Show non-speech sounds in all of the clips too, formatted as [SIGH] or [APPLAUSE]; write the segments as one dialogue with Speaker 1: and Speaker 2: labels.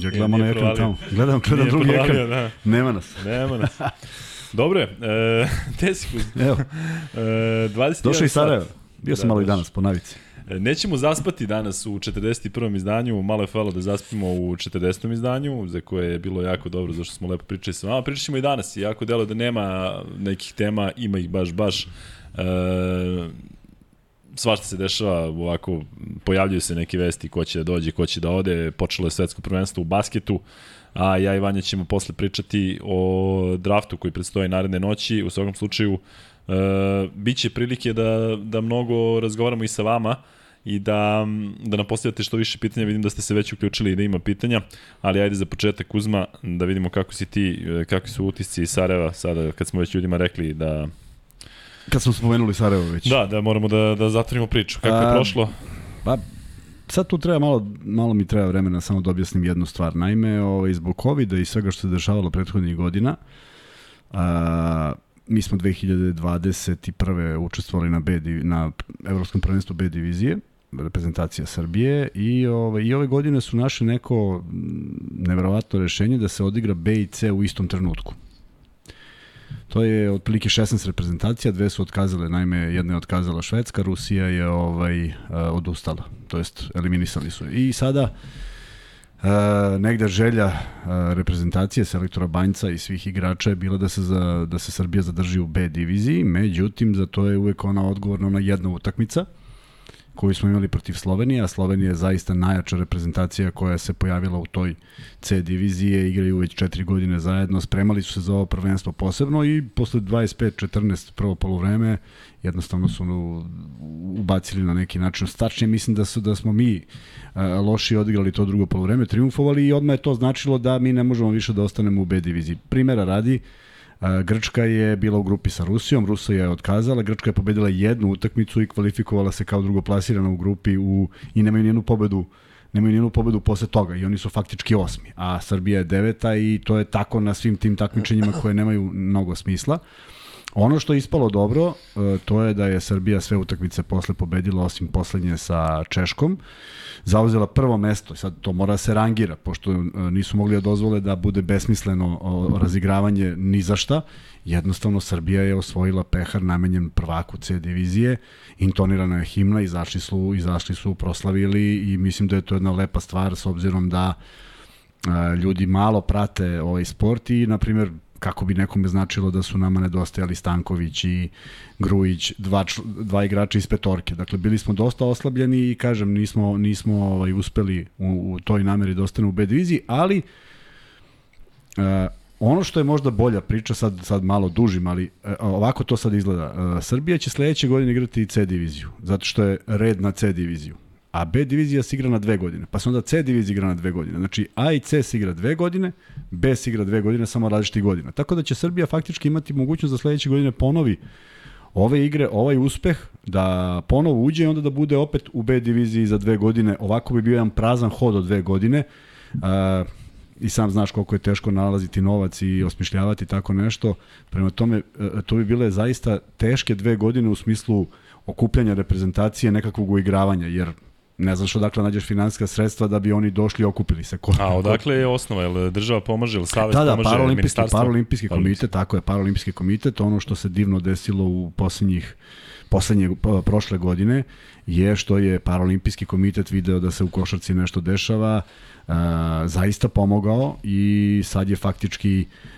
Speaker 1: Ja gledam onaj ekran tamo. Gledam, gledam drugi provalio, ekran. Da. Nema nas.
Speaker 2: Nema nas. [LAUGHS] Dobro je, e, [LAUGHS] Tesiku.
Speaker 1: Evo. E, 21 Došao i Sarajevo. Bio sam da, malo i danas, po navici.
Speaker 2: E, nećemo zaspati danas u 41. izdanju, malo je falo da zaspimo u 40. izdanju, za koje je bilo jako dobro, zašto smo lepo pričali sa vama. Pričat ćemo i danas, jako delo da nema nekih tema, ima ih baš, baš. E, svašta se dešava, ovako, pojavljuju se neke vesti ko će da dođe, ko će da ode, počelo je svetsko prvenstvo u basketu, a ja i Vanja ćemo posle pričati o draftu koji predstoji naredne noći, u svakom slučaju e, biće prilike da, da mnogo razgovaramo i sa vama, i da, da nam postavljate što više pitanja. Vidim da ste se već uključili i da ima pitanja, ali ajde za početak Uzma da vidimo kako si ti, e, kakvi su utisci iz Sarajeva sada kad smo već ljudima rekli da
Speaker 1: Kad smo spomenuli Sarajevo već.
Speaker 2: Da, da moramo da, da zatvorimo priču. Kako je prošlo?
Speaker 1: Pa, sad tu treba malo, malo mi treba vremena samo da objasnim jednu stvar. Naime, ovaj, zbog covid i svega što se dešavalo prethodnih godina, a, mi smo 2021. učestvovali na, B, na Evropskom prvenstvu B divizije, reprezentacija Srbije i ove, i ove godine su našli neko neverovatno rešenje da se odigra B i C u istom trenutku. To je otprilike 16 reprezentacija, dve su otkazale, naime jedna je otkazala Švedska, Rusija je ovaj odustala, to jest eliminisali su. I sada Uh, negde želja uh, reprezentacije selektora Banjca i svih igrača je bila da se za, da se Srbija zadrži u B diviziji, međutim za to je uvek ona odgovorna na jedna utakmica koju smo imali protiv Slovenije, a Slovenija je zaista najjača reprezentacija koja se pojavila u toj C divizije, igraju već četiri godine zajedno, spremali su se za ovo prvenstvo posebno i posle 25-14 prvo polovreme jednostavno su ubacili na neki način. Stačnije mislim da su da smo mi loši odigrali to drugo polovreme, triumfovali i odmah je to značilo da mi ne možemo više da ostanemo u B diviziji. Primera radi, Grčka je bila u grupi sa Rusijom, Rusija je otkazala, Grčka je pobedila jednu utakmicu i kvalifikovala se kao drugoplasirana u grupi u, i nemaju nijednu pobedu nemaju nijednu pobedu posle toga i oni su faktički osmi, a Srbija je deveta i to je tako na svim tim takmičenjima [CLEARS THROAT] koje nemaju mnogo smisla. Ono što je ispalo dobro, e, to je da je Srbija sve utakmice posle pobedila osim poslednje sa Češkom zauzela prvo mesto. Sad to mora da se rangira, pošto e, nisu mogli da dozvole da bude besmisleno razigravanje ni za šta. Jednostavno Srbija je osvojila pehar namenjen prvaku C divizije, intonirana je himna, izašli su, izašli su, proslavili i mislim da je to jedna lepa stvar s obzirom da e, ljudi malo prate ovaj sport i, na primjer, kako bi nekome značilo da su nama nedostajali Stanković i Grujić, dva, dva igrača iz petorke. Dakle, bili smo dosta oslabljeni i, kažem, nismo, nismo ovaj, uspeli u, u toj nameri da ostane u B diviziji, ali uh, ono što je možda bolja priča, sad, sad malo dužim, ali uh, ovako to sad izgleda. Uh, Srbija će sledeće godine igrati C diviziju, zato što je red na C diviziju a B divizija se igra na dve godine, pa se onda C divizija igra na dve godine. Znači A i C se igra dve godine, B se igra dve godine, samo različitih godina. Tako da će Srbija faktički imati mogućnost da sledeće godine ponovi ove igre, ovaj uspeh, da ponovo uđe i onda da bude opet u B diviziji za dve godine. Ovako bi bio jedan prazan hod od dve godine. Uh, i sam znaš koliko je teško nalaziti novac i osmišljavati tako nešto. Prema tome, to bi bile zaista teške dve godine u smislu okupljanja reprezentacije nekakvog uigravanja, jer ne znaš odakle nađeš finansijska sredstva da bi oni došli i okupili se.
Speaker 2: Ko, A odakle je osnova? Je država pomaže, ili savjet
Speaker 1: da,
Speaker 2: da, pomaže,
Speaker 1: paralimpijski, paralimpijski komitet, tako je, paralimpijski komitet, ono što se divno desilo u poslednjih poslednje prošle godine je što je Paralimpijski komitet video da se u košarci nešto dešava, uh, zaista pomogao i sad je faktički uh,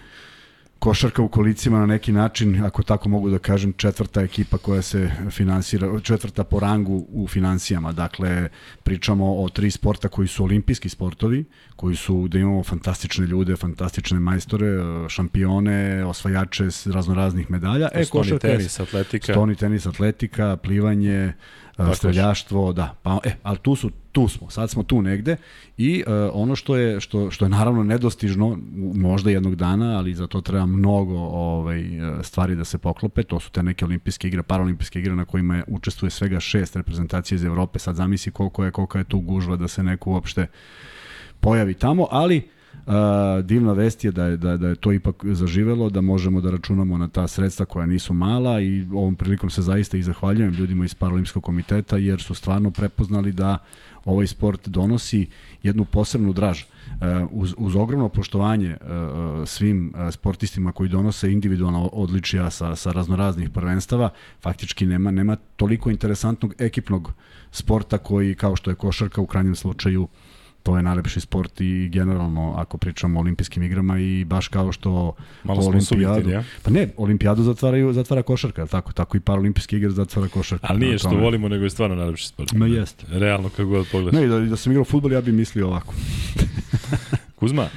Speaker 1: košarka u kolicima na neki način, ako tako mogu da kažem, četvrta ekipa koja se finansira, četvrta po rangu u financijama. Dakle, pričamo o tri sporta koji su olimpijski sportovi, koji su, da imamo fantastične ljude, fantastične majstore, šampione, osvajače raznoraznih medalja.
Speaker 2: E, košarka, tenis, atletika.
Speaker 1: Stoni tenis, atletika, plivanje, Tako streljaštvo, da. Pa, e, ali tu su tu smo, sad smo tu negde i uh, ono što je što što je naravno nedostižno možda jednog dana, ali za to treba mnogo ovaj stvari da se poklope, to su te neke olimpijske igre, paralimpijske igre na kojima je, učestvuje svega šest reprezentacija iz Evrope. Sad zamisli koliko je koliko je tu gužva da se neko uopšte pojavi tamo, ali A, divna vest je da, je da, da je to ipak zaživelo, da možemo da računamo na ta sredstva koja nisu mala i ovom prilikom se zaista i zahvaljujem ljudima iz Paralimpskog komiteta jer su stvarno prepoznali da ovaj sport donosi jednu posebnu draž. Uz, uz ogromno poštovanje svim sportistima koji donose individualna odličija sa, sa raznoraznih prvenstava, faktički nema, nema toliko interesantnog ekipnog sporta koji, kao što je košarka u krajnjem slučaju, uh, to je najlepši sport i generalno ako pričamo o olimpijskim igrama i baš kao što
Speaker 2: Malo olimpijadu. Ja?
Speaker 1: Pa ne, olimpijadu zatvaraju zatvara košarka, tako tako i paralimpijske igre zatvara košarka.
Speaker 2: Ali nije što volimo, nego je stvarno najlepši sport.
Speaker 1: Ma jeste.
Speaker 2: Realno kako god pogledaš.
Speaker 1: Ne, da, da sam igrao fudbal, ja bih mislio ovako. [LAUGHS]
Speaker 2: Kuzma, e,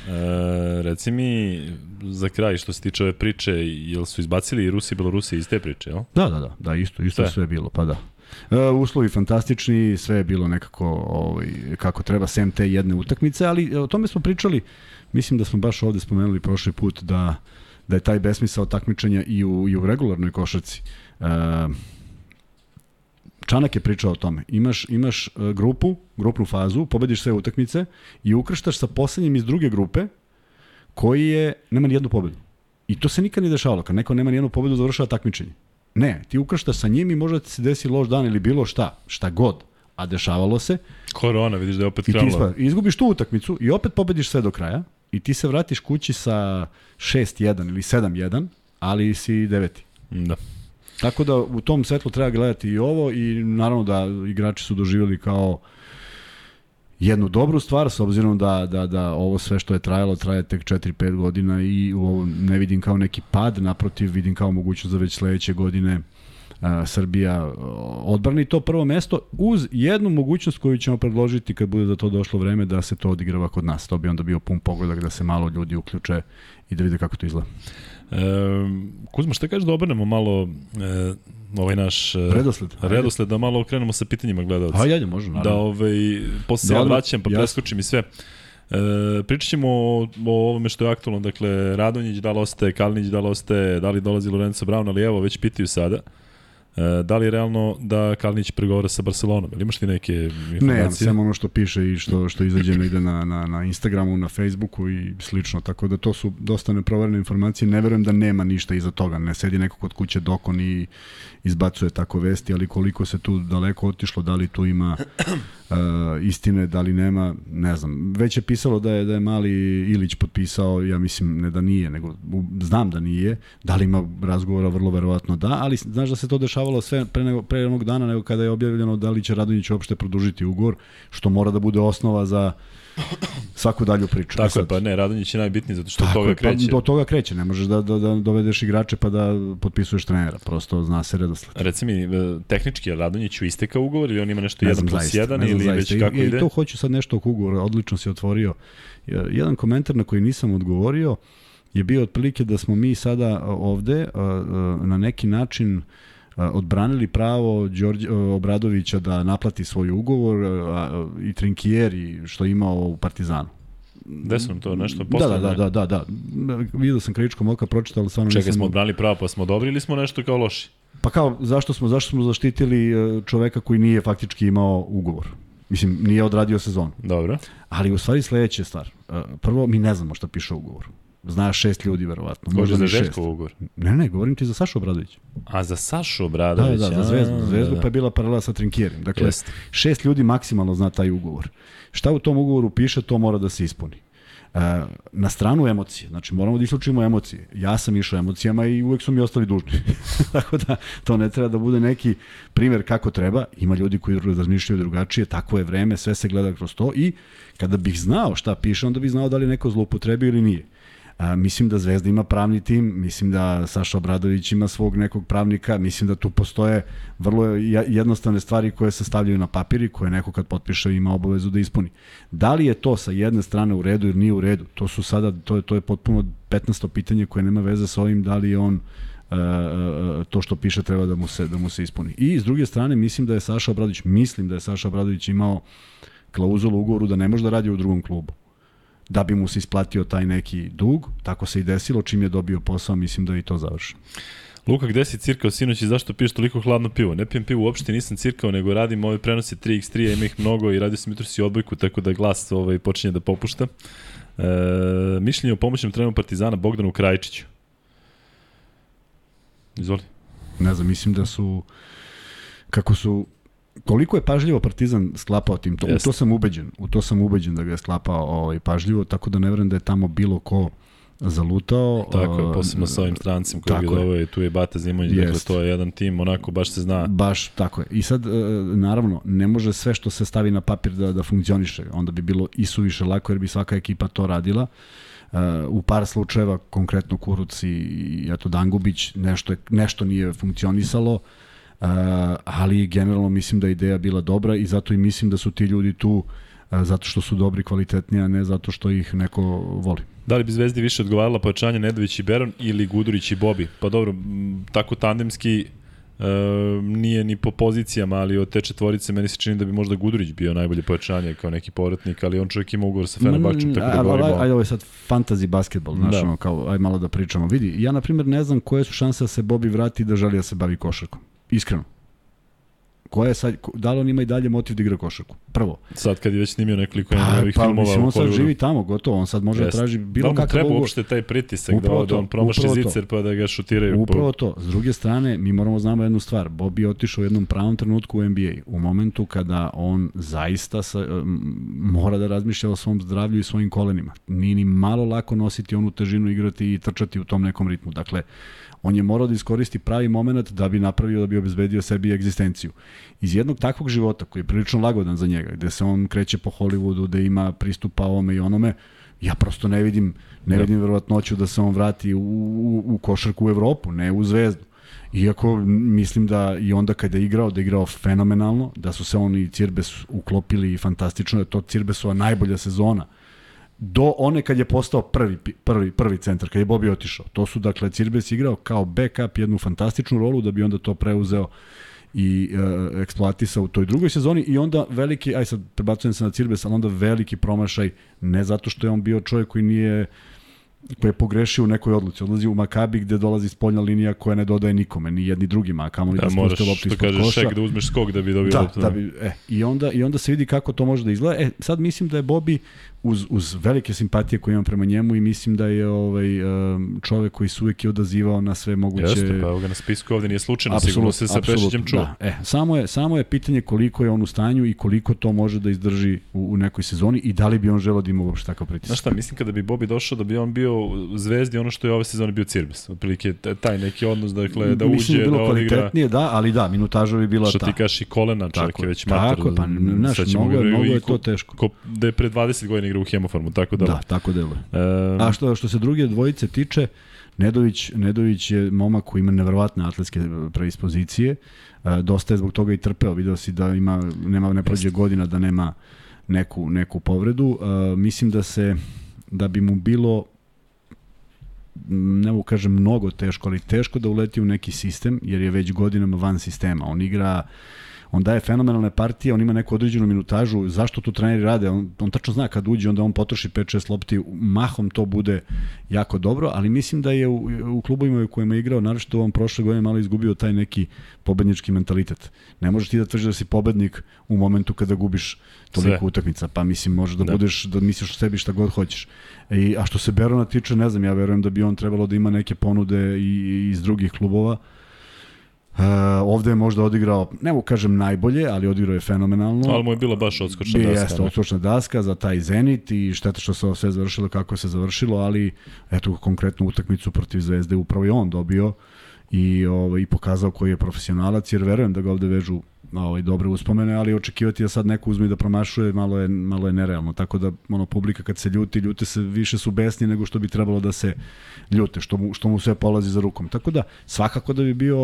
Speaker 2: reci mi za kraj što se tiče ove priče, jel su izbacili i Rusi i Belorusi iz te priče, jel?
Speaker 1: Da, da, da, da isto, isto sve, sve bilo, pa da. Uh, uslovi fantastični, sve je bilo nekako ovaj, kako treba, sem te jedne utakmice, ali o tome smo pričali, mislim da smo baš ovde spomenuli prošli put da, da je taj besmisao takmičenja i u, i u regularnoj košarci. Uh, Čanak je pričao o tome. Imaš, imaš e, grupu, grupnu fazu, pobediš sve utakmice i ukrštaš sa poslednjim iz druge grupe koji je, nema ni jednu pobedu. I to se nikad nije dešavalo. Kad neko nema ni jednu pobedu, završava takmičenje. Ne, ti ukrštaš sa njim i možda ti se desi loš dan ili bilo šta, šta god. A dešavalo se.
Speaker 2: Korona, vidiš da je opet
Speaker 1: krenula. I izgubiš tu utakmicu i opet pobediš sve do kraja i ti se vratiš kući sa 6-1 ili 7-1, ali si deveti.
Speaker 2: Da.
Speaker 1: Tako da u tom svetlu treba gledati i ovo i naravno da igrači su doživjeli kao jednu dobru stvar s obzirom da, da, da ovo sve što je trajalo traje tek 4-5 godina i ovo ne vidim kao neki pad, naprotiv vidim kao mogućnost za već sledeće godine a, Srbija odbrani to prvo mesto uz jednu mogućnost koju ćemo predložiti kad bude za to došlo vreme da se to odigrava kod nas. To bi onda bio pun pogodak da se malo ljudi uključe i da vide kako to izgleda.
Speaker 2: E, Kuzma, šta kažeš da obrnemo malo e, ovaj naš
Speaker 1: e, redosled,
Speaker 2: redosled da malo okrenemo sa pitanjima gledalca.
Speaker 1: Ajde, može, naravno.
Speaker 2: Da ovaj, posle se ja vraćam pa preskočim i sve. E, pričat ćemo o, o ovome što je aktualno, dakle, Radonjić da li ostaje, Kalinić da li ostaje, da li dolazi Lorenzo Brown, ali evo, već pitaju sada. E, da li je realno da Kalinić pregovara sa Barcelonom? Ili imaš ti neke informacije?
Speaker 1: Ne, samo ono što piše i što, što izađe negde na, na, na Instagramu, na Facebooku i slično, tako da to su dosta neproverene informacije. Ne verujem da nema ništa iza toga, ne sedi neko kod kuće dokon i izbacuje tako vesti, ali koliko se tu daleko otišlo, da li tu ima uh, istine, da li nema, ne znam. Već je pisalo da je da je mali Ilić potpisao, ja mislim ne da nije, nego znam da nije. Da li ima razgovora, vrlo verovatno da, ali znaš da se to dešavalo sve pre, nego, pre onog dana nego kada je objavljeno da li će Radonjić uopšte produžiti ugovor, što mora da bude osnova za svaku dalju priču.
Speaker 2: Tako je, pa ne, Radonjić je najbitniji zato što Tako toga je, pa kreće.
Speaker 1: Pa, do toga kreće, ne možeš da, da, da dovedeš igrače pa da potpisuješ trenera, prosto zna se redosled.
Speaker 2: Reci mi, e, tehnički je Radonjić u isteka ugovor ili on ima nešto 1 plus 1 ili zaista. već kako I, ide?
Speaker 1: I to hoću sad nešto oko ugovora, odlično si otvorio. Jedan komentar na koji nisam odgovorio je bio otprilike da smo mi sada ovde na neki način uh, odbranili pravo Đorđe Obradovića da naplati svoj ugovor a, i Trinkieri što je imao u Partizanu.
Speaker 2: Gde sam to nešto
Speaker 1: posle? Da, da, da, da, da. Vidio sam kritičkom oka, pročitao, ali stvarno
Speaker 2: Čekaj, nisam... smo odbranili pravo, pa smo dobri ili smo nešto kao loši?
Speaker 1: Pa kao, zašto smo, zašto smo zaštitili čoveka koji nije faktički imao ugovor? Mislim, nije odradio sezonu.
Speaker 2: Dobro.
Speaker 1: Ali u stvari sledeća stvar. Prvo, mi ne znamo šta piše u ugovoru. Zna šest ljudi, verovatno.
Speaker 2: Može za Željko ugovor?
Speaker 1: Ne, ne, govorim ti za Sašu Obradović.
Speaker 2: A za Sašu Obradović?
Speaker 1: Da, da, za Zvezdu. Za Zvezdu da, pa je bila paralela sa Trinkijerim. Dakle, Jest. šest ljudi maksimalno zna taj ugovor. Šta u tom ugovoru piše, to mora da se ispuni. E, na stranu emocije, znači moramo da isključimo emocije. Ja sam išao emocijama i uvek su mi ostali dužni. [LAUGHS] tako da to ne treba da bude neki primer kako treba. Ima ljudi koji razmišljaju drugačije, tako je vreme, sve se gleda kroz to i kada bih znao šta piše, onda bih znao da li neko zloupotrebio ili nije. A, mislim da Zvezda ima pravni tim, mislim da Saša Obradović ima svog nekog pravnika, mislim da tu postoje vrlo jednostavne stvari koje se stavljaju na papiri, koje neko kad potpiše ima obavezu da ispuni. Da li je to sa jedne strane u redu ili nije u redu, to su sada, to je, to je potpuno 15. pitanje koje nema veze sa ovim da li je on Uh, uh, to što piše treba da mu se da mu se ispuni. I s druge strane mislim da je Saša Obradović, mislim da je Saša Obradović imao klauzulu u ugovoru da ne može da radi u drugom klubu da bi mu se isplatio taj neki dug. Tako se i desilo, čim je dobio posao, mislim da je i to završeno.
Speaker 2: Luka, gde si cirkao sinoć i zašto piješ toliko hladno pivo? Ne pijem pivo uopšte, nisam cirkao, nego radim ove prenose 3x3, ima ih mnogo i radio sam jutro si odbojku, tako da glas ovaj, počinje da popušta. E, mišljenje o pomoćnom treneru Partizana Bogdanu Krajčiću. Izvoli.
Speaker 1: Ne znam, mislim da su kako su koliko je pažljivo Partizan sklapao tim, to, u to sam ubeđen, u to sam ubeđen da ga je sklapao ovaj, pažljivo, tako da ne verujem da je tamo bilo ko zalutao.
Speaker 2: Tako je, posebno sa ovim strancem koji je doveo i tu je Bata Zimonjić, dakle to je jedan tim, onako baš se zna.
Speaker 1: Baš, tako je. I sad, e, naravno, ne može sve što se stavi na papir da, da funkcioniše, onda bi bilo i suviše lako jer bi svaka ekipa to radila. Uh, u par slučajeva, konkretno Kuruc i, i eto Dangubić, nešto, je, nešto nije funkcionisalo, uh, ali generalno mislim da je ideja bila dobra i zato i mislim da su ti ljudi tu uh, zato što su dobri, kvalitetni, a ne zato što ih neko voli.
Speaker 2: Da li bi Zvezdi više odgovarala pojačanje Nedović i Beron ili Gudurić i Bobi? Pa dobro, tako tandemski e, nije ni po pozicijama, ali od te četvorice meni se čini da bi možda Gudurić bio najbolje pojačanje kao neki povratnik, ali on čovjek ima ugovor sa Fenerbahčem, tako da govorimo.
Speaker 1: Ajde, ovo je sad fantasy basketbol, znaš, da. kao, aj malo da pričamo. Vidi, ja na primjer ne znam koje su šanse da se Bobi vrati da želi da se bavi košarkom. Iskreno koja je sad, da li on ima i dalje motiv da igra košarku? Prvo.
Speaker 2: Sad kad je već snimio nekoliko pa, ovih
Speaker 1: pa,
Speaker 2: filmova
Speaker 1: mislim, on sad živi tamo, gotovo, on sad može Jest. da traži bilo da kakav
Speaker 2: treba uopšte taj pritisak upravo da, to, da on promaši zicer pa da ga šutiraju.
Speaker 1: Upravo po... to. S druge strane, mi moramo znamo jednu stvar. Bobby je otišao u jednom pravom trenutku u NBA. U momentu kada on zaista sa, mora da razmišlja o svom zdravlju i svojim kolenima. Nije ni malo lako nositi onu težinu, igrati i trčati u tom nekom ritmu. Dakle, on je morao da iskoristi pravi moment da bi napravio, da bi obezbedio sebi egzistenciju. Iz jednog takvog života koji je prilično lagodan za njega, gde se on kreće po Hollywoodu, da ima pristupa ovome i onome, ja prosto ne vidim, ne da. vidim verovatnoću da se on vrati u, u, u košarku u Evropu, ne u Zvezdu. Iako mislim da i onda kada je igrao, da je igrao fenomenalno, da su se on i Cirbes uklopili fantastično, da je to Cirbesova najbolja sezona do one kad je postao prvi, prvi, prvi centar, kad je Bobi otišao. To su, dakle, Cirbes igrao kao backup jednu fantastičnu rolu da bi onda to preuzeo i e, eksploatisao u toj drugoj sezoni i onda veliki, aj sad prebacujem se na Cirbes, ali onda veliki promašaj, ne zato što je on bio čovjek koji nije koji je pogrešio u nekoj odluci. Odlazi u Makabi gde dolazi spoljna linija koja ne dodaje nikome, ni jedni drugima, a kamoli da, da spuste loptu ispod koša. Moraš,
Speaker 2: što kažeš, da uzmeš skok da bi dobio
Speaker 1: da, loptu. Da, da bi, e, i, onda, I onda se vidi kako to može da izgleda. E, sad mislim da je Bobi uz, uz velike simpatije koje imam prema njemu i mislim da je ovaj čovek koji se uvek je odazivao na sve moguće
Speaker 2: Jeste, pa evo ga na spisku ovde nije slučajno, absolut, sigurno se sa Pešićem čuo. Da,
Speaker 1: e, samo je samo je pitanje koliko je on u stanju i koliko to može da izdrži u, u nekoj sezoni i da li bi on želeo da ima uopšte takav pritisak.
Speaker 2: Znaš šta, mislim kada bi Bobi došao da bi on bio zvezdi ono što je ove sezone bio Cirbes. Otprilike taj neki odnos dakle da
Speaker 1: mislim
Speaker 2: uđe
Speaker 1: da, bilo da kvalitetnije, da, ali da, minutaža bi bila
Speaker 2: ta. Što ti kažeš i kolena, čovjek je već mator. Tako,
Speaker 1: pa, znaš, mnogo, mnogo je to teško.
Speaker 2: Ko, da je pre 20 godina igrao u Hemofarmu, tako
Speaker 1: da. Da, tako deluje. E... A što, što se druge dvojice tiče, Nedović, Nedović je momak koji ima neverovatne atletske predispozicije. E, dosta je zbog toga i trpeo. Video si da ima, nema, ne prođe godina da nema neku, neku povredu. E, mislim da se, da bi mu bilo ne mogu kažem mnogo teško, ali teško da uleti u neki sistem, jer je već godinama van sistema. On igra on daje fenomenalne partije, on ima neku određenu minutažu, zašto tu treneri rade, on, on tačno zna kad uđe, onda on potroši 5-6 lopti, mahom to bude jako dobro, ali mislim da je u, u klubovima u kojima je igrao, naročito u ovom prošle godine malo izgubio taj neki pobednički mentalitet. Ne možeš ti da tvrdiš da si pobednik u momentu kada gubiš toliko Sve. utakmica, pa mislim možeš da, da, budeš, da misliš o sebi šta god hoćeš. I, a što se Berona tiče, ne znam, ja verujem da bi on trebalo da ima neke ponude i, i iz drugih klubova, Uh, ovde je možda odigrao, ne mu kažem najbolje, ali odigrao je fenomenalno.
Speaker 2: Ali mu je bila baš odskočna daska.
Speaker 1: Jeste, odskočna daska za taj Zenit i šteta što se sve završilo kako se završilo, ali eto konkretnu utakmicu protiv Zvezde upravo je on dobio i, ovaj, i pokazao koji je profesionalac, jer verujem da ga ovde vežu ovaj, dobre uspomene, ali očekivati da sad neko uzme i da promašuje malo je, malo je nerealno. Tako da ono, publika kad se ljuti, ljute se, više su besni nego što bi trebalo da se ljute, što mu, što mu sve polazi za rukom. Tako da, svakako da bi bio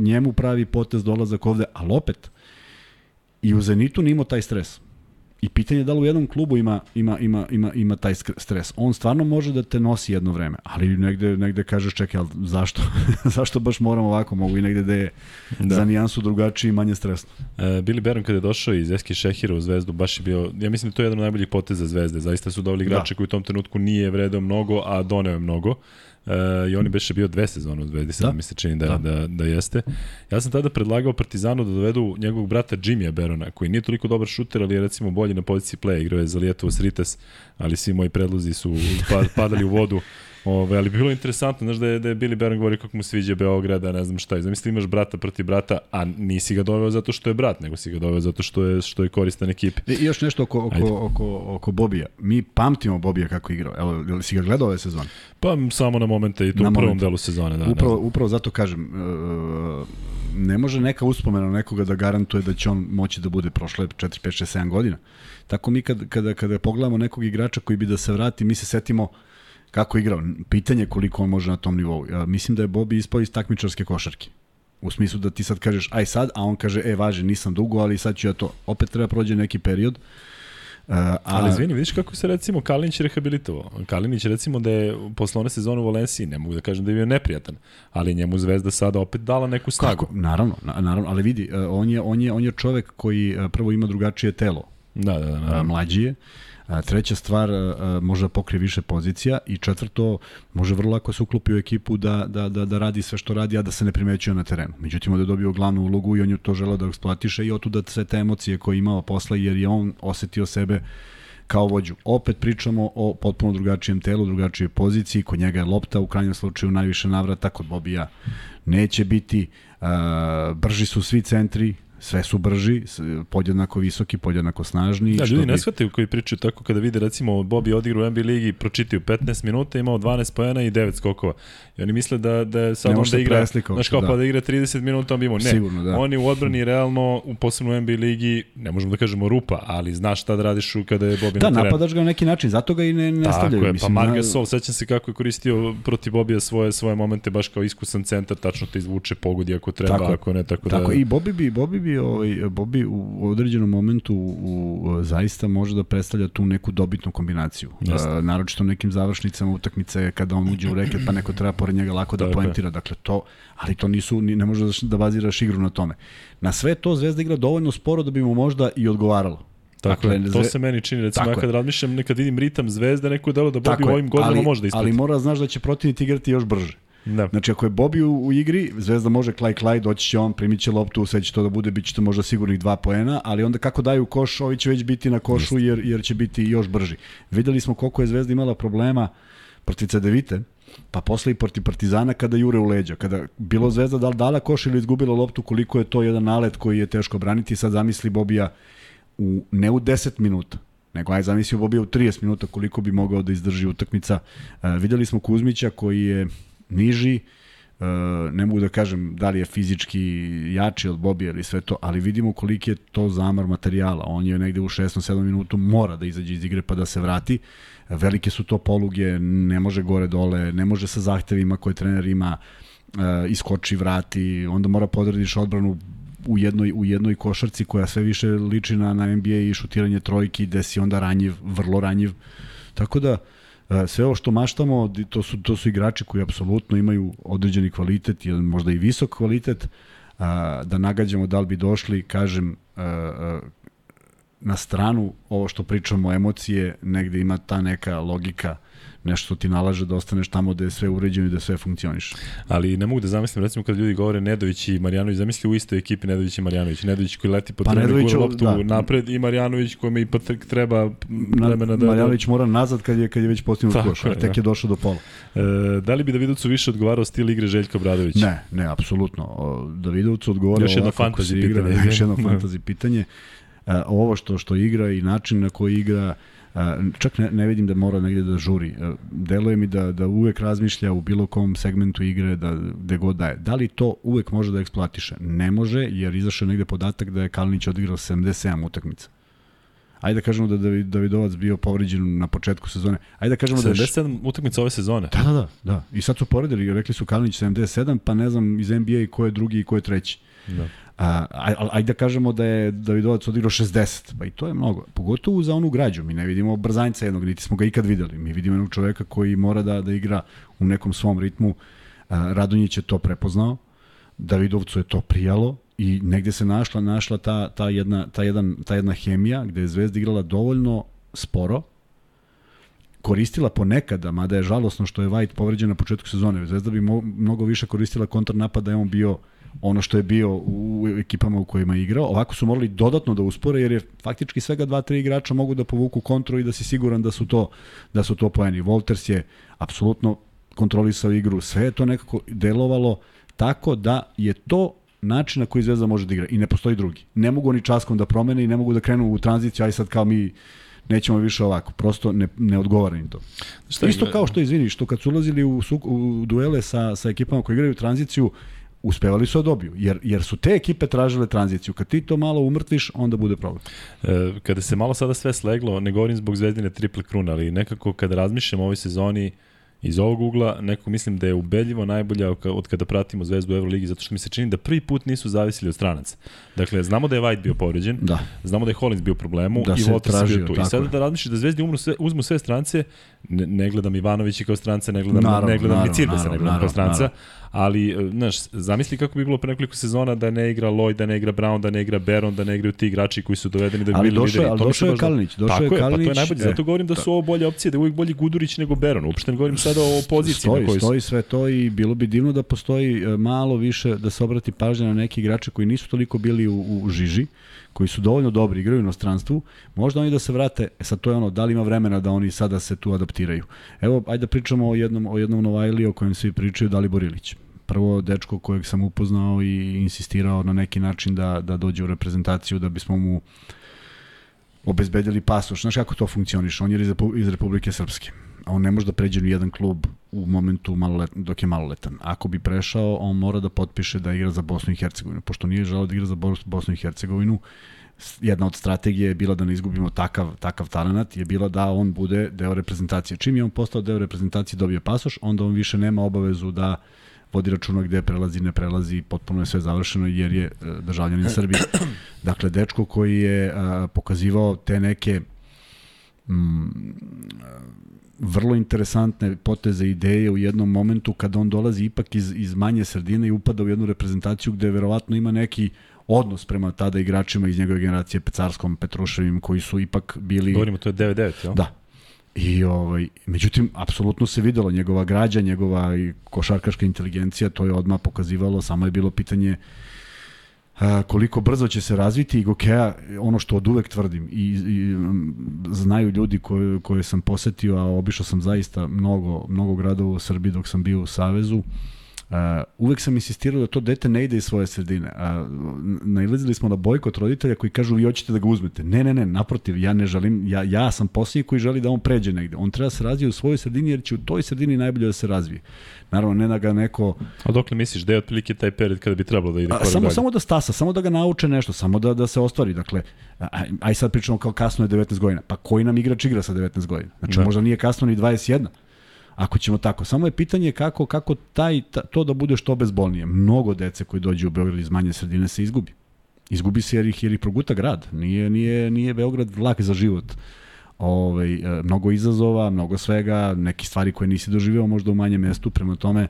Speaker 1: njemu pravi potez dolazak ovde, ali opet, i u Zenitu nimo taj stres. I pitanje je da li u jednom klubu ima, ima, ima, ima, ima taj stres. On stvarno može da te nosi jedno vreme, ali negde, negde kažeš čekaj, ali zašto? [LAUGHS] zašto baš moram ovako? Mogu i negde da je da. za nijansu drugačiji i manje stresno.
Speaker 2: E, Billy Baron kada je došao iz Eski Šehira u Zvezdu, baš je bio, ja mislim da to je jedan od najboljih poteza Zvezde. Zaista su doveli igrače da. koji u tom trenutku nije vredao mnogo, a doneo je mnogo. Uh, I on je beše bio dve sezone u Zvezdi, sad
Speaker 1: Da.
Speaker 2: mi se čini da,
Speaker 1: Da.
Speaker 2: da. Da, jeste. Ja sam tada predlagao Partizanu da dovedu njegovog brata Jimmya Berona, koji nije toliko dobar šuter, ali je recimo bolji na poziciji play, igrao je za Lijetovo Sritas, ali svi moji predlozi su pa- padali u vodu. Ove, ali bi bilo interesantno, znaš da je, da je Billy Baron govori kako mu sviđa Beograda, ne znam šta. I zamisli imaš brata protiv brata, a nisi ga doveo zato što je brat, nego si ga doveo zato što je, što je koristan ekipi.
Speaker 1: I još nešto oko,
Speaker 2: Ajde.
Speaker 1: oko, oko, oko Bobija. Mi pamtimo Bobija kako igrao. Evo, jel si ga gledao ove sezone?
Speaker 2: Pa samo na momente i to
Speaker 1: Na
Speaker 2: u prvom
Speaker 1: momente.
Speaker 2: delu sezone. Da,
Speaker 1: upravo, upravo zato kažem, e, ne može neka uspomena na nekoga da garantuje da će on moći da bude prošle 4, 5, 6, 7 godina. Tako mi kad, kada, kada pogledamo nekog igrača koji bi da se vrati, mi se setimo kako je igrao. Pitanje je koliko on može na tom nivou. Ja, mislim da je Bobby ispao iz takmičarske košarke. U smislu da ti sad kažeš aj sad, a on kaže e važi nisam dugo, ali sad ću ja to. Opet treba prođe neki period. Uh, a,
Speaker 2: Ali izvini, vidiš kako se recimo Kalinić rehabilitovao. Kalinić recimo da je posle one sezone u Valenciji, ne mogu da kažem da je bio neprijatan, ali njemu Zvezda sada opet dala neku snagu.
Speaker 1: Kako? Naravno, na, naravno, ali vidi, e, on je, on je, on je čovek koji e, prvo ima drugačije telo,
Speaker 2: Da, da, da. naravno.
Speaker 1: mlađi je. A, treća stvar, može da pokrije više pozicija i četvrto, može vrlo lako se uklopi u ekipu da, da, da, da radi sve što radi, a da se ne primećuje na terenu. Međutim, ovde je dobio glavnu ulogu i on je to želeo da eksploatiše i otuda sve te emocije koje je imao posle, jer je on osetio sebe kao vođu. Opet pričamo o potpuno drugačijem telu, drugačijoj poziciji, kod njega je lopta u krajnjem slučaju najviše navrata, kod Bobija neće biti, uh, brži su svi centri, sve su brži, podjednako visoki, podjednako snažni.
Speaker 2: Da, ljudi
Speaker 1: bi-
Speaker 2: ne shvataju koji pričaju tako kada vide recimo Bobby odigra u NBA ligi, pročitaju 15 minuta, imao 12 poena i 9 skokova. I oni misle da da je sad on da igra, znaš kao
Speaker 1: da.
Speaker 2: pa da igra 30 minuta on bi imao. Ne,
Speaker 1: Sigurno, da.
Speaker 2: on je u odbrani realno u posebno u NBA ligi, ne možemo da kažemo rupa, ali znaš šta da radiš kada je Bobby
Speaker 1: Da,
Speaker 2: na terenu.
Speaker 1: napadaš ga na neki način, zato ga i ne, ne
Speaker 2: Tako
Speaker 1: stavljaju.
Speaker 2: je, pa
Speaker 1: mislim,
Speaker 2: Marc
Speaker 1: na-
Speaker 2: Gasol, sećam se kako je koristio protiv Bobija svoje svoje momente baš kao iskusan centar, tačno te izvuče, pogodi ako treba,
Speaker 1: Tako
Speaker 2: ako ne, tako,
Speaker 1: Tako
Speaker 2: da...
Speaker 1: i Bobby bi Bobby bi ovaj Bobby u određenom momentu u, u, zaista može da predstavlja tu neku dobitnu kombinaciju.
Speaker 2: Jeste.
Speaker 1: Uh, naročito u nekim završnicama utakmice kada on uđe u reket pa neko treba pored njega lako da
Speaker 2: je.
Speaker 1: poentira. Dakle to, ali to nisu ni- ne možeš da baziraš igru na tome. Na sve to Zvezda igra dovoljno sporo da bi mu možda i odgovaralo.
Speaker 2: Tako
Speaker 1: Dakle,
Speaker 2: je, to se meni čini, recimo ja kad razmišljam, nekad vidim ritam zvezde, neko delo da Bobby
Speaker 1: Tako
Speaker 2: u ovim godinama može da isprati.
Speaker 1: ali mora da znaš da će protivnik igrati još brže.
Speaker 2: Da.
Speaker 1: Znači, ako je Bobby u, u igri, Zvezda može klaj klaj, doći će on, primit će loptu, sve će to da bude, bit će to možda sigurnih dva poena, ali onda kako daju koš, ovi će već biti na košu jer, jer će biti još brži. Videli smo koliko je Zvezda imala problema protiv Cedevite, pa posle i protiv Partizana kada jure u leđa. Kada bilo Zvezda da li dala koš ili izgubila loptu, koliko je to jedan nalet koji je teško braniti, sad zamisli Bobija u, ne u 10 minuta, nego aj zamisli Bobija u 30 minuta koliko bi mogao da izdrži utakmica. E, videli smo Kuzmića koji je niži, e, ne mogu da kažem da li je fizički jači od Bobija ili sve to, ali vidimo koliki je to zamar materijala. On je negde u 6-7 minutu mora da izađe iz igre pa da se vrati. Velike su to poluge, ne može gore dole, ne može sa zahtevima koje trener ima, e, iskoči, vrati, onda mora podradiš odbranu u jednoj, u jednoj košarci koja sve više liči na, na NBA i šutiranje trojki, gde si onda ranjiv, vrlo ranjiv. Tako da, e, sve ovo što maštamo, to su, to su igrači koji apsolutno imaju određeni kvalitet, jedan možda i visok kvalitet, a, da nagađamo da li bi došli, kažem, a, na stranu ovo što pričamo emocije, negde ima ta neka logika, nešto ti nalaže da ostaneš tamo gde je sve uređeno i da sve funkcioniše.
Speaker 2: Ali ne mogu da zamislim, recimo kad ljudi govore Nedović i Marjanović, zamisli u istoj ekipi Nedović i Marjanović. Nedović koji leti po
Speaker 1: Pa
Speaker 2: gura loptu
Speaker 1: da.
Speaker 2: napred i Marjanović kome ipak tek treba
Speaker 1: Na,
Speaker 2: vremena da...
Speaker 1: Marjanović mora nazad kad je, kad je već postignut koš, a tek
Speaker 2: da.
Speaker 1: je došao do pola.
Speaker 2: E, da li bi Davidovcu više odgovarao stil igre Željka Bradovića?
Speaker 1: Ne, ne, apsolutno. Davidovcu odgovara
Speaker 2: Još jedno fantasy
Speaker 1: se igra,
Speaker 2: pitanje. [LAUGHS]
Speaker 1: Još jedno
Speaker 2: Da.
Speaker 1: fantasy pitanje. E, ovo što što igra i način na koji igra, čak ne, ne vidim da mora negde da žuri. Deluje mi da, da uvek razmišlja u bilo kom segmentu igre, da gde god daje. Da li to uvek može da eksploatiše? Ne može, jer izašao negde podatak da je Kalinić odigrao 77 utakmica. Ajde da kažemo da je David- Davidovac bio povređen na početku sezone. Ajde da kažemo da je
Speaker 2: 77 utakmica ove sezone.
Speaker 1: Da, da, da, da. I sad su poredili, rekli su Kalinić 77, pa ne znam iz NBA ko je drugi i ko je treći.
Speaker 2: Da.
Speaker 1: A, aj- aj- ajde da kažemo da je Davidovac odigrao 60, pa i to je mnogo. Pogotovo za onu građu, mi ne vidimo brzanjca jednog, niti smo ga ikad videli. Mi vidimo jednog čoveka koji mora da, da igra u nekom svom ritmu. A, Radonjić je to prepoznao, Davidovcu je to prijalo i negde se našla našla ta, ta, jedna, ta, jedan, ta jedna hemija gde je Zvezda igrala dovoljno sporo, koristila ponekada, mada je žalosno što je White povređen na početku sezone. Zvezda bi mo mnogo više koristila kontrnapad da je on bio ono što je bio u ekipama u kojima je igrao. Ovako su morali dodatno da uspore jer je faktički svega dva, tri igrača mogu da povuku kontru i da si siguran da su to da su to poeni. Wolters je apsolutno kontrolisao igru, sve je to nekako delovalo tako da je to način na koji Zvezda može da igra i ne postoji drugi. Ne mogu oni časkom da promene i ne mogu da krenu u tranziciju, aj sad kao mi nećemo više ovako. Prosto ne, ne odgovara im to. Šta Isto kao što, izvini, što kad su ulazili u, u duele sa, sa ekipama koji igraju tranziciju, uspevali su da dobiju, jer, jer su te ekipe tražile tranziciju. Kad ti to malo umrtviš, onda bude problem.
Speaker 2: E, kada se malo sada sve sleglo, ne govorim zbog zvezdine triple kruna, ali nekako kada razmišljam o ovoj sezoni, iz ovog ugla neko mislim da je ubedljivo najbolja od kada pratimo Zvezdu u Euroligi zato što mi se čini da prvi put nisu zavisili od stranaca. Dakle, znamo da je White bio povređen,
Speaker 1: da.
Speaker 2: znamo da je Hollins bio problemu da i Walters bio tu. I sada da razmišljaš da Zvezdi umru sve, uzmu sve strance, ne, ne gledam Ivanovića kao strance, ne gledam, naravno, ne gledam ni Cirbesa, ne gledam kao stranca, naravno ali, e, znaš, zamisli kako bi bilo pre nekoliko sezona da ne igra Lloyd, da ne igra Brown, da ne igra Baron, da ne igraju ti igrači koji su dovedeni da bi bili lideri.
Speaker 1: Ali došao je Kalinić, došao je Kalinić.
Speaker 2: Pa to je najbolje, zato govorim da su ovo bolje opcije, da je uvijek bolji Gudurić nego Baron. Uopšte ne govorim sada o poziciji
Speaker 1: stoji,
Speaker 2: na kojoj
Speaker 1: su. Stoji sve to i bilo bi divno da postoji e, malo više, da se obrati pažnja na neki igrače koji nisu toliko bili u, u žiži, koji su dovoljno dobri, igraju u inostranstvu, možda oni da se vrate, e sad to je ono, da li ima vremena da oni sada se tu adaptiraju. Evo, ajde da pričamo o jednom, o jednom Novajli o kojem svi pričaju, Dalibor Ilić prvo dečko kojeg sam upoznao i insistirao na neki način da, da dođe u reprezentaciju da bismo mu obezbedili pasoš. Znaš kako to funkcioniše? On je iz Republike Srpske. A on ne može da pređe ni jedan klub u momentu malolet, dok je maloletan. Ako bi prešao, on mora da potpiše da igra za Bosnu i Hercegovinu. Pošto nije želeo da igra za Bosnu i Hercegovinu, jedna od strategije je bila da ne izgubimo takav, takav talent, je bila da on bude deo reprezentacije. Čim je on postao deo reprezentacije dobije pasoš, onda on više nema obavezu da vodi računa gde prelazi, ne prelazi, potpuno je sve završeno jer je e, državljanin [CLEARS THROAT] Srbije. Dakle, dečko koji je a, pokazivao te neke mm, vrlo interesantne poteze ideje u jednom momentu kada on dolazi ipak iz, iz manje sredine i upada u jednu reprezentaciju gde verovatno ima neki odnos prema tada igračima iz njegove generacije Pecarskom, Petruševim, koji su ipak bili...
Speaker 2: Govorimo, to je 9-9, jel?
Speaker 1: Da, I ovaj, međutim, apsolutno se videlo njegova građa, njegova košarkaška inteligencija, to je odmah pokazivalo, samo je bilo pitanje a, koliko brzo će se razviti i Gokeja, ono što od uvek tvrdim i, i znaju ljudi koje, koje sam posetio, a obišao sam zaista mnogo, mnogo gradova u Srbiji dok sam bio u Savezu, Uh, uvek sam insistirao da to dete ne ide iz svoje sredine. Uh, nailazili smo na bojkot roditelja koji kažu vi hoćete da ga uzmete. Ne, ne, ne, naprotiv, ja ne želim, ja, ja sam posljednji koji želi da on pređe negde. On treba da se razvije u svojoj sredini jer će u toj sredini najbolje da se razvije. Naravno, ne da ga neko...
Speaker 2: A dok li misliš da je otprilike taj period kada bi trebalo da ide
Speaker 1: korak samo, dalje? Samo da stasa, samo da ga nauče nešto, samo da, da se ostvari. Dakle, aj, aj sad pričamo kao kasno je 19 godina. Pa koji nam igrač igra sa 19 godina? Znači, da. možda nije kasno ni 21 ako ćemo tako. Samo je pitanje kako, kako taj, ta, to da bude što bezbolnije. Mnogo dece koji dođe u Beograd iz manje sredine se izgubi. Izgubi se jer ih, jer ih proguta grad. Nije, nije, nije Beograd vlak za život. Ove, ovaj, mnogo izazova, mnogo svega, neke stvari koje nisi doživeo možda u manjem mestu, prema tome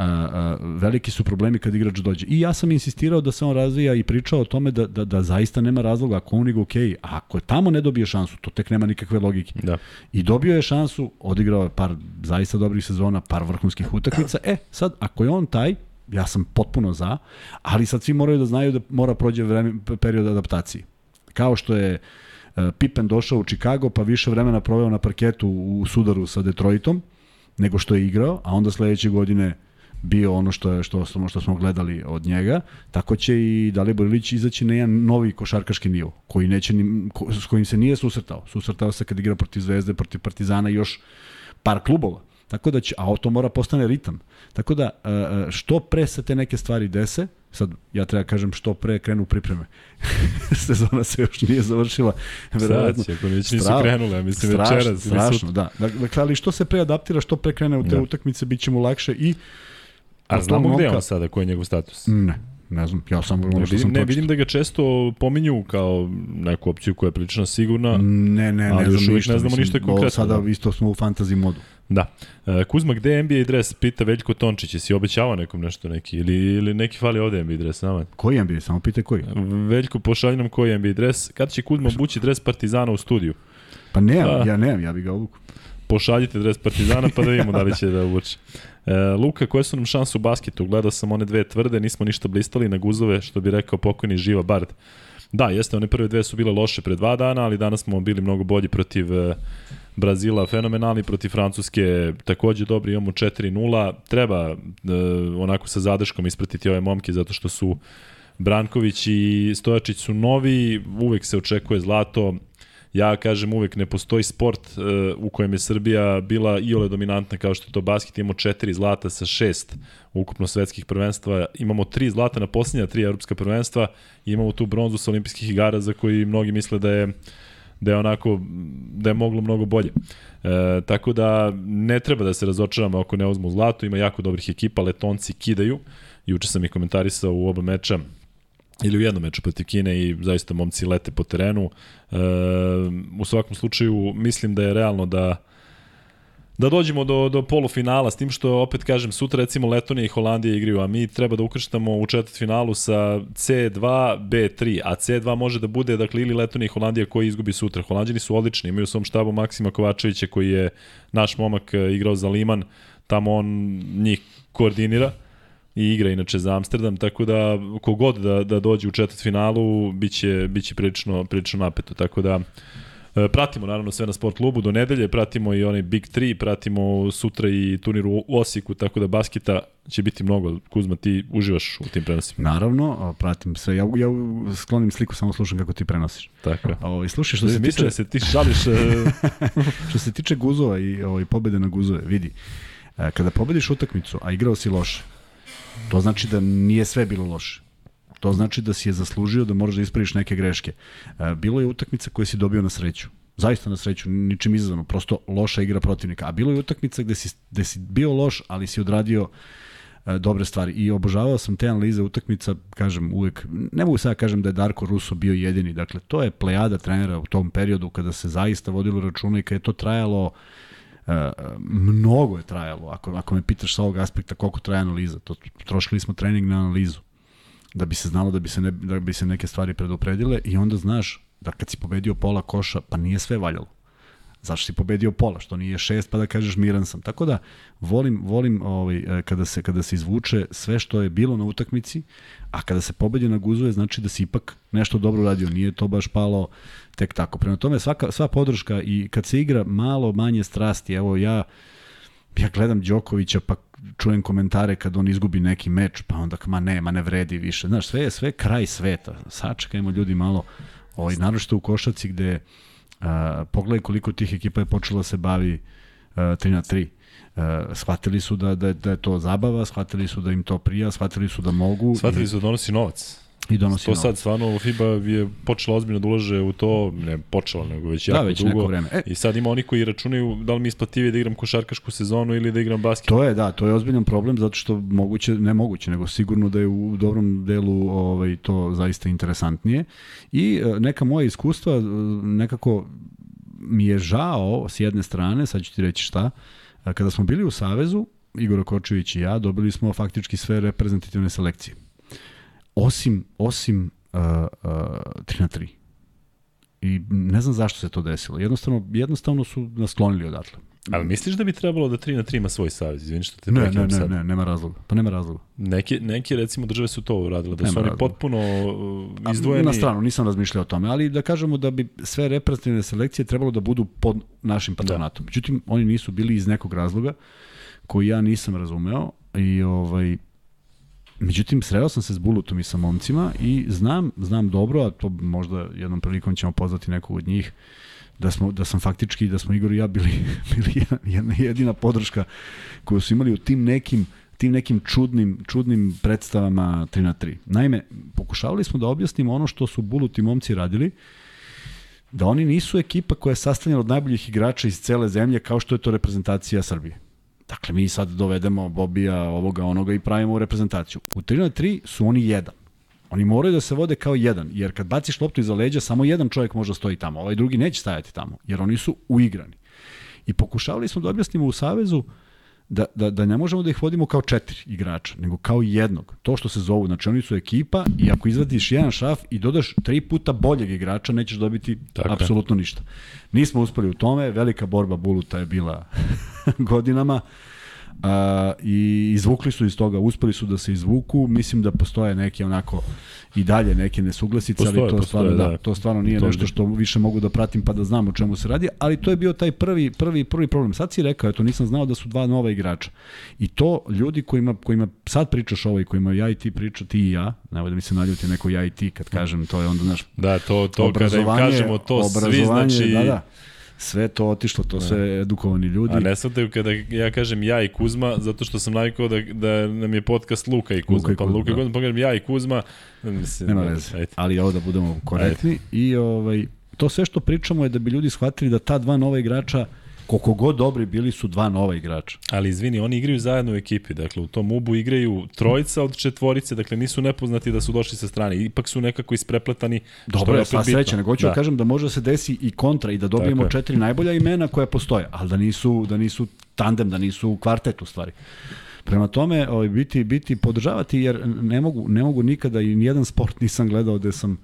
Speaker 1: a, a, veliki su problemi kad igrač dođe. I ja sam insistirao da se on razvija i pričao o tome da, da, da zaista nema razloga, ako on igra ok, a ako tamo ne dobije šansu, to tek nema nikakve logike.
Speaker 2: Da.
Speaker 1: I dobio je šansu, odigrao je par zaista dobrih sezona, par vrhunskih utakmica. E, sad, ako je on taj, ja sam potpuno za, ali sad svi moraju da znaju da mora prođe vreme, period adaptacije. Kao što je uh, Pippen došao u Chicago, pa više vremena proveo na parketu u sudaru sa Detroitom, nego što je igrao, a onda sledeće godine bio ono što što smo što smo gledali od njega, tako će i Dalibor Ilić izaći na jedan novi košarkaški nivo, koji neće ni, ko, s kojim se nije susretao. Susretao se kad igra protiv Zvezde, protiv Partizana i još par klubova. Tako da će, a to mora postane ritam. Tako da, e, e, što pre se te neke stvari dese, sad ja treba kažem što pre krenu pripreme. [LAUGHS] Sezona se još nije završila.
Speaker 2: Verovatno. Sad će, ako već nisu krenule, ja mislim strašno, večeras.
Speaker 1: Strašno, da. Dakle, ali što se pre adaptira, što pre krene u te da. utakmice, bit će mu lakše i
Speaker 2: A znamo gde je on sada, koji je njegov status?
Speaker 1: Ne, ne znam, ja sam
Speaker 2: ono što sam Ne, vidim da ga često pominju kao neku opciju koja je prilično sigurna.
Speaker 1: Ne, ne, ne znam ništa.
Speaker 2: Ne znamo ništa konkretno.
Speaker 1: Sada da. isto smo u fantasy modu.
Speaker 2: Da. E, Kuzma, gde je NBA dres? Pita Veljko Tončić, jesi obećavao nekom nešto neki? Ili, ili neki fali ovde NBA dres nama?
Speaker 1: Koji NBA? Samo pite koji.
Speaker 2: Veljko, pošalji nam koji NBA dres. Kad će Kuzma bući dres Partizana u studiju?
Speaker 1: Pa nemam, pa, ja nemam, ja bih ga obuku.
Speaker 2: pošaljite dres Partizana pa da vidimo da li će da uvuče. [LAUGHS] E, Luka, koje su nam šanse u basketu? Gledao sam one dve tvrde, nismo ništa blistali na guzove, što bi rekao pokojni Živa Bard. Da, jeste, one prve dve su bile loše pre dva dana, ali danas smo bili mnogo bolji protiv e, Brazila fenomenalni, protiv Francuske takođe dobri, imamo 4-0. Treba e, onako sa zadrškom ispratiti ove momke zato što su Branković i Stojačić su novi, uvek se očekuje zlato, ja kažem uvek ne postoji sport uh, u kojem je Srbija bila i ole dominantna kao što je to basket, imamo četiri zlata sa šest ukupno svetskih prvenstva, imamo tri zlata na posljednja tri evropska prvenstva. I imamo tu bronzu sa olimpijskih igara za koji mnogi misle da je da je onako da je moglo mnogo bolje. E, tako da ne treba da se razočaramo ako ne uzmu zlato, ima jako dobrih ekipa, letonci kidaju. Juče sam ih komentarisao u oba meča ili u jednom meču protiv Kine i zaista momci lete po terenu. E, u svakom slučaju mislim da je realno da da dođemo do, do polufinala, s tim što, opet kažem, sutra recimo Letonija i Holandija igraju, a mi treba da ukrštamo u četvrt finalu sa C2, B3, a C2 može da bude, dakle, ili Letonija i Holandija koji izgubi sutra. Holandjani su odlični, imaju u svom štabu Maksima Kovačevića koji je naš momak e, igrao za Liman, tamo on njih koordinira i igra inače za Amsterdam, tako da kogod da, da dođe u četvrt finalu, biće, biće prilično, prilično napeto, tako da E, pratimo naravno sve na sport klubu do nedelje, pratimo i onaj Big 3, pratimo sutra i turnir u Osijeku, tako da basketa će biti mnogo. Kuzma, ti uživaš u tim prenosima?
Speaker 1: Naravno, pratim sve. Ja, ja sklonim sliku, samo slušam kako ti prenosiš.
Speaker 2: Tako.
Speaker 1: Ovo, slušaj, što se tiče...
Speaker 2: Da se ti žališ... E, [LAUGHS]
Speaker 1: što se tiče guzova i ovaj, pobede na guzove, vidi, e, kada pobediš utakmicu, a igrao si loše, to znači da nije sve bilo loše. To znači da si je zaslužio da moraš da ispraviš neke greške. E, bilo je utakmica koje si dobio na sreću. Zaista na sreću, ničim izazvano, prosto loša igra protivnika. A bilo je utakmica gde si, gde si bio loš, ali si odradio e, dobre stvari. I obožavao sam te analize utakmica, kažem uvek, ne mogu sada da kažem da je Darko Russo bio jedini, dakle to je plejada trenera u tom periodu kada se zaista vodilo računa i kada je to trajalo Uh, mnogo je trajalo, ako, ako me pitaš sa ovog aspekta koliko traje analiza, to trošili smo trening na analizu da bi se znalo da bi se, ne, da bi se neke stvari predupredile i onda znaš da kad si pobedio pola koša, pa nije sve valjalo. Zašto si pobedio pola, što nije šest, pa da kažeš miran sam. Tako da volim, volim ovaj, e, kada, se, kada se izvuče sve što je bilo na utakmici, a kada se pobedi na guzuje, znači da si ipak nešto dobro radio. Nije to baš palo tek tako. Prema tome, svaka, sva podrška i kad se igra malo manje strasti, evo ja ja gledam Đokovića pa čujem komentare kad on izgubi neki meč, pa onda ma ne, ma ne vredi više. Znaš, sve je sve kraj sveta. Sačekajmo ljudi malo, ovaj, naročito u košaci gde a, pogledaj koliko tih ekipa je počela da se bavi a, 3 na 3. Uh, shvatili su da, da, da je to zabava, shvatili su da im to prija, shvatili su da mogu.
Speaker 2: Shvatili su da donosi novac.
Speaker 1: I donosi
Speaker 2: to sad stvarno FIBA je počela ozbiljno da ulaže u to, ne počela, nego već
Speaker 1: da,
Speaker 2: jako
Speaker 1: već
Speaker 2: dugo.
Speaker 1: Neko vreme. E.
Speaker 2: I sad ima oni koji računaju da li mi isplativije da igram košarkašku sezonu ili da igram basket.
Speaker 1: To je, da, to je ozbiljan problem zato što moguće, ne moguće, nego sigurno da je u dobrom delu ovaj, to zaista interesantnije. I e, neka moja iskustva, e, nekako mi je žao s jedne strane, sad ću ti reći šta, e, kada smo bili u Savezu, Igor Kočević i ja, dobili smo faktički sve reprezentativne selekcije osim, osim uh, uh, 3 na 3. I ne znam zašto se to desilo. Jednostavno, jednostavno su nas sklonili odatle.
Speaker 2: Ali misliš da bi trebalo da 3 na 3 ima svoj savez? Izvini što te
Speaker 1: ne, ne, ne, ne, nema razloga. Pa nema razloga.
Speaker 2: Neke, neke recimo države su to uradile, da nema su oni razloga. potpuno uh, izdvojeni.
Speaker 1: Na stranu, nisam razmišljao o tome, ali da kažemo da bi sve reprezentativne selekcije trebalo da budu pod našim patronatom. Da. Međutim, oni nisu bili iz nekog razloga koji ja nisam razumeo i ovaj Međutim, sreo sam se s Bulutom i sa momcima i znam, znam dobro, a to možda jednom prilikom ćemo pozvati nekog od njih, da, smo, da sam faktički, da smo Igor i ja bili, [LAUGHS] bili jedna, jedina podrška koju su imali u tim nekim tim nekim čudnim, čudnim predstavama 3 na 3. Naime, pokušavali smo da objasnimo ono što su Bulut i momci radili, da oni nisu ekipa koja je sastavljena od najboljih igrača iz cele zemlje kao što je to reprezentacija Srbije. Dakle, mi sad dovedemo Bobija, ovoga, onoga i pravimo reprezentaciju. U 3 na 3 su oni jedan. Oni moraju da se vode kao jedan, jer kad baciš loptu iza leđa, samo jedan čovjek može da stoji tamo, ovaj drugi neće stajati tamo, jer oni su uigrani. I pokušavali smo da objasnimo u Savezu da, da, da ne možemo da ih vodimo kao četiri igrača, nego kao jednog. To što se zovu, znači oni su ekipa i ako izvadiš jedan šaf i dodaš tri puta boljeg igrača, nećeš dobiti
Speaker 2: Tako je.
Speaker 1: apsolutno ništa. Nismo uspeli u tome, velika borba Buluta je bila [LAUGHS] godinama. A, I izvukli su iz toga, uspeli su da se izvuku, mislim da postoje neke onako i dalje neke nesuglasice,
Speaker 2: Postoje,
Speaker 1: ali to
Speaker 2: postoje,
Speaker 1: stvarno, da.
Speaker 2: da.
Speaker 1: to stvarno nije
Speaker 2: To
Speaker 1: nešto što više mogu da pratim pa da znam o čemu se radi, ali to je bio taj prvi, prvi, prvi problem. Sad si rekao, eto, nisam znao da su dva nova igrača. I to ljudi kojima, kojima sad pričaš ovo i kojima ja i ti priča, ti i ja, nemoj da mi se naljuti neko ja i ti kad kažem, to je onda, znaš,
Speaker 2: Da, to, to kada im kažemo to svi, znači...
Speaker 1: da, da. Sve to otišlo, to sve edukovani ljudi.
Speaker 2: A ne shvataju kada ja kažem ja i Kuzma, zato što sam navikao da, da nam je podcast Luka i Kuzma.
Speaker 1: Luka i
Speaker 2: pa
Speaker 1: Kuzma,
Speaker 2: Luka i
Speaker 1: da.
Speaker 2: Kuzma, pa kažem ja i Kuzma. Mislim,
Speaker 1: Nema
Speaker 2: da,
Speaker 1: veze.
Speaker 2: ajde.
Speaker 1: Ali ovo da budemo korektni i ovaj to sve što pričamo je da bi ljudi shvatili da ta dva nova igrača koliko god dobri bili su dva nova igrača.
Speaker 2: Ali izvini, oni igraju zajedno u ekipi, dakle u tom ubu igraju trojica od četvorice, dakle nisu nepoznati da su došli sa strane, ipak su nekako isprepletani.
Speaker 1: Dobro, je, sva sreća, nego hoću da. da kažem da može da se desi i kontra i da dobijemo
Speaker 2: Tako
Speaker 1: četiri najbolja imena koja postoje, ali da nisu da nisu tandem, da nisu kvartet u stvari. Prema tome, ovaj biti biti podržavati jer ne mogu ne mogu nikada i nijedan sport nisam gledao da sam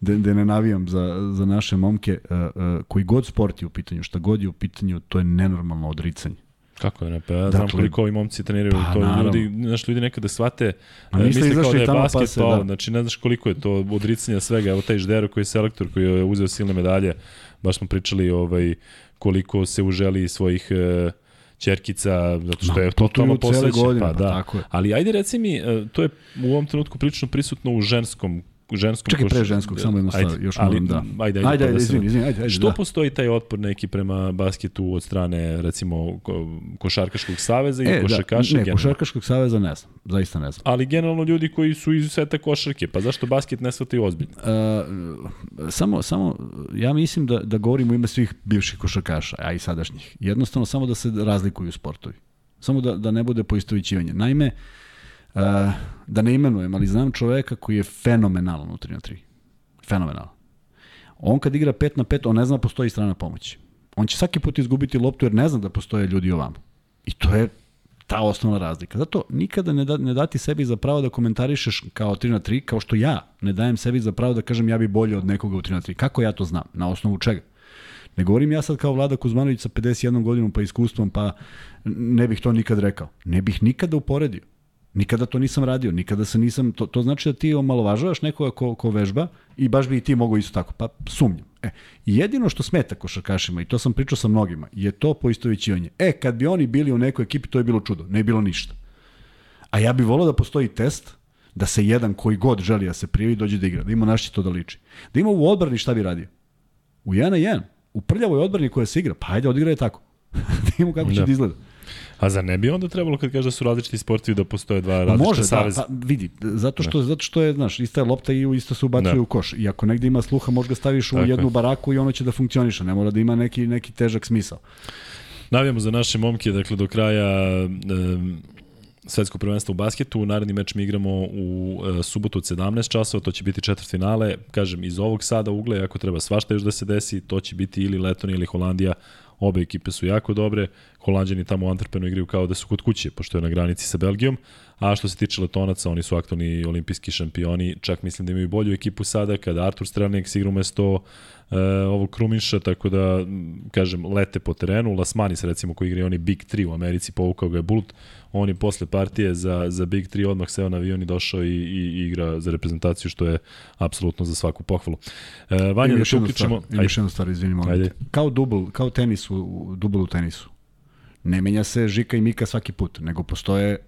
Speaker 1: da, da ne navijam za, za naše momke uh, uh, koji god sport je u pitanju, šta god je u pitanju, to je nenormalno odricanje.
Speaker 2: Kako je, ne, pa ja znam
Speaker 1: Dakle,
Speaker 2: koliko ovi momci treniraju,
Speaker 1: pa,
Speaker 2: to
Speaker 1: naravno.
Speaker 2: ljudi, znaš, ljudi nekada shvate,
Speaker 1: A
Speaker 2: misle kao da je
Speaker 1: tamo pa
Speaker 2: basket,
Speaker 1: se,
Speaker 2: pa,
Speaker 1: da.
Speaker 2: znači ne znaš koliko je to odricanja svega, evo taj Ždero koji je selektor, koji je uzeo silne medalje, baš smo pričali ovaj, koliko se uželi svojih e, ćerkica, zato što
Speaker 1: Ma,
Speaker 2: je totalno
Speaker 1: cele
Speaker 2: posvećen,
Speaker 1: godine,
Speaker 2: pa
Speaker 1: pa
Speaker 2: da.
Speaker 1: tako je.
Speaker 2: Ali ajde reci mi, e, to je u ovom trenutku prilično prisutno u ženskom ženskom
Speaker 1: Čekaj, pre ženskog, samo jednu stvar, još
Speaker 2: ali,
Speaker 1: moram da.
Speaker 2: Ajde,
Speaker 1: Ajde,
Speaker 2: ajde, pa
Speaker 1: ajde,
Speaker 2: da se-
Speaker 1: izvini, izvini, ajde, ajde,
Speaker 2: Što
Speaker 1: da.
Speaker 2: postoji taj otpor neki prema basketu od strane, recimo, ko- košarkaškog saveza i
Speaker 1: E,
Speaker 2: košarkaša?
Speaker 1: da, ne,
Speaker 2: generalno?
Speaker 1: košarkaškog saveza ne znam, zaista ne znam.
Speaker 2: Ali generalno ljudi koji su iz sveta košarke, pa zašto basket ne shvataju ozbiljno?
Speaker 1: Uh, samo, samo, ja mislim da, da govorim u ime svih bivših košarkaša, a i sadašnjih. Jednostavno samo da se razlikuju sportovi. Samo da, da ne bude poistovićivanje. Naime, uh, da ne imenujem, ali znam čoveka koji je fenomenalan u 3 na 3. Fenomenalan. On kad igra 5 na 5, on ne zna da postoji strana pomoći. On će svaki put izgubiti loptu jer ne zna da postoje ljudi ovamo. I to je ta osnovna razlika. Zato nikada ne, da, ne dati sebi za pravo da komentarišeš kao 3 na 3, kao što ja ne dajem sebi za pravo da kažem ja bi bolje od nekoga u 3 na 3. Kako ja to znam? Na osnovu čega? Ne govorim ja sad kao Vlada Kuzmanović sa 51 godinom pa iskustvom, pa ne bih to nikad rekao. Ne bih nikada uporedio. Nikada to nisam radio, nikada se nisam, to, to znači da ti omalovažavaš nekoga ko, ko vežba i baš bi i ti mogao isto tako, pa sumnjam. E, jedino što smeta košarkašima, i to sam pričao sa mnogima, je to poistovićivanje. E, kad bi oni bili u nekoj ekipi, to je bilo čudo, ne je bilo ništa. A ja bih volao da postoji test, da se jedan koji god želi da se prijavi dođe da igra, da ima naši to da liči. Da ima u odbrani šta bi radio. U 1 na 1, u prljavoj odbrani koja se igra, pa ajde odigraj tako. [LAUGHS] da imamo kako će
Speaker 2: Da.
Speaker 1: da izgleda.
Speaker 2: A za ne bi onda trebalo kad kaže da su različiti sportovi da postoje dva
Speaker 1: Pa
Speaker 2: različita
Speaker 1: može, da,
Speaker 2: saveza?
Speaker 1: pa vidi, zato što, zato što je, znaš, ista je lopta i isto se ubacuje
Speaker 2: Da.
Speaker 1: u koš. I ako negde ima sluha, možeš ga staviš u
Speaker 2: Tako
Speaker 1: jednu
Speaker 2: je.
Speaker 1: baraku i ono će da funkcioniše. Ne mora da ima neki, neki težak smisao.
Speaker 2: Navijamo za naše momke, dakle do kraja um, svetsko prvenstvo u basketu. Naredni meč mi igramo u uh, subotu od 17 časova, to će biti četvrt finale. Kažem, iz ovog sada ugla, ako treba svašta još da se desi, to će biti ili Letonija ili Holandija. Obe ekipe su jako dobre. Holandjani tamo u Antwerpenu igraju kao da su kod kuće, pošto je na granici sa Belgijom. A što se tiče Letonaca, oni su aktualni olimpijski šampioni. Čak mislim da imaju bolju ekipu sada, kada Artur Strelnik igra umesto e, ovog Kruminša, tako da, kažem, lete po terenu. Lasmanis, recimo, koji igra oni Big 3 u Americi, povukao ga je Bulut. On je posle partije za, za Big 3 odmah seo na avion i došao i, i, i igra za reprezentaciju, što je apsolutno za svaku pohvalu. E, Vanja, da
Speaker 1: jednu
Speaker 2: uključimo...
Speaker 1: ima još jednu stvar, izvini, molim te. Kao dubl, kao tenis u, u dubl u tenisu. Ne menja se Žika i Mika svaki put, nego postoje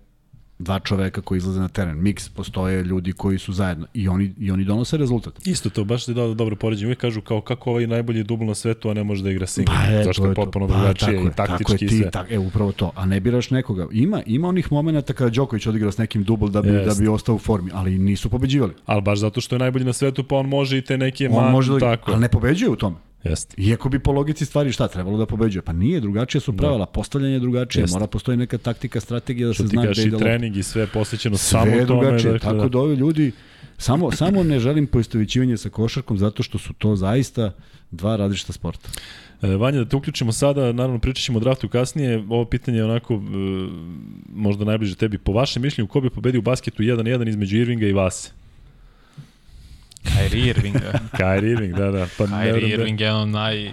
Speaker 1: dva čoveka koji izlaze na teren. Miks postoje ljudi koji su zajedno i oni, i oni donose rezultat.
Speaker 2: Isto to, baš ti dao dobro poređenje. Uvijek kažu kao kako ovaj najbolji dubl na svetu, a ne može da igra single.
Speaker 1: e,
Speaker 2: Zašto
Speaker 1: to
Speaker 2: je potpuno drugačije
Speaker 1: tako je,
Speaker 2: i taktički
Speaker 1: tako je, ti,
Speaker 2: sve.
Speaker 1: Tak, e, upravo to. A ne biraš nekoga. Ima, ima onih momenata kada Đoković odigra s nekim dubl da bi,
Speaker 2: Jest.
Speaker 1: da bi ostao u formi, ali nisu pobeđivali.
Speaker 2: Ali baš zato što je najbolji na svetu, pa on može i te neke
Speaker 1: On
Speaker 2: man,
Speaker 1: može da,
Speaker 2: tako.
Speaker 1: ali ne pobeđuje u tome.
Speaker 2: Jeste.
Speaker 1: Iako bi po logici stvari šta trebalo da pobeđuje. Pa nije, drugačije su pravila, postavljanje je drugačije,
Speaker 2: Jeste.
Speaker 1: mora postoji neka taktika, strategija da
Speaker 2: Što
Speaker 1: se zna gde ide lopta.
Speaker 2: trening i sve posvećeno
Speaker 1: Sve
Speaker 2: samo
Speaker 1: je
Speaker 2: tome.
Speaker 1: drugačije,
Speaker 2: dakle,
Speaker 1: tako da ovi ljudi Samo, samo ne želim poistovićivanje sa košarkom zato što su to zaista dva različita sporta.
Speaker 2: E, Vanja, da te uključimo sada, naravno pričat ćemo o draftu kasnije, ovo pitanje je onako e, možda najbliže tebi. Po vašem mišljenju, ko bi pobedio u basketu 1-1 između Irvinga i Vase?
Speaker 3: Kyrie Irvinga. [LAUGHS]
Speaker 2: Kyrie Irving, da, da.
Speaker 3: Pa Kyrie Irving je jedan od naj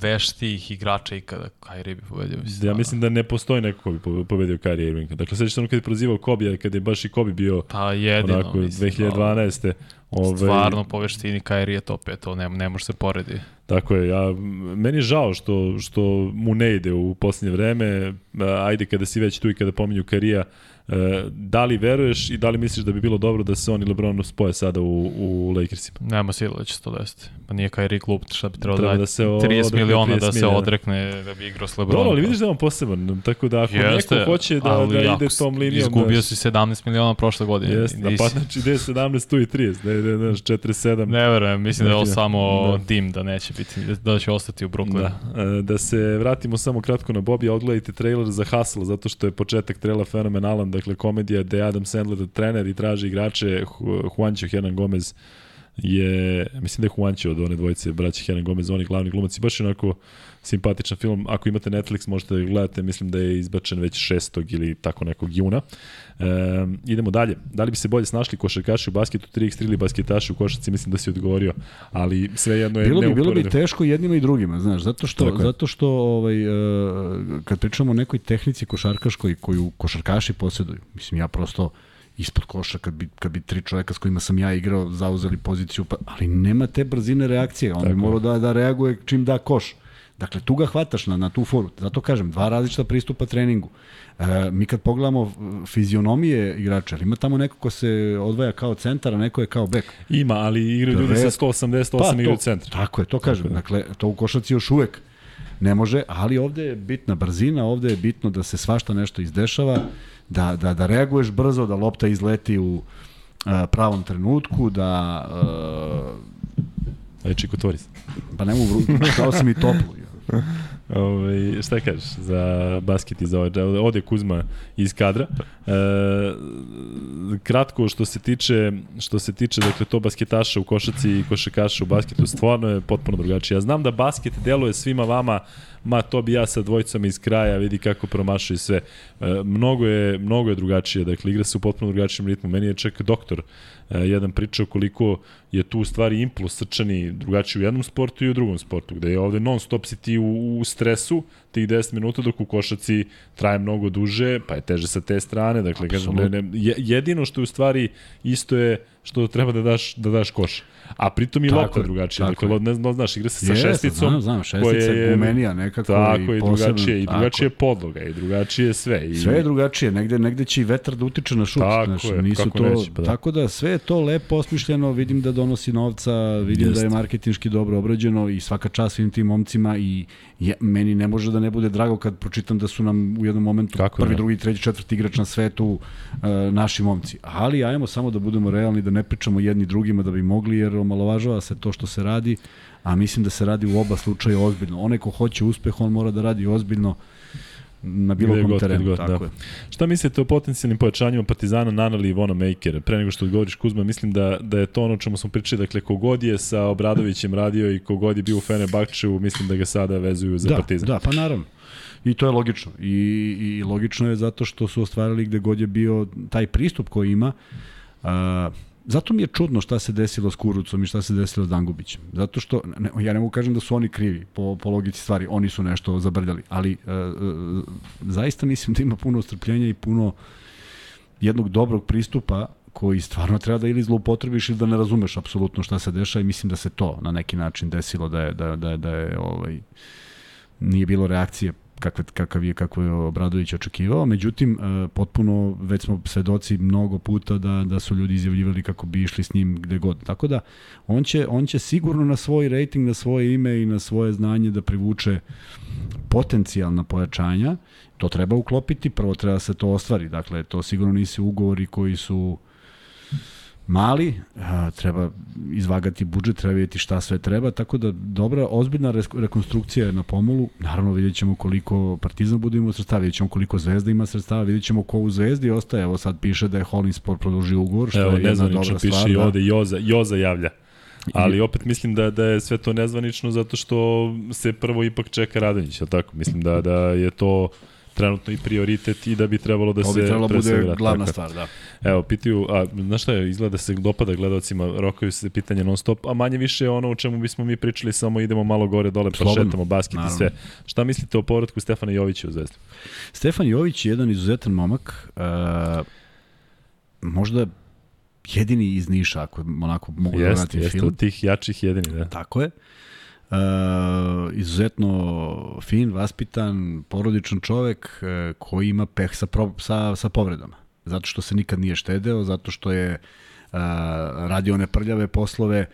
Speaker 3: veštijih igrača ikada Kyrie bi pobedio.
Speaker 2: Mislim, ja mislim da ne postoji neko ko bi pobedio Kyrie Irving. Dakle, sećaš se ono kad je prozivao Kobe, kad je baš i Kobe bio
Speaker 3: pa, jedino,
Speaker 2: onako, mislim, 2012.
Speaker 3: Ove, Stvarno po veštini Kyrie je top 5, to ne, ne može se poredi.
Speaker 2: Tako je, ja, meni je žao što, što mu ne ide u posljednje vreme, ajde kada si već tu i kada pominju Karija, da li veruješ i da li misliš da bi bilo dobro da se on i LeBron spoje sada u, u Lakersima?
Speaker 3: Nema sila da će to desiti. Pa nije Kyrie klub, šta bi trebalo da, da se 30 miliona da se odrekne da bi igrao s LeBronom.
Speaker 2: Dobro, ali vidiš da je on poseban, tako da ako Jeste, neko hoće da, da ide tom linijom...
Speaker 3: Izgubio da, si 17 miliona prošle godine.
Speaker 2: Jeste, da pa znači gde je 17, tu i 30, da je, da je 47.
Speaker 3: Ne verujem, mislim da je ovo samo da. dim, da neće biti, da će ostati u Brooklynu.
Speaker 2: Da. E, da se vratimo samo kratko na Bobby, odgledajte trailer za Hustle, zato što je početak trailera fenomenalan, dakle komedija gde Adam Sandler trener i traži igrače, Juancho Hernan Gomez je, mislim da je Juancho od one dvojice braća Hernan Gomez, oni glavni glumac i baš onako simpatičan film. Ako imate Netflix, možete da gledate, mislim da je izbačen već 6. ili tako nekog juna. E, idemo dalje. Da li bi se bolje snašli košarkaši u basketu 3x3 ili basketaši u košarci, mislim da si odgovorio, ali sve jedno je
Speaker 1: bilo bi, Bilo bi teško jednima i drugima, znaš, zato što, tako zato što ovaj, e, kad pričamo o nekoj tehnici košarkaškoj koju košarkaši posjeduju, mislim ja prosto ispod koša kad bi, kad bi tri čoveka s kojima sam ja igrao zauzeli poziciju, pa, ali nema te brzine reakcije, on bi morao da, da reaguje čim da koš. Dakle, tu ga hvataš na, na tu foru. Zato kažem, dva različita pristupa treningu. E, mi kad pogledamo fizionomije igrača, ima tamo neko ko se odvaja kao centar, a neko je kao bek.
Speaker 2: Ima, ali igraju ljudi sa 188 pa, igraju centra.
Speaker 1: Tako je, to kažem. Tako dakle, to u košaci još uvek ne može, ali ovde je bitna brzina, ovde je bitno da se svašta nešto izdešava, da, da, da reaguješ brzo, da lopta izleti u a, pravom trenutku, da... A,
Speaker 2: Ajde, Čiko, tvori se.
Speaker 1: Pa ne mogu, dao si mi toplu. [LAUGHS]
Speaker 2: Ove, ovaj, šta kažeš za basket i za ovaj, ode Kuzma iz kadra. E, kratko što se tiče što se tiče dakle to basketaša u košaci i košakaša u basketu stvarno je potpuno drugačije. Ja znam da basket deluje svima vama ma to bi ja sa dvojicama iz kraja, vidi kako promašuje sve. E, mnogo je mnogo je drugačije, dakle igra se u potpuno drugačijem ritmu. Meni je čak doktor jedan pričao koliko je tu u stvari impuls srčani drugačiji u jednom sportu i u drugom sportu, gde je ovde non stop si ti u, u stresu tih 10 minuta dok u košaci traje mnogo duže, pa je teže sa te strane, dakle kažem, ne, ne, jedino što je u stvari isto je što treba da daš, da daš koš. A pritom i lopta drugačija. Dakle, je. ne znam, znaš, igra se sa Jeste, šesticom.
Speaker 1: Znam, znam, šestica je gumenija nekako.
Speaker 2: Tako, i, i drugačije, i drugačije tako. podloga, i drugačije sve. I...
Speaker 1: Sve je drugačije, negde, negde će i vetar da utiče na šut. Tako znaš, je, nisu to, neći, pa da. Tako da sve je to lepo osmišljeno, vidim da donosi novca, vidim Jest. da je marketinški dobro obrađeno i svaka čast svim tim momcima i je, meni ne može da ne bude drago kad pročitam da su nam u jednom momentu Kako prvi, ne? drugi, treći, četvrti igrač na svetu uh, naši momci. Ali ajmo samo da budemo realni, da ne pričamo jedni drugima da bi mogli, jer omalovažava se to što se radi, a mislim da se radi u oba slučaja ozbiljno. Onaj ko hoće uspeh, on mora da radi ozbiljno na bilo kom terenu. God, tako da. je.
Speaker 2: Šta mislite o potencijalnim pojačanjima Partizana, Nanali i Vona Makera? Pre nego što odgovoriš Kuzma, mislim da, da je to ono čemu smo pričali, dakle, kogod je sa Obradovićem radio i kogod je bio u Fenerbahčevu, mislim da ga sada vezuju za
Speaker 1: da,
Speaker 2: Partizan.
Speaker 1: Da, pa naravno. I to je logično. I, I logično je zato što su ostvarili gde god je bio taj pristup koji ima. A, Zato mi je čudno šta se desilo s Kurucom i šta se desilo s Dangubićem. Zato što, ne, ja ne mogu kažem da su oni krivi po, po logici stvari, oni su nešto zabrljali, ali e, e, zaista mislim da ima puno strpljenja i puno jednog dobrog pristupa koji stvarno treba da ili zloupotrebiš ili da ne razumeš apsolutno šta se dešava i mislim da se to na neki način desilo da je, da, da, da je ovaj, nije bilo reakcije kakve, kakav je, kako je Obradović očekivao, međutim, e, potpuno, već smo svedoci mnogo puta da, da su ljudi izjavljivali kako bi išli s njim gde god. Tako da, on će, on će sigurno na svoj rating, na svoje ime i na svoje znanje da privuče potencijalna pojačanja, to treba uklopiti, prvo treba se to ostvari, dakle, to sigurno nisi ugovori koji su mali, a, treba izvagati budžet, treba vidjeti šta sve treba, tako da dobra, ozbiljna rekonstrukcija je na pomolu, naravno vidjet ćemo koliko Partizan bude imao sredstava, vidjet ćemo koliko Zvezda ima sredstava, vidjet ćemo ko u Zvezdi ostaje, evo sad piše da je Holland Sport produžio ugovor, što Evo, je jedna dobra stvar.
Speaker 2: piše i da. ovde Joza, Joza javlja. Ali opet mislim da da je sve to nezvanično zato što se prvo ipak čeka Radonjić, al tako? Mislim da da je to trenutno i prioritet i da bi trebalo da se
Speaker 1: bi trebalo bude glavna stvar, da.
Speaker 2: Evo, pitaju, a znaš šta je, izgleda da se dopada gledalcima, rokaju se pitanje non stop, a manje više ono o čemu bismo mi pričali, samo idemo malo gore, dole, pa Slobodno. šetamo basket Naravno. i sve. Šta mislite o povratku Stefana Jovića u Zvezdu?
Speaker 1: Stefan Jović je jedan izuzetan momak, uh, možda jedini iz Niša, ako onako mogu
Speaker 2: jest, da vratim film. Jeste, od tih jačih jedini, da.
Speaker 1: Tako je. Uh, izuzetno fin, vaspitan, porodičan čovek uh, koji ima peh sa, pro, sa, sa povredama. Zato što se nikad nije štedeo, zato što je uh, radio one prljave poslove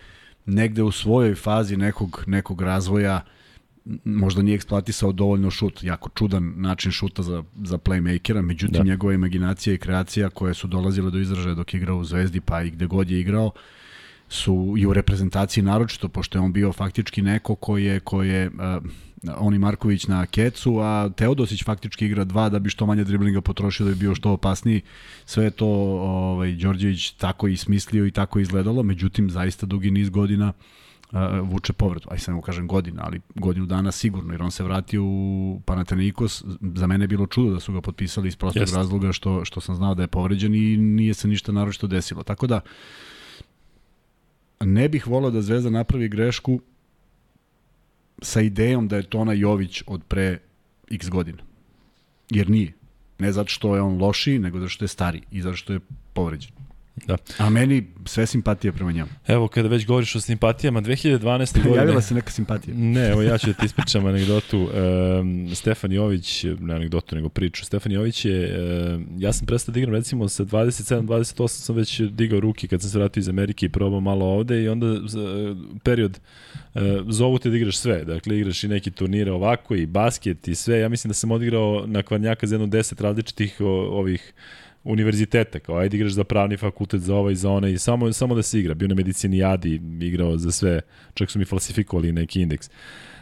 Speaker 1: negde u svojoj fazi nekog, nekog razvoja možda nije eksploatisao dovoljno šut, jako čudan način šuta za, za playmakera, međutim da. njegova imaginacija i kreacija koje su dolazile do izražaja dok je igrao u Zvezdi pa i gde god je igrao, uh, su i u reprezentaciji naročito, pošto je on bio faktički neko koji je, koji je uh, Oni Marković na kecu, a Teodosić faktički igra dva da bi što manje driblinga potrošio da bi bio što opasniji. Sve je to ovaj, Đorđević tako i smislio i tako izgledalo, međutim zaista dugi niz godina uh, vuče povredu. Aj sam mu kažem godina, ali godinu dana sigurno, jer on se vratio u Panathinaikos. Za mene je bilo čudo da su ga potpisali iz prostog Jest. razloga što, što sam znao da je povređen i nije se ništa naročito desilo. Tako da, uh, ne bih volao da Zvezda napravi grešku sa idejom da je to ona Jović od pre x godina. Jer nije. Ne zato što je on lošiji, nego zato što je stari i zato što je povređen. Da. A meni sve simpatije prema njemu.
Speaker 2: Evo, kada već govoriš o simpatijama, 2012. godine...
Speaker 1: Javila se neka simpatija.
Speaker 2: Ne, evo ja ću da ti ispričam anegdotu. Um, Stefan Jović, ne anegdotu, nego priču. Stefan Jović je, um, ja sam prestao da igram recimo sa 27-28 sam već digao ruke kad sam se vratio iz Amerike i probao malo ovde i onda uh, period uh, zovu te da igraš sve. Dakle, igraš i neki turnire ovako i basket i sve. Ja mislim da sam odigrao na Kvarnjaka za jedno 10 različitih o, ovih univerziteta, kao ajde igraš za pravni fakultet, za ovaj, za onaj, samo, samo da se igra. Bio na medicinijadi, igrao za sve, čak su mi falsifikovali neki indeks.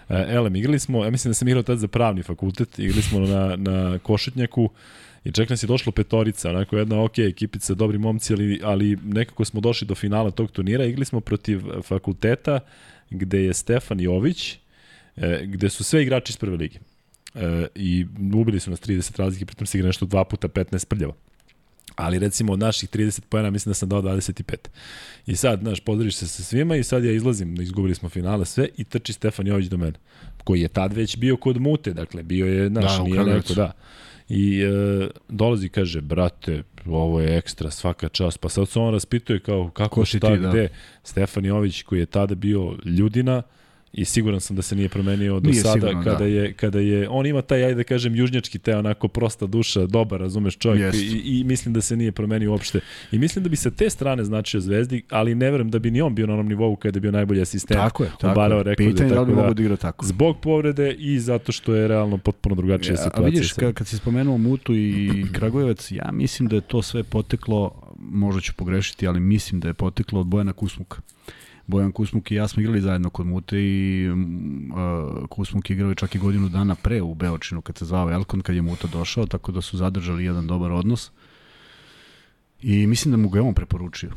Speaker 2: E, elem, igrali smo, ja mislim da sam igrao tad za pravni fakultet, igrali smo na, na Košetnjaku, I čak nas je došlo petorica, onako jedna ok ekipica, dobri momci, ali, ali nekako smo došli do finala tog turnira. Igrali smo protiv fakulteta gde je Stefan Jović, e, gde su sve igrači iz prve lige. E, I ubili su nas 30 razlike, pritom se igra nešto dva puta 15 prljava ali recimo od naših 30 pojena mislim da sam dao 25. I sad, znaš, pozdariš se sa svima i sad ja izlazim, izgubili smo finale sve i trči Stefan Jović do mene, koji je tad već bio kod mute, dakle, bio je, znaš, da, nije neko, da. I e, dolazi kaže, brate, ovo je ekstra, svaka čast. Pa sad se on raspituje kao kako, Ko šta, ti, da. gde. Stefan Jović koji je tada bio ljudina, i siguran sam da se nije promenio do nije sada sigurno, kada da. je kada je on ima taj ajde da kažem južnjački taj onako prosta duša, dobar, razumeš čovjek i, i mislim da se nije promenio uopšte. I mislim da bi se te strane značio Zvezdi, ali ne verujem da bi ni on bio na onom nivou kada je bio najbolji asistent.
Speaker 1: Tako je, tako je.
Speaker 2: Rekao
Speaker 1: Pitanje da li bi da, mogu da igra tako.
Speaker 2: Zbog povrede i zato što je realno potpuno drugačija ja, situacija. A
Speaker 1: vidiš, kad, kad si spomenuo Mutu i [CLEARS THROAT] Kragujevac, ja mislim da je to sve poteklo, možda ću pogrešiti, ali mislim da je poteklo od Bojana Kusmuka. Bojan Kusmuk i ja smo igrali zajedno kod Mute i uh, Kusmuk je igrao čak i godinu dana pre u Beočinu kad se zvao Elkon, kad je Muta došao, tako da su zadržali jedan dobar odnos. I mislim da mu ga je on preporučio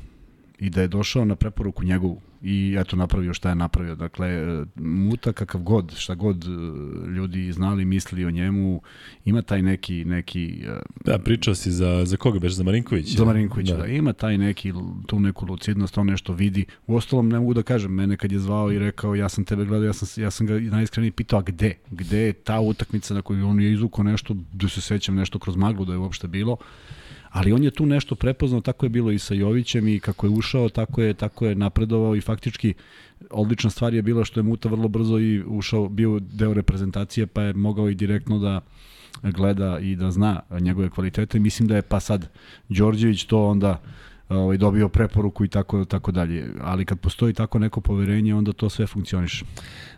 Speaker 1: i da je došao na preporuku njegovu i eto napravio šta je napravio. Dakle, Muta kakav god, šta god e, ljudi znali, mislili o njemu, ima taj neki... neki
Speaker 2: e, da, pričao si za, za koga beš, za Marinković?
Speaker 1: Za Marinković, da. da. Ima taj neki, tu neku lucidnost, on nešto vidi. U ostalom, ne mogu da kažem, mene kad je zvao i rekao ja sam tebe gledao, ja sam, ja sam ga najiskreniji pitao, a gde? Gde je ta utakmica na kojoj on je izvukao nešto, da se sećam nešto kroz maglu da je uopšte bilo ali on je tu nešto prepoznao, tako je bilo i sa Jovićem i kako je ušao, tako je, tako je napredovao i faktički odlična stvar je bila što je Muta vrlo brzo i ušao, bio deo reprezentacije pa je mogao i direktno da gleda i da zna njegove kvalitete. Mislim da je pa sad Đorđević to onda ovaj, dobio preporuku i tako, tako dalje. Ali kad postoji tako neko poverenje, onda to sve funkcioniše.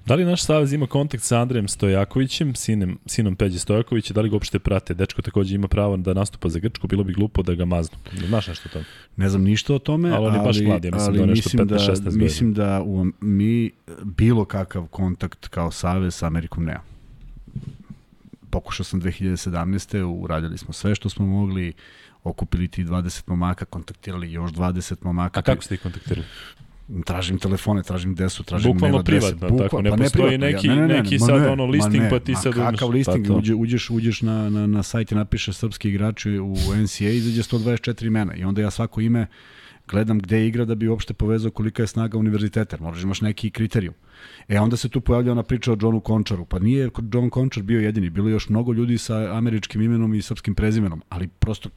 Speaker 2: Da li naš savez ima kontakt sa Andrejem Stojakovićem, sinem, sinom Peđe Stojakovića, da li ga uopšte prate? Dečko takođe ima pravo da nastupa za Grčku, bilo bi glupo da ga maznu. Znaš nešto o tome?
Speaker 1: Ne znam ništa o tome, ali, ali, baš mlad, ja mislim, ali da mislim, da, 16 mislim da u, mi bilo kakav kontakt kao savez sa Amerikom nema. Pokušao sam 2017. uradili smo sve što smo mogli, okupili ti 20 momaka, kontaktirali još 20 momaka.
Speaker 2: A kako ste ih kontaktirali?
Speaker 1: tražim telefone, tražim gde su, tražim
Speaker 2: Bukvalno mail adrese. privatno, Bukva, tako, ne pa postoji ne neki, ne, ne, ne, neki sad ne, ono listing, ne, pa ti sad...
Speaker 1: Kakav listing, pa uđe, uđeš, uđeš na, na, na sajt i napišeš srpski igrači u NCA, izađe 124 imena i onda ja svako ime gledam gde igra da bi uopšte povezao kolika je snaga univerziteta, moraš imaš neki kriterijum. E onda se tu pojavlja ona priča o Johnu Končaru, pa nije John Končar bio jedini, bilo je još mnogo ljudi sa američkim imenom i srpskim prezimenom, ali prosto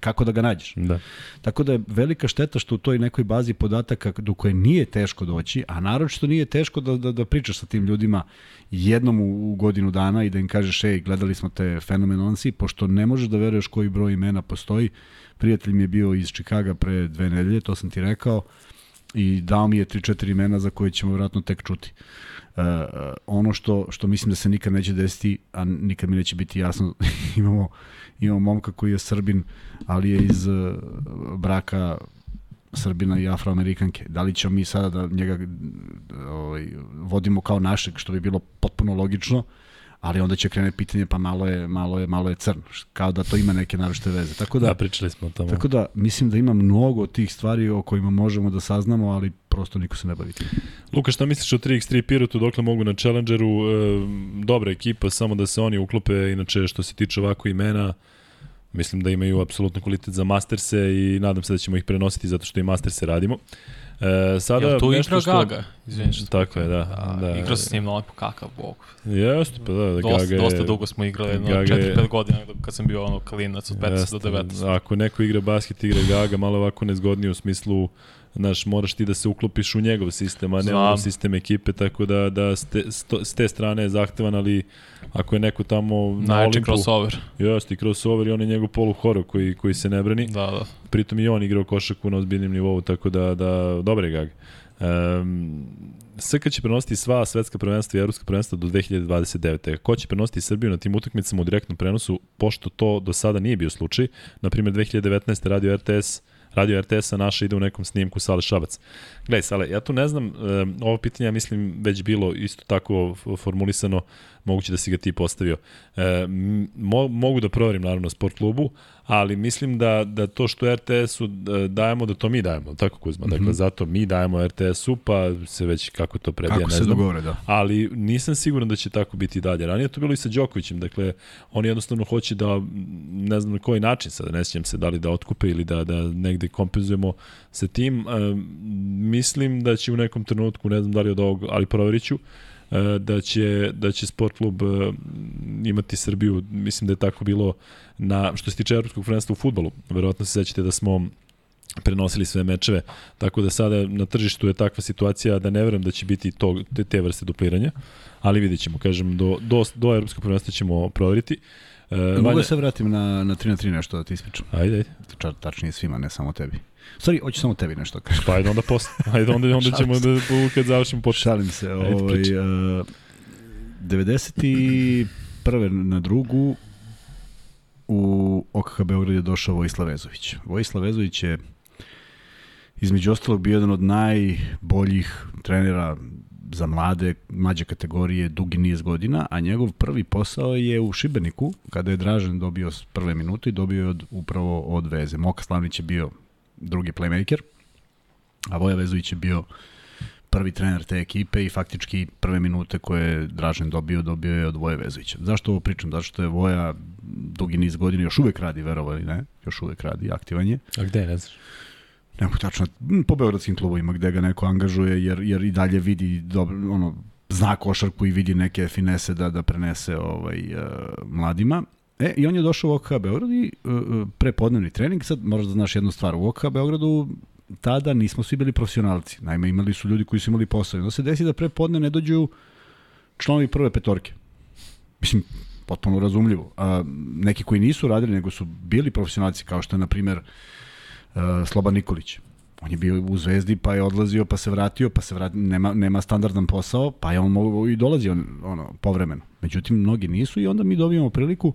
Speaker 1: kako da ga nađeš.
Speaker 2: Da.
Speaker 1: Tako da je velika šteta što u toj nekoj bazi podataka do koje nije teško doći, a naročito nije teško da, da, da pričaš sa tim ljudima jednom u, u godinu dana i da im kažeš, ej, gledali smo te fenomenalci, pošto ne možeš da veruješ koji broj imena postoji. Prijatelj mi je bio iz Čikaga pre dve nedelje, to sam ti rekao, i dao mi je 3-4 imena za koje ćemo vjerojatno tek čuti. Uh, ono što, što mislim da se nikad neće desiti, a nikad mi neće biti jasno, [LAUGHS] imamo imamo momka koji je Srbin, ali je iz uh, braka Srbina i Afroamerikanke. Da li ćemo mi sada da njega ovaj, vodimo kao našeg, što bi bilo potpuno logično, ali onda će krene pitanje pa malo je malo je malo je crno kao da to ima neke naročite veze. Tako da,
Speaker 2: da pričali smo o tome.
Speaker 1: Tako da mislim da ima mnogo tih stvari o kojima možemo da saznamo ali prosto niko se ne bavi tim.
Speaker 2: Luka šta misliš o 3x3 Pirotu? Dokle mogu na Challengeru? E, dobra ekipa samo da se oni uklope inače što se tiče ovako imena Mislim da imaju apsolutno kvalitet za Masterse i nadam se da ćemo ih prenositi zato što i Masterse radimo.
Speaker 3: E, sada Jel tu igra što... Gaga?
Speaker 2: Izvini što tako je, da. da,
Speaker 3: da igrao sam s njim lepo kakav bog.
Speaker 2: Jeste, pa da, da
Speaker 3: dosta, Gaga je... Dosta dugo smo igrali, jedno 4-5 godina kad sam bio ono klinac od 15 do 19.
Speaker 2: Ako neko igra basket, igra Gaga, malo ovako nezgodnije u smislu znaš, moraš ti da se uklopiš u njegov sistem, a ne u sistem ekipe, tako da, da s, te, s te strane je zahtevan, ali ako je neko tamo
Speaker 3: na Najveći Olimpu... crossover.
Speaker 2: Jeste, crossover i on je njegov polu horo koji, koji se ne brani.
Speaker 3: Da, da.
Speaker 2: Pritom i on igrao košaku na ozbiljnim nivou, tako da, da dobre gag. Um, SK će prenositi sva svetska prvenstva i evropska prvenstva do 2029. Ko će prenositi Srbiju na tim utakmicama u direktnom prenosu, pošto to do sada nije bio slučaj, na primjer 2019. radio RTS radio RTS-a naša ide u nekom snimku Sale Šabac. Gledaj, Sale, ja tu ne znam, e, ovo pitanje, ja mislim, već bilo isto tako formulisano, moguće da si ga ti postavio. E, mo, mogu da proverim, naravno, sport klubu, ali mislim da, da to što RTS-u e, dajemo, da to mi dajemo, tako Kuzma, mm -hmm. dakle, zato mi dajemo RTS-u, pa se već kako to prebija, kako ne znam. Dogovore, da. Ali nisam siguran da će tako biti dalje. Ranije to bilo i sa Đokovićem, dakle, oni jednostavno hoće da, ne znam na koji način sad, ne sjećam se da li da otkupe ili da, da negde kompenzujemo sa tim. E, mislim da će u nekom trenutku, ne znam da li od ovog, ali proverit ću, da će, da će sport klub e, imati Srbiju, mislim da je tako bilo na, što se tiče evropskog prvenstva u futbolu. Verovatno se sećate da smo prenosili sve mečeve, tako da sada na tržištu je takva situacija da ne verujem da će biti to, te, te vrste dupliranja, ali vidjet ćemo, kažem, do, do, do evropskog prvenstva ćemo proveriti.
Speaker 1: E, Mogu da se vratim na, na 3 na 3 nešto da ti ispričam?
Speaker 2: Ajde, ajde.
Speaker 1: Tačnije svima, ne samo tebi. Sorry, hoću samo tebi nešto da kažem.
Speaker 2: Pa ajde onda posle. Ajde onda, onda ćemo da kad završimo
Speaker 1: početi. Šalim se. Ajde, ovaj, uh, 91. na drugu u OKH Beograd je došao Vojislav Vezović. Vojislav Vezović je između ostalog bio jedan od najboljih trenera za mlade, mlađe kategorije dugi niz godina, a njegov prvi posao je u Šibeniku, kada je Dražen dobio prve minute i dobio je od, upravo od Veze. Moka Slavnić je bio drugi playmaker, a Voja Vezović je bio prvi trener te ekipe i faktički prve minute koje je Dražen dobio, dobio je od Voje Vezovića. Zašto ovo pričam? Zato što je Voja dugi niz godina još uvek radi, verovali ne, još uvek radi aktivanje.
Speaker 2: A gde, ne znaš?
Speaker 1: Neko tačno, po beogradskim klubovima gde ga neko angažuje, jer, jer i dalje vidi dobro, ono, zna košarku i vidi neke finese da, da prenese ovaj, uh, mladima. E, i on je došao u OKH Beograd i uh, prepodnevni trening. Sad moraš da znaš jednu stvar. U OKH Beogradu tada nismo svi bili profesionalci. Naime, imali su ljudi koji su imali posao. Onda se desi da prepodne ne dođu članovi prve petorke. Mislim, potpuno razumljivo. A, neki koji nisu radili, nego su bili profesionalci, kao što je, na primer, Sloba Nikolić. On je bio u Zvezdi, pa je odlazio, pa se vratio, pa se vratio, nema, nema standardan posao, pa je on mogu i dolazi on, ono, povremeno. Međutim, mnogi nisu i onda mi dobijamo priliku,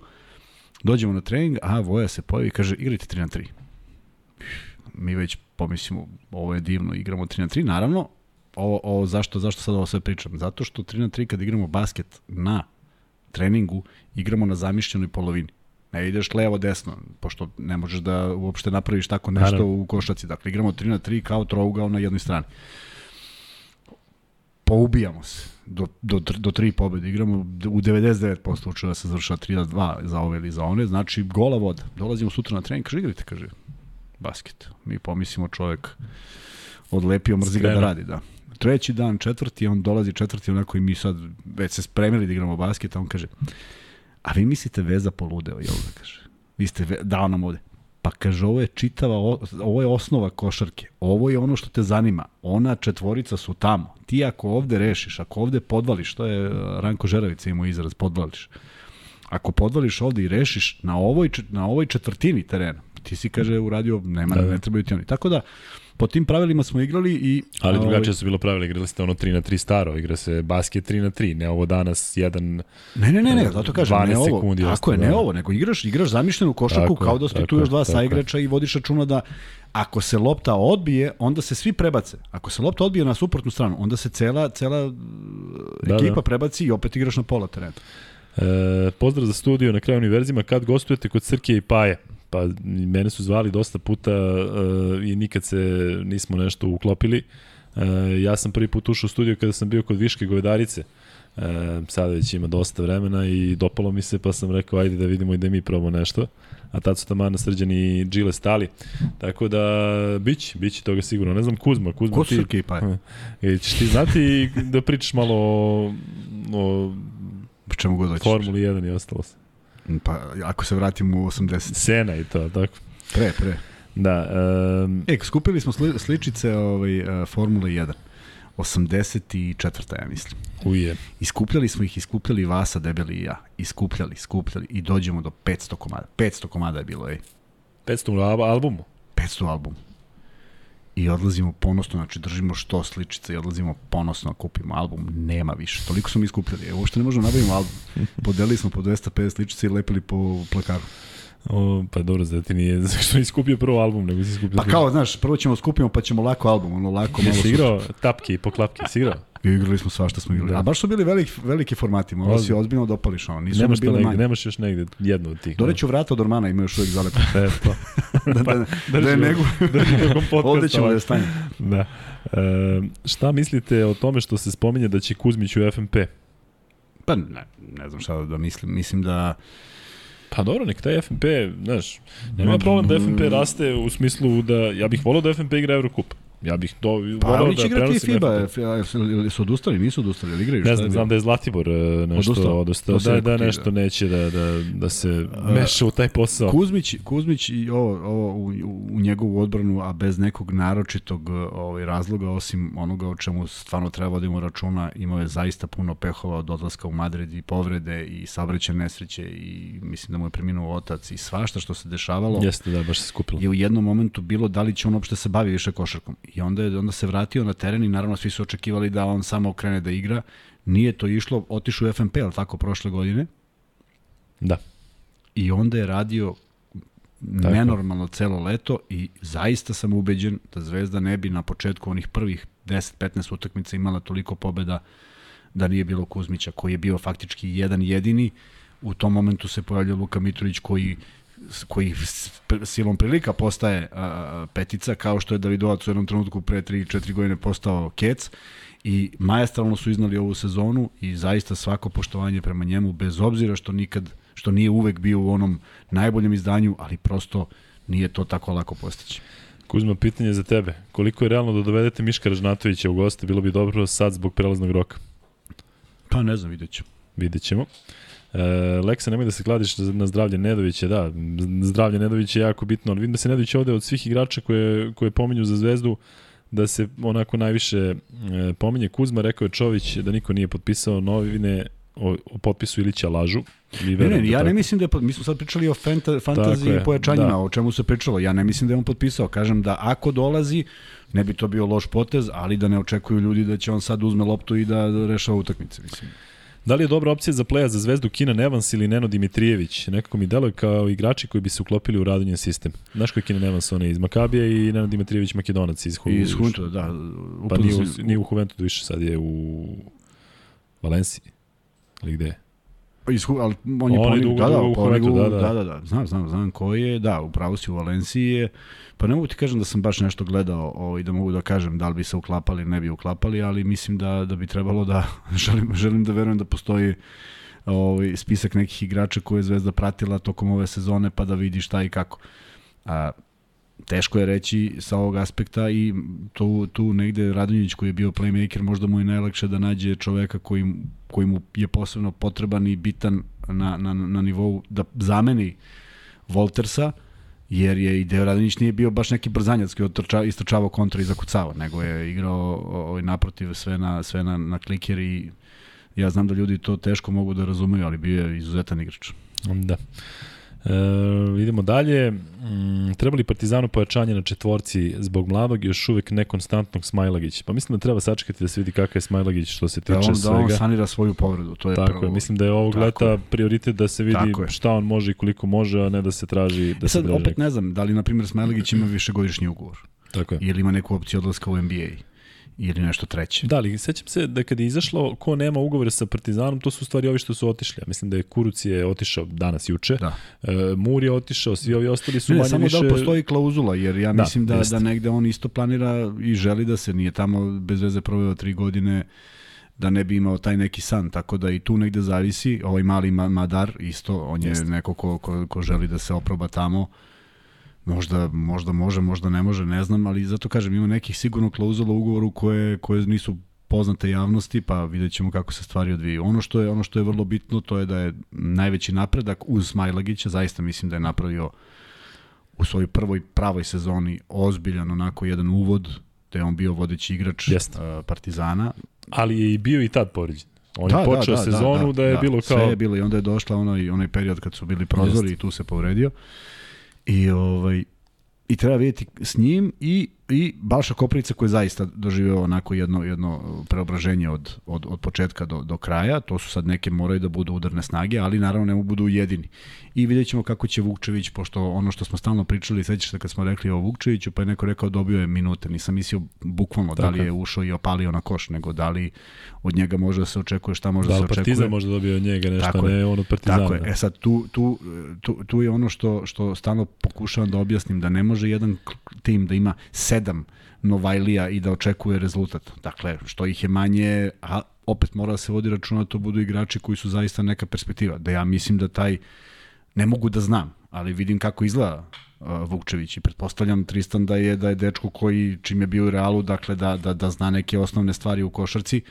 Speaker 1: dođemo na trening, a Voja se pojavi i kaže, igrajte 3 na 3. Mi već pomislimo, ovo je divno, igramo 3 na 3. Naravno, ovo, ovo zašto, zašto sad ovo sve pričam? Zato što 3 na 3 kad igramo basket na treningu, igramo na zamišljenoj polovini. Ne ideš levo desno, pošto ne možeš da uopšte napraviš tako nešto Naravno. u košaci. Dakle, igramo 3 na 3 kao trougao na jednoj strani. Poubijamo se do, do, do tri pobjede. Igramo u 99% slučaja da se završava 3 na 2 za ove ili za one. Znači, gola voda. Dolazimo sutra na trening, kaže, igrajte, kaže, basket. Mi pomislimo čovjek odlepio, mrzi ga da radi, da. Treći dan, četvrti, on dolazi četvrti, onako i mi sad već se spremili da igramo basket, a on kaže, A vi mislite veza poludeo, jel da kaže? Vi ste dao nam ovde. Pa kaže, ovo je čitava, ovo je osnova košarke. Ovo je ono što te zanima. Ona četvorica su tamo. Ti ako ovde rešiš, ako ovde podvališ, to je uh, Ranko Žeravica imao izraz, podvališ. Ako podvališ ovde i rešiš na ovoj, na ovoj četvrtini terena, ti si, kaže, uradio, nema, da, da. ne trebaju ti oni. Tako da, po tim pravilima smo igrali i...
Speaker 2: Ali drugačije ovaj, su bilo pravila, igrali ste ono 3 na 3 staro, igra se basket 3 na 3, ne ovo danas jedan...
Speaker 1: Ne, ne, ne, ne, zato kažem, ne ovo, sekundi tako je, ne ovo, nego igraš, igraš zamišljenu košarku tako kao da ste tu još dva saigrača i vodiš računa da ako se lopta odbije, onda se svi prebace. Ako se lopta odbije na suprotnu stranu, onda se cela, cela da, ekipa da. prebaci i opet igraš na pola terena.
Speaker 2: E, pozdrav za studio na kraju univerzima. Kad gostujete kod Srke i Paje? Pa mene su zvali dosta puta uh, i nikad se nismo nešto uklopili. Uh, ja sam prvi put ušao u studio kada sam bio kod Viške Govedarice. Uh, sada već ima dosta vremena i dopalo mi se pa sam rekao ajde da vidimo i da mi probamo nešto. A tad su tamo Srđan i Džile stali. Tako da biće, biće toga sigurno. Ne znam Kuzma, Kuzma
Speaker 1: Ko ti... Ko pa
Speaker 2: E, ćeš ti znati da pričaš malo o, o
Speaker 1: čemu god hoćeš.
Speaker 2: Formuli 1 i ostalo se.
Speaker 1: Pa, ako se vratimo u 80.
Speaker 2: Sena i to, tako.
Speaker 1: Pre, pre.
Speaker 2: Da. Um...
Speaker 1: E, skupili smo sli, sličice ovaj, uh, Formule 1. 84. ja mislim.
Speaker 2: Uje.
Speaker 1: Iskupljali smo ih, iskupljali Vasa, Debeli i ja. Iskupljali, skupljali i dođemo do 500 komada. 500 komada je bilo, ej.
Speaker 2: 500 albumu?
Speaker 1: 500 albumu i odlazimo ponosno, znači držimo što sličice i odlazimo ponosno, kupimo album, nema više. Toliko smo iskupili. Evo što ne možemo nabavimo album. Podelili smo po 250 sličice i lepili po plakaru.
Speaker 2: O, pa dobro, da ti nije, [LAUGHS] zašto nisi skupio prvo album, nego si skupio...
Speaker 1: Pa kao, znaš, prvo ćemo skupimo, pa ćemo lako album, ono lako.
Speaker 2: Jesi igrao tapke i poklapke, si igrao?
Speaker 1: Igrali smo svašta smo igrali. Da. A baš su bili veliki, veliki formati, morao si ozbiljno dopališ ono. Nisu
Speaker 2: nemaš, negde, manje. nemaš još negde jednu od tih.
Speaker 1: Doreću vrata od Ormana, ima još uvijek zalepo.
Speaker 2: e, to. [LAUGHS]
Speaker 1: da, da, da, da je nego. [LAUGHS] Ovde ćemo da stanje.
Speaker 2: Da. E, šta mislite o tome što se spominje da će Kuzmić u FMP?
Speaker 1: Pa ne, ne znam šta da mislim. Mislim da
Speaker 2: Pa dobro, nek taj FNP, znaš, nema problem da FNP raste u smislu da, ja bih volao da FNP igra Eurocup. Ja bih to
Speaker 1: pa, volao da igrati FIBA, ili su odustali, nisu odustali, ili igraju?
Speaker 2: Ne znam, znam da je Zlatibor e, nešto odustao, odustao da, da nešto neće da, da, da se meša u taj posao.
Speaker 1: Kuzmić, Kuzmić i ovo, ovo u, u njegovu odbranu, a bez nekog naročitog ovaj, razloga, osim onoga o čemu stvarno treba vodimo računa, imao je zaista puno pehova od odlaska u Madrid i povrede i sabreće nesreće i mislim da mu je preminuo otac i svašta što se dešavalo.
Speaker 2: Jeste da, baš se skupilo.
Speaker 1: Je u jednom momentu bilo da li će on uopšte se bavi više košarkom. I onda, je, onda se vratio na teren i naravno svi su očekivali da on samo krene da igra. Nije to išlo, otišao u FNP, ali tako, prošle godine.
Speaker 2: Da.
Speaker 1: I onda je radio tako. nenormalno celo leto i zaista sam ubeđen da Zvezda ne bi na početku onih prvih 10-15 utakmica imala toliko pobeda da nije bilo Kuzmića, koji je bio faktički jedan jedini. U tom momentu se pojavljao Luka Mitrović koji koji silom prilika postaje a, petica, kao što je Davidovac u jednom trenutku pre 3-4 godine postao kec i majestralno su iznali ovu sezonu i zaista svako poštovanje prema njemu, bez obzira što nikad, što nije uvek bio u onom najboljem izdanju, ali prosto nije to tako lako postići.
Speaker 2: Kuzma, pitanje za tebe. Koliko je realno da dovedete Miška Ražnatovića u goste? Bilo bi dobro sad zbog prelaznog roka.
Speaker 1: Pa ne znam, vidjet ćemo.
Speaker 2: Vidjet ćemo. E, Leksa, nemoj da se kladiš na zdravlje Nedovića, da, zdravlje Nedovića je jako bitno, ali vidim da se Nedović ovde od svih igrača koje, koje pominju za zvezdu, da se onako najviše e, pominje Kuzma, rekao je Čović da niko nije potpisao novine o, o potpisu Ilića lažu,
Speaker 1: I ne, ne, ja tako. ne mislim da je, mi smo sad pričali o fanta, fantaziji pojačanjima, da. o čemu se pričalo. Ja ne mislim da je on potpisao. Kažem da ako dolazi, ne bi to bio loš potez, ali da ne očekuju ljudi da će on sad uzme loptu i da rešava utakmice, mislim.
Speaker 2: Da li je dobra opcija za pleja za zvezdu Kina Evans ili Neno Dimitrijević? Nekako mi deluje kao igrači koji bi se uklopili u radonjen sistem. Znaš koji je Kina Evans, on je iz Makabija i Neno Dimitrijević Makedonac iz
Speaker 1: Juventusa. Iz Juventusa, da.
Speaker 2: Pa nije u, nije u Juventusu više, sad je u Valenciji. Ali gde je?
Speaker 1: Iz, ali on je ponigu, da, da, ponigu, da, da, da, da, da, znam, znam, znam ko je, da, upravo si u Valenciji je, pa ne mogu ti kažem da sam baš nešto gledao ovaj, da mogu da kažem da li bi se uklapali ne bi uklapali, ali mislim da, da bi trebalo da, [LAUGHS] želim, želim da verujem da postoji ovaj, spisak nekih igrača koje je Zvezda pratila tokom ove sezone pa da vidi šta i kako. A, teško je reći sa ovog aspekta i tu, tu negde Radonjić koji je bio playmaker možda mu je najlakše da nađe čoveka koji, koji mu je posebno potreban i bitan na, na, na nivou da zameni Voltersa jer je i Deo Radonjić nije bio baš neki brzanjac koji otrča, istrčavao kontra i zakucavao, nego je igrao ovaj, naprotiv sve na, sve na, na kliker i ja znam da ljudi to teško mogu da razumeju, ali bio je izuzetan igrač.
Speaker 2: Da. E, idemo dalje. Mm, treba li Partizanu pojačanje na četvorci zbog mladog i još uvek nekonstantnog Smajlagića? Pa mislim da treba sačekati da se vidi kakav je Smajlagić što se tiče da on, svega. Da on
Speaker 1: sanira svoju povredu, to je
Speaker 2: Tako
Speaker 1: prvo.
Speaker 2: Je, mislim da je ovog leta prioritet da se vidi šta on može i koliko može, a ne da se traži da e sad,
Speaker 1: se opet ne znam, da li na primjer Smajlagić ima višegodišnji ugovor.
Speaker 2: Tako je.
Speaker 1: Ili ima neku opciju odlaska u NBA ili nešto treće.
Speaker 2: Da, ali sećam se da kada je izašlo ko nema ugovore sa Partizanom, to su stvari ovi što su otišli. Mislim da je Kuruc je otišao danas juče,
Speaker 1: da.
Speaker 2: E, Mur je otišao, svi ovi ostali su
Speaker 1: ne,
Speaker 2: manje
Speaker 1: samo
Speaker 2: više...
Speaker 1: da postoji klauzula, jer ja da, mislim da, da, da negde on isto planira i želi da se nije tamo bez veze proveo tri godine da ne bi imao taj neki san, tako da i tu negde zavisi, ovaj mali Madar isto, on je Jeste. neko ko, ko, ko želi da se oproba tamo, Možda, možda može, možda ne može, ne znam, ali zato kažem, ima nekih sigurno klauzula u ugovoru koje, koje nisu poznate javnosti, pa vidjet ćemo kako se stvari odvijaju. Ono što je ono što je vrlo bitno, to je da je najveći napredak uz Smajlagića, zaista mislim da je napravio u svojoj prvoj pravoj sezoni ozbiljan onako jedan uvod, da je on bio vodeći igrač uh, Partizana.
Speaker 2: Ali je i bio i tad poređen. On da, je počeo da, da, sezonu da, da, da je da, bilo kao...
Speaker 1: Sve je bilo i onda je došla onaj, onaj period kad su bili prozori Jest. i tu se povredio. I, ovaj, i treba vidjeti s njim i i Balša Koprivica koji je zaista doživeo onako jedno, jedno preobraženje od, od, od početka do, do kraja, to su sad neke moraju da budu udarne snage, ali naravno ne budu jedini. I vidjet ćemo kako će Vukčević, pošto ono što smo stalno pričali, sećaš se kad smo rekli o Vukčeviću, pa je neko rekao dobio je minute, nisam mislio bukvalno Tako. da li je ušao i opalio na koš, nego da li od njega može da se očekuje, šta može da, da se očekuje. Da
Speaker 2: Partizan može da dobije od njega nešto, Tako ne on od Partizana. Tako je,
Speaker 1: e sad tu, tu, tu, tu je ono što, što stalno pokušavam da objasnim, da ne može jedan tim da ima sedam Novajlija i da očekuje rezultat. Dakle, što ih je manje, a opet mora da se vodi računa da to budu igrači koji su zaista neka perspektiva. Da ja mislim da taj, ne mogu da znam, ali vidim kako izgleda Vukčević i pretpostavljam Tristan da je da je dečko koji čim je bio u Realu, dakle da, da, da zna neke osnovne stvari u košarci,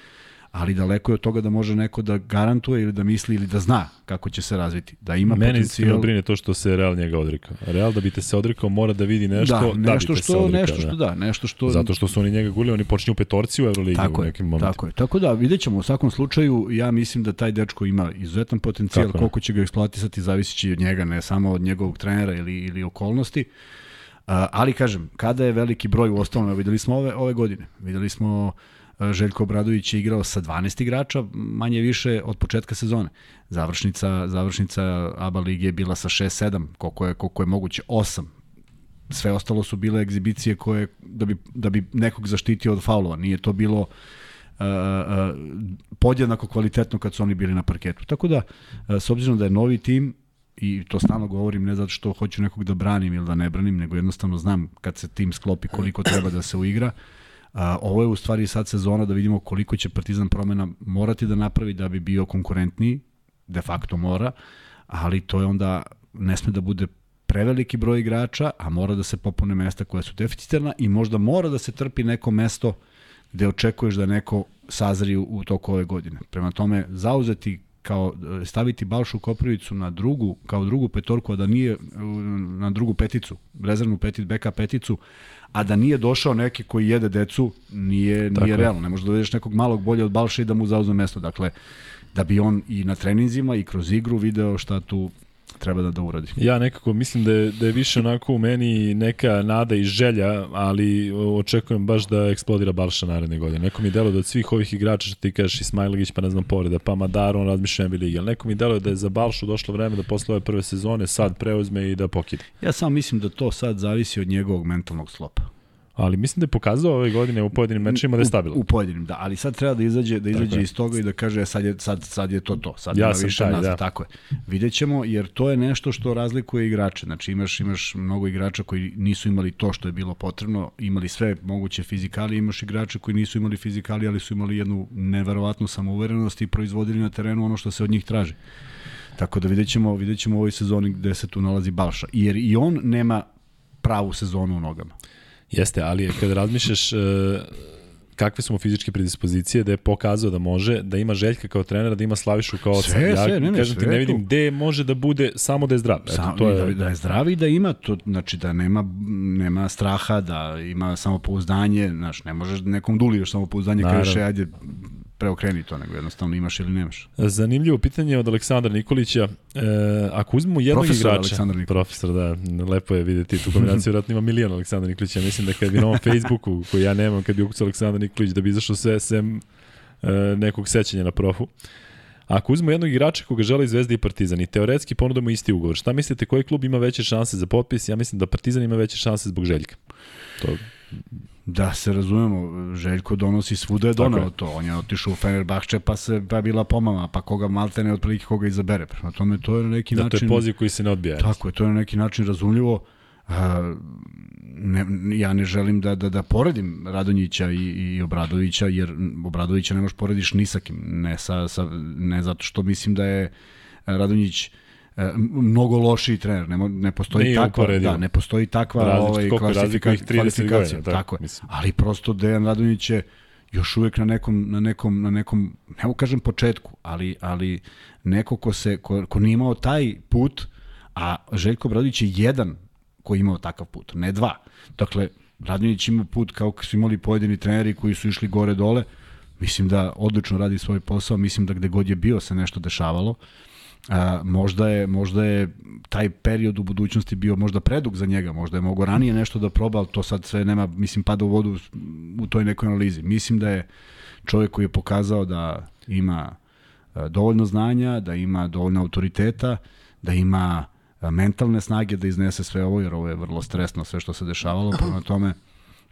Speaker 1: ali daleko je od toga da može neko da garantuje ili da misli ili da zna kako će se razviti. Da ima
Speaker 2: Mene potencijal... brine to što se Real njega odrekao. Real da bi te se odrekao mora da vidi nešto da,
Speaker 1: da nešto
Speaker 2: bi te
Speaker 1: što,
Speaker 2: se odrekao.
Speaker 1: Nešto što da. da, nešto što...
Speaker 2: Zato što su oni njega gulili, oni počinju u petorci u Euroligi tako u nekim momentima.
Speaker 1: Tako je, tako da vidjet ćemo. U svakom slučaju ja mislim da taj dečko ima izuzetan potencijal, tako koliko će ga eksploatisati zavisići od njega, ne samo od njegovog trenera ili, ili okolnosti. Uh, ali kažem, kada je veliki broj u ostalom, videli smo ove, ove godine, videli smo Željko Obradović je igrao sa 12 igrača, manje više od početka sezone. Završnica, završnica ABA lige je bila sa 6-7, koliko je, koliko je moguće, 8. Sve ostalo su bile egzibicije koje, da bi, da bi nekog zaštitio od faulova. Nije to bilo uh, uh, podjednako kvalitetno kad su oni bili na parketu. Tako da, uh, s obzirom da je novi tim, i to stalno govorim ne zato što hoću nekog da branim ili da ne branim, nego jednostavno znam kad se tim sklopi koliko treba da se uigra, uh, A, ovo je u stvari sad sezona da vidimo koliko će Partizan promena morati da napravi da bi bio konkurentniji, de facto mora, ali to je onda, ne sme da bude preveliki broj igrača, a mora da se popune mesta koja su deficitarna i možda mora da se trpi neko mesto gde očekuješ da neko sazri u, u toku ove godine. Prema tome, zauzeti kao staviti Balšu Koprivicu na drugu, kao drugu petorku, a da nije na drugu peticu, rezervnu petit, beka peticu, a da nije došao neki koji jede decu, nije, Tako nije realno. Ne možeš da dovedeš nekog malog bolje od Balša i da mu zauzme mesto. Dakle, da bi on i na treninzima i kroz igru video šta tu treba da, da uradi.
Speaker 2: Ja nekako mislim da je, da je više onako u meni neka nada i želja, ali očekujem baš da eksplodira Balša naredne godine. Neko mi delo da od svih ovih igrača što ti kažeš Ismailović pa ne znam povreda, pa Madar, on razmišlja NBA ligi, ali neko mi delo da je za Balšu došlo vreme da posle ove prve sezone sad preuzme i da pokide.
Speaker 1: Ja sam mislim da to sad zavisi od njegovog mentalnog slopa
Speaker 2: ali mislim da je pokazao ove godine u pojedinim mečima da je stabilan.
Speaker 1: U, u pojedinim, da, ali sad treba da izađe da izađe iz toga i da kaže e, sad je sad sad je to to. Sad
Speaker 2: ja više taj,
Speaker 1: nazad, da. tako je. Videćemo jer to je nešto što razlikuje igrače. Znači imaš imaš mnogo igrača koji nisu imali to što je bilo potrebno, imali sve moguće fizikali, imaš igrače koji nisu imali fizikali, ali su imali jednu neverovatnu samouverenost i proizvodili na terenu ono što se od njih traži. Tako da videćemo, videćemo u ovoj sezoni gde se tu nalazi Balša. Jer i on nema pravu sezonu u nogama.
Speaker 2: Jeste, ali kada razmišljaš uh, kakve su mu fizičke predispozicije, da je pokazao da može, da ima Željka kao trenera, da ima Slavišu kao oca.
Speaker 1: Sve, ja, sve, ne, ne,
Speaker 2: kažem ti, ne vidim gde može da bude samo da je zdrav.
Speaker 1: Eto, to je... Da, da je zdrav i da ima to, znači da nema, nema straha, da ima samopouzdanje, znaš, ne možeš nekom duliješ samopouzdanje, kažeš, ajde, preokreni to, nego jednostavno imaš ili nemaš.
Speaker 2: Zanimljivo pitanje od Aleksandra Nikolića. E, ako uzmemo jednog profesor igrača... Aleksandar Nikolić. Profesor, da. Lepo je videti tu kombinaciju. Vratno ima milion Aleksandra Nikolića. Mislim da kad bi na ovom Facebooku, koji ja nemam, kad bi ukucao Aleksandar Nikolić, da bi izašao sve sem e, nekog sećanja na profu. Ako uzmemo jednog igrača koga žele Zvezda i Partizan i teoretski ponudamo isti ugovor, šta mislite koji klub ima veće šanse za potpis? Ja mislim da Partizan ima veće šanse zbog Željka. To
Speaker 1: Da se razumemo, Željko donosi svuda je donao to. On je otišao u Fenerbahče pa se pa bila pomama, pa koga malte ne otprilike koga izabere. Prema tome to je na neki
Speaker 2: da,
Speaker 1: način...
Speaker 2: Da, to je poziv koji se ne odbija.
Speaker 1: Tako je, to je na neki način razumljivo. A, ne, ja ne želim da, da, da poredim Radonjića i, i Obradovića, jer Obradovića ne možeš porediš ni sa kim. Ne, sa, sa, ne zato što mislim da je Radonjić mnogo lošiji trener, ne, ne postoji Nije takva, uporedivo. da, ne postoji takva
Speaker 2: Različ, ovaj, klasifika, kvalifikacija,
Speaker 1: tako, tako je. Ali prosto Dejan Radonjić je još uvek na nekom, na nekom, na nekom, ne kažem početku, ali, ali neko ko, se, ko, ko nije imao taj put, a Željko Bradović je jedan koji je imao takav put, ne dva. Dakle, Radonjić ima put kao su imali pojedini treneri koji su išli gore dole, mislim da odlično radi svoj posao, mislim da gde god je bio se nešto dešavalo. Uh, A, možda, je, možda je taj period u budućnosti bio možda predug za njega, možda je mogo ranije nešto da proba, ali to sad sve nema, mislim, pada u vodu u toj nekoj analizi. Mislim da je čovjek koji je pokazao da ima dovoljno znanja, da ima dovoljno autoriteta, da ima mentalne snage da iznese sve ovo, jer ovo je vrlo stresno sve što se dešavalo, prema tome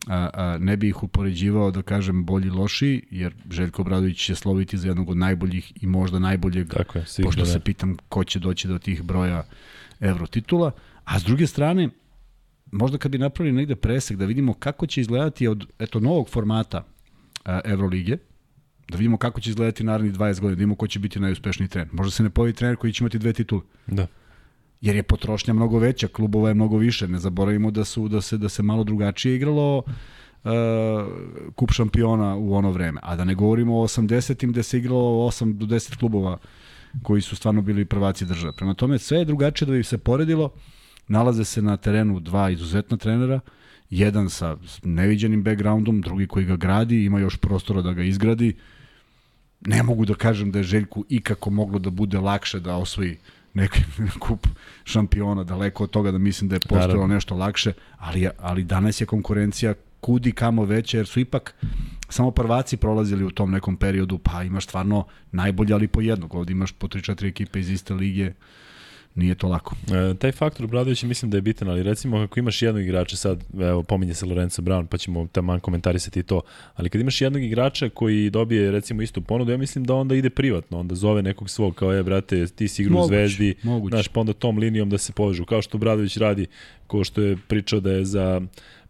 Speaker 1: a, a, ne bih ih upoređivao da kažem bolji loši, jer Željko Obradović će sloviti za jednog od najboljih i možda najboljeg, Tako je, pošto se pitam ko će doći do tih broja evro titula. A s druge strane, možda kad bi napravili negde presek da vidimo kako će izgledati od eto novog formata a, Evrolige, da vidimo kako će izgledati narednih 20 godina, da vidimo ko će biti najuspešniji trener. Možda se ne pojavi trener koji će imati dve titule.
Speaker 2: Da
Speaker 1: jer je potrošnja mnogo veća, klubova je mnogo više. Ne zaboravimo da su da se da se malo drugačije igralo uh, kup šampiona u ono vreme. A da ne govorimo o 80-im gde se igralo 8 do 10 klubova koji su stvarno bili prvaci države. Prema tome sve je drugačije da bi se poredilo. Nalaze se na terenu dva izuzetna trenera, jedan sa neviđenim backgroundom, drugi koji ga gradi, ima još prostora da ga izgradi. Ne mogu da kažem da je Željku ikako moglo da bude lakše da osvoji neki [LAUGHS] kup šampiona, daleko od toga da mislim da je postojalo nešto lakše, ali, ali danas je konkurencija kudi kamo veća, jer su ipak samo prvaci prolazili u tom nekom periodu, pa imaš stvarno najbolje, ali po jednog. Ovde imaš po 3-4 ekipe iz iste lige, nije to lako.
Speaker 2: E, taj faktor Bradović mislim da je bitan, ali recimo ako imaš jednog igrača sad, evo pominje se Lorenzo Brown, pa ćemo taman komentarisati to, ali kad imaš jednog igrača koji dobije recimo istu ponudu, ja mislim da onda ide privatno, onda zove nekog svog kao je brate, ti si igru u Zvezdi, moguće. znaš, pa onda tom linijom da se povežu, kao što Bradović radi, ko što je pričao da je za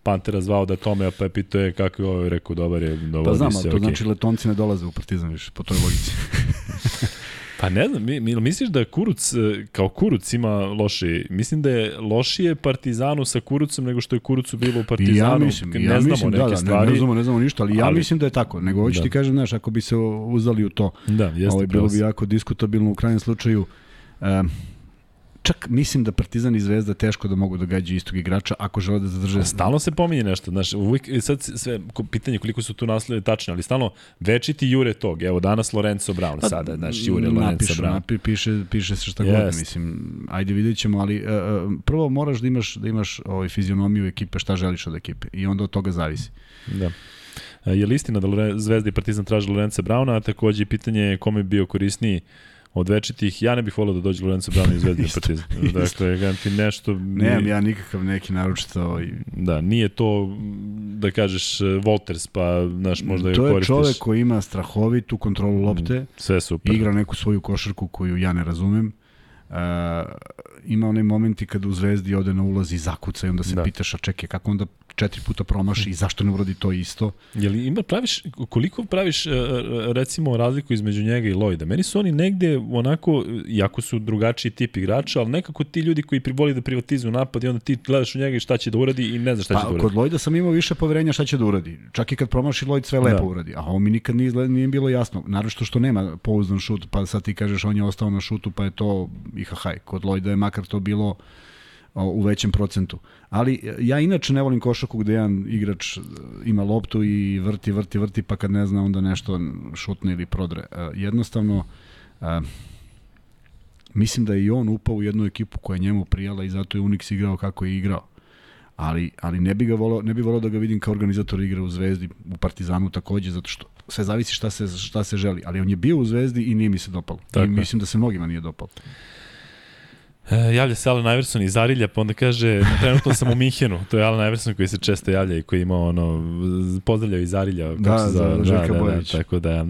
Speaker 2: Pantera zvao da tome, pa je pitao je kako je ovo, rekao dobar je, dovodi
Speaker 1: pa znam,
Speaker 2: se.
Speaker 1: Pa znam, to okay. znači letonci ne dolaze u Partizan više, po toj logici. [LAUGHS]
Speaker 2: Pa ne znam, mi, mi, misliš da Kuruc, e, kao Kuruc ima loši, mislim da je lošije Partizanu sa Kurucom nego što je Kurucu bilo u Partizanu.
Speaker 1: ja mislim, ne ja znamo mislim, neke da, da, stvari. Ne, ne, znamo, ne znamo ništa, ali ja ali, mislim da je tako. Nego hoću da. ti kažem, znaš, ako bi se uzali u to,
Speaker 2: da, jeste
Speaker 1: ovaj, bilo bi jako diskutabilno u krajnjem slučaju. Um, čak mislim da Partizan i Zvezda teško da mogu da gađaju istog igrača ako žele da zadrže.
Speaker 2: Stalno se pominje nešto, znaš, uvijek, sad sve, pitanje koliko su tu naslede tačne, ali stalno večiti jure tog. Evo danas Lorenzo Brown pa, sada, znaš, jure Lorenzo napišu, Brown. Napi,
Speaker 1: piše, piše se šta yes. god, mislim, ajde vidjet ćemo, ali uh, prvo moraš da imaš, da imaš ovaj, fizionomiju ekipe, šta želiš od ekipe i onda od toga zavisi.
Speaker 2: Da. Je li istina da Zvezda i Partizan traže Lorenza Brauna, a takođe pitanje kome bi bio korisniji od večitih, ja ne bih volio da dođe Lorenzo Brown iz Zvezde [LAUGHS] Partizan. Dakle, ga ti nešto...
Speaker 1: Nemam ja nikakav neki naručito... Ovaj...
Speaker 2: Da, nije to, da kažeš, Wolters, pa, znaš, možda
Speaker 1: to koristiš... To je čovek koji ima strahovitu kontrolu lopte. Mm,
Speaker 2: sve super.
Speaker 1: Igra neku svoju košarku koju ja ne razumem. Uh, ima onaj momenti kada u Zvezdi ode na ulaz i zakuca i onda se da. pitaš, a čekaj, kako onda četiri puta promaši i zašto ne uradi to isto.
Speaker 2: Je li ima praviš, koliko praviš e, e, recimo razliku između njega i Lloyda? Meni su oni negde onako, jako su drugačiji tip igrača, ali nekako ti ljudi koji voli da privatizuju napad i onda ti gledaš u njega i šta će da uradi i ne znaš šta pa, će da uradi.
Speaker 1: Kod Lloyda sam imao više poverenja šta će da uradi. Čak i kad promaši Lloyd sve lepo da. uradi. A ovo mi nikad nije, nije bilo jasno. Naravno što nema pouzdan šut, pa sad ti kažeš on je ostao na šutu, pa je to ihahaj. Kod Lloyda je makar to bilo u većem procentu. Ali e, ja inače ne volim košaku gde jedan igrač e, ima loptu i vrti, vrti, vrti, pa kad ne zna onda nešto šutne ili prodre. E, jednostavno, mislim da je i on upao u jednu ekipu koja je njemu prijala i zato je Unix igrao kako je igrao. Ali, ali ne bi ga volao, ne bi volao da ga vidim kao organizator igre u Zvezdi, u Partizanu takođe, zato što sve zavisi šta se, šta se želi. Ali on je bio u Zvezdi i nije mi se dopalo. Tako. I mislim da se mnogima nije dopalo.
Speaker 2: E, javlja se Alan Iverson iz Arilja, pa onda kaže, trenutno sam u Minhenu, to je Alan Iverson koji se često javlja i koji ima ono, pozdravljaju iz Arilja.
Speaker 1: Kako da, za, da, da, da, da,
Speaker 2: tako da e,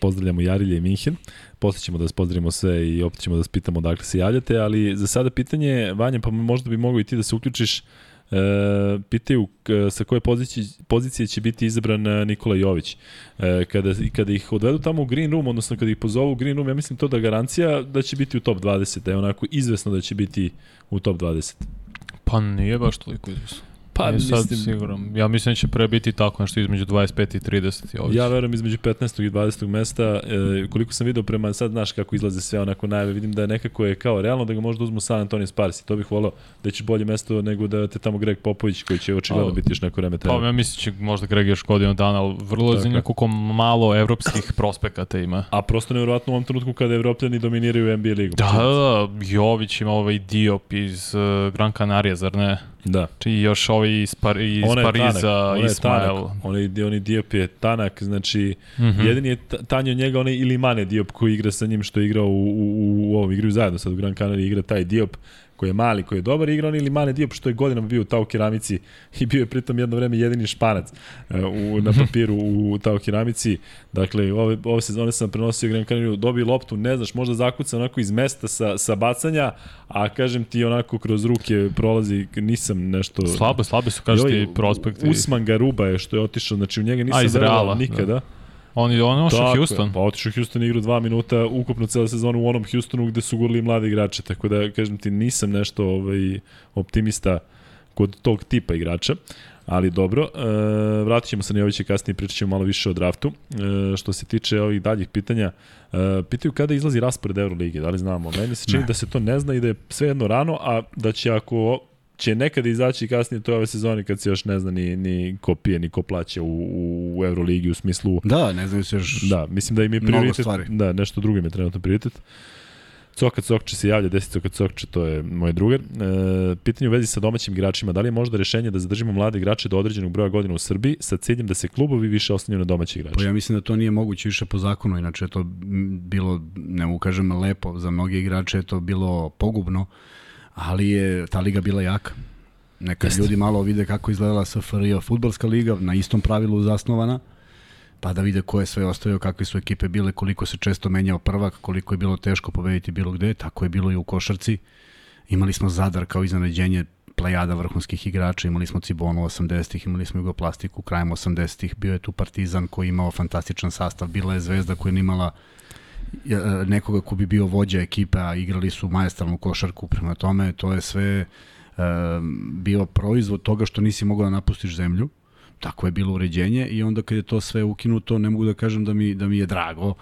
Speaker 2: pozdravljamo i Arilje i Minhen. Posle ćemo da vas pozdravimo sve i opet ćemo da vas pitamo dakle se javljate, ali za sada pitanje, Vanja, pa možda bi mogo i ti da se uključiš, E, pitaju sa koje pozicije, pozicije će biti izabran e, Nikola Jović. E, kada, kada ih odvedu tamo u Green Room, odnosno kada ih pozovu u Green Room, ja mislim to da garancija da će biti u top 20, da je onako izvesno da će biti u top 20.
Speaker 3: Pa nije baš toliko izvesno. Pa, Nije sad mislim, siguran. Ja mislim da će pre biti tako nešto između 25 i 30.
Speaker 2: Ovdje. Ja verujem između 15. i 20. mesta. E, koliko sam video prema sad, znaš kako izlaze sve onako najave, vidim da je nekako je kao realno da ga možda uzmu San Antonio Spars i to bih volao da će bolje mesto nego da te tamo Greg Popović koji će očigledno biti još neko vreme
Speaker 3: treba. Pa ja mislim da će možda Greg još godinu dana, ali vrlo za koliko malo evropskih [LAUGHS] prospekata ima.
Speaker 2: A prosto nevjerojatno u ovom trenutku kada evropljani dominiraju NBA ligu.
Speaker 3: Da, da, Jović ima ovaj Diop iz uh, Gran Canaria, zar ne?
Speaker 2: Da.
Speaker 3: I još ovaj iz, Par, iz on Pariza, Ismael.
Speaker 2: On je, on je Diop je tanak, znači mm -hmm. jedini je tanji od njega onaj ili Mane Diop koji igra sa njim što je igrao u, u, u ovom igru zajedno sad u Gran Canaria igra taj Diop koji je mali, koji je dobar igra, on ili Mane Diop što je godinama bio u Tau Keramici i bio je pritom jedno vreme jedini španac uh, u, na papiru u Tau Keramici. Dakle, ove, ove sezone sam prenosio Gran Canaria, dobio loptu, ne znaš, možda zakuca onako iz mesta sa, sa bacanja, a kažem ti onako kroz ruke prolazi, nisam nešto...
Speaker 3: Slabo, slabe su, kažeš ti, prospekti.
Speaker 2: Usman Garuba je što je otišao, znači u njega nisam verovao nikada. Da.
Speaker 3: On je on otišao Houston.
Speaker 2: Pa otišao Houston igra dva minuta ukupno cela sezona u onom Houstonu gde su gurali mlade igrače, tako da kažem ti nisam nešto ovaj optimista kod tog tipa igrača. Ali dobro, e, vratit ćemo se na Jovića kasnije, pričat ćemo malo više o draftu. E, što se tiče ovih daljih pitanja, e, pitaju kada izlazi raspored Euroligije, da li znamo? Meni se čini ne. da se to ne zna i da je sve jedno rano, a da će ako će nekada izaći kasnije to ove sezone kad se još ne zna ni, ni ko pije, ni ko plaća u, u Euroligi u smislu...
Speaker 1: Da, ne znaju se još
Speaker 2: Da, mislim da im je prioritet... Da, nešto drugo im je trenutno prioritet. Coka Cokče se javlja, desi Coka Cokče, to je moj drugar. E, pitanje u vezi sa domaćim igračima, da li je možda rešenje da zadržimo mlade igrače do određenog broja godina u Srbiji sa ciljem da se klubovi više oslanjaju na domaće igrače?
Speaker 1: Pa ja mislim da to nije moguće više po zakonu, inače je to bilo, ne mu kažem lepo, za mnoge igrače je to bilo pogubno ali je ta liga bila jaka. Neka Jeste. ljudi malo vide kako izgledala SFRJ futbalska liga, na istom pravilu zasnovana, pa da vide ko je sve ostavio, kakve su ekipe bile, koliko se često menjao prvak, koliko je bilo teško pobediti bilo gde, tako je bilo i u košarci. Imali smo Zadar kao iznenađenje plejada vrhunskih igrača, imali smo Cibonu 80-ih, imali smo Jugoplastiku krajem 80-ih, bio je tu Partizan koji imao fantastičan sastav, bila je Zvezda koja je imala nekoga ko bi bio vođa ekipe, a igrali su majestralnu košarku prema tome, to je sve bio proizvod toga što nisi mogao da napustiš zemlju, tako je bilo uređenje i onda kad je to sve ukinuto ne mogu da kažem da mi, da mi je drago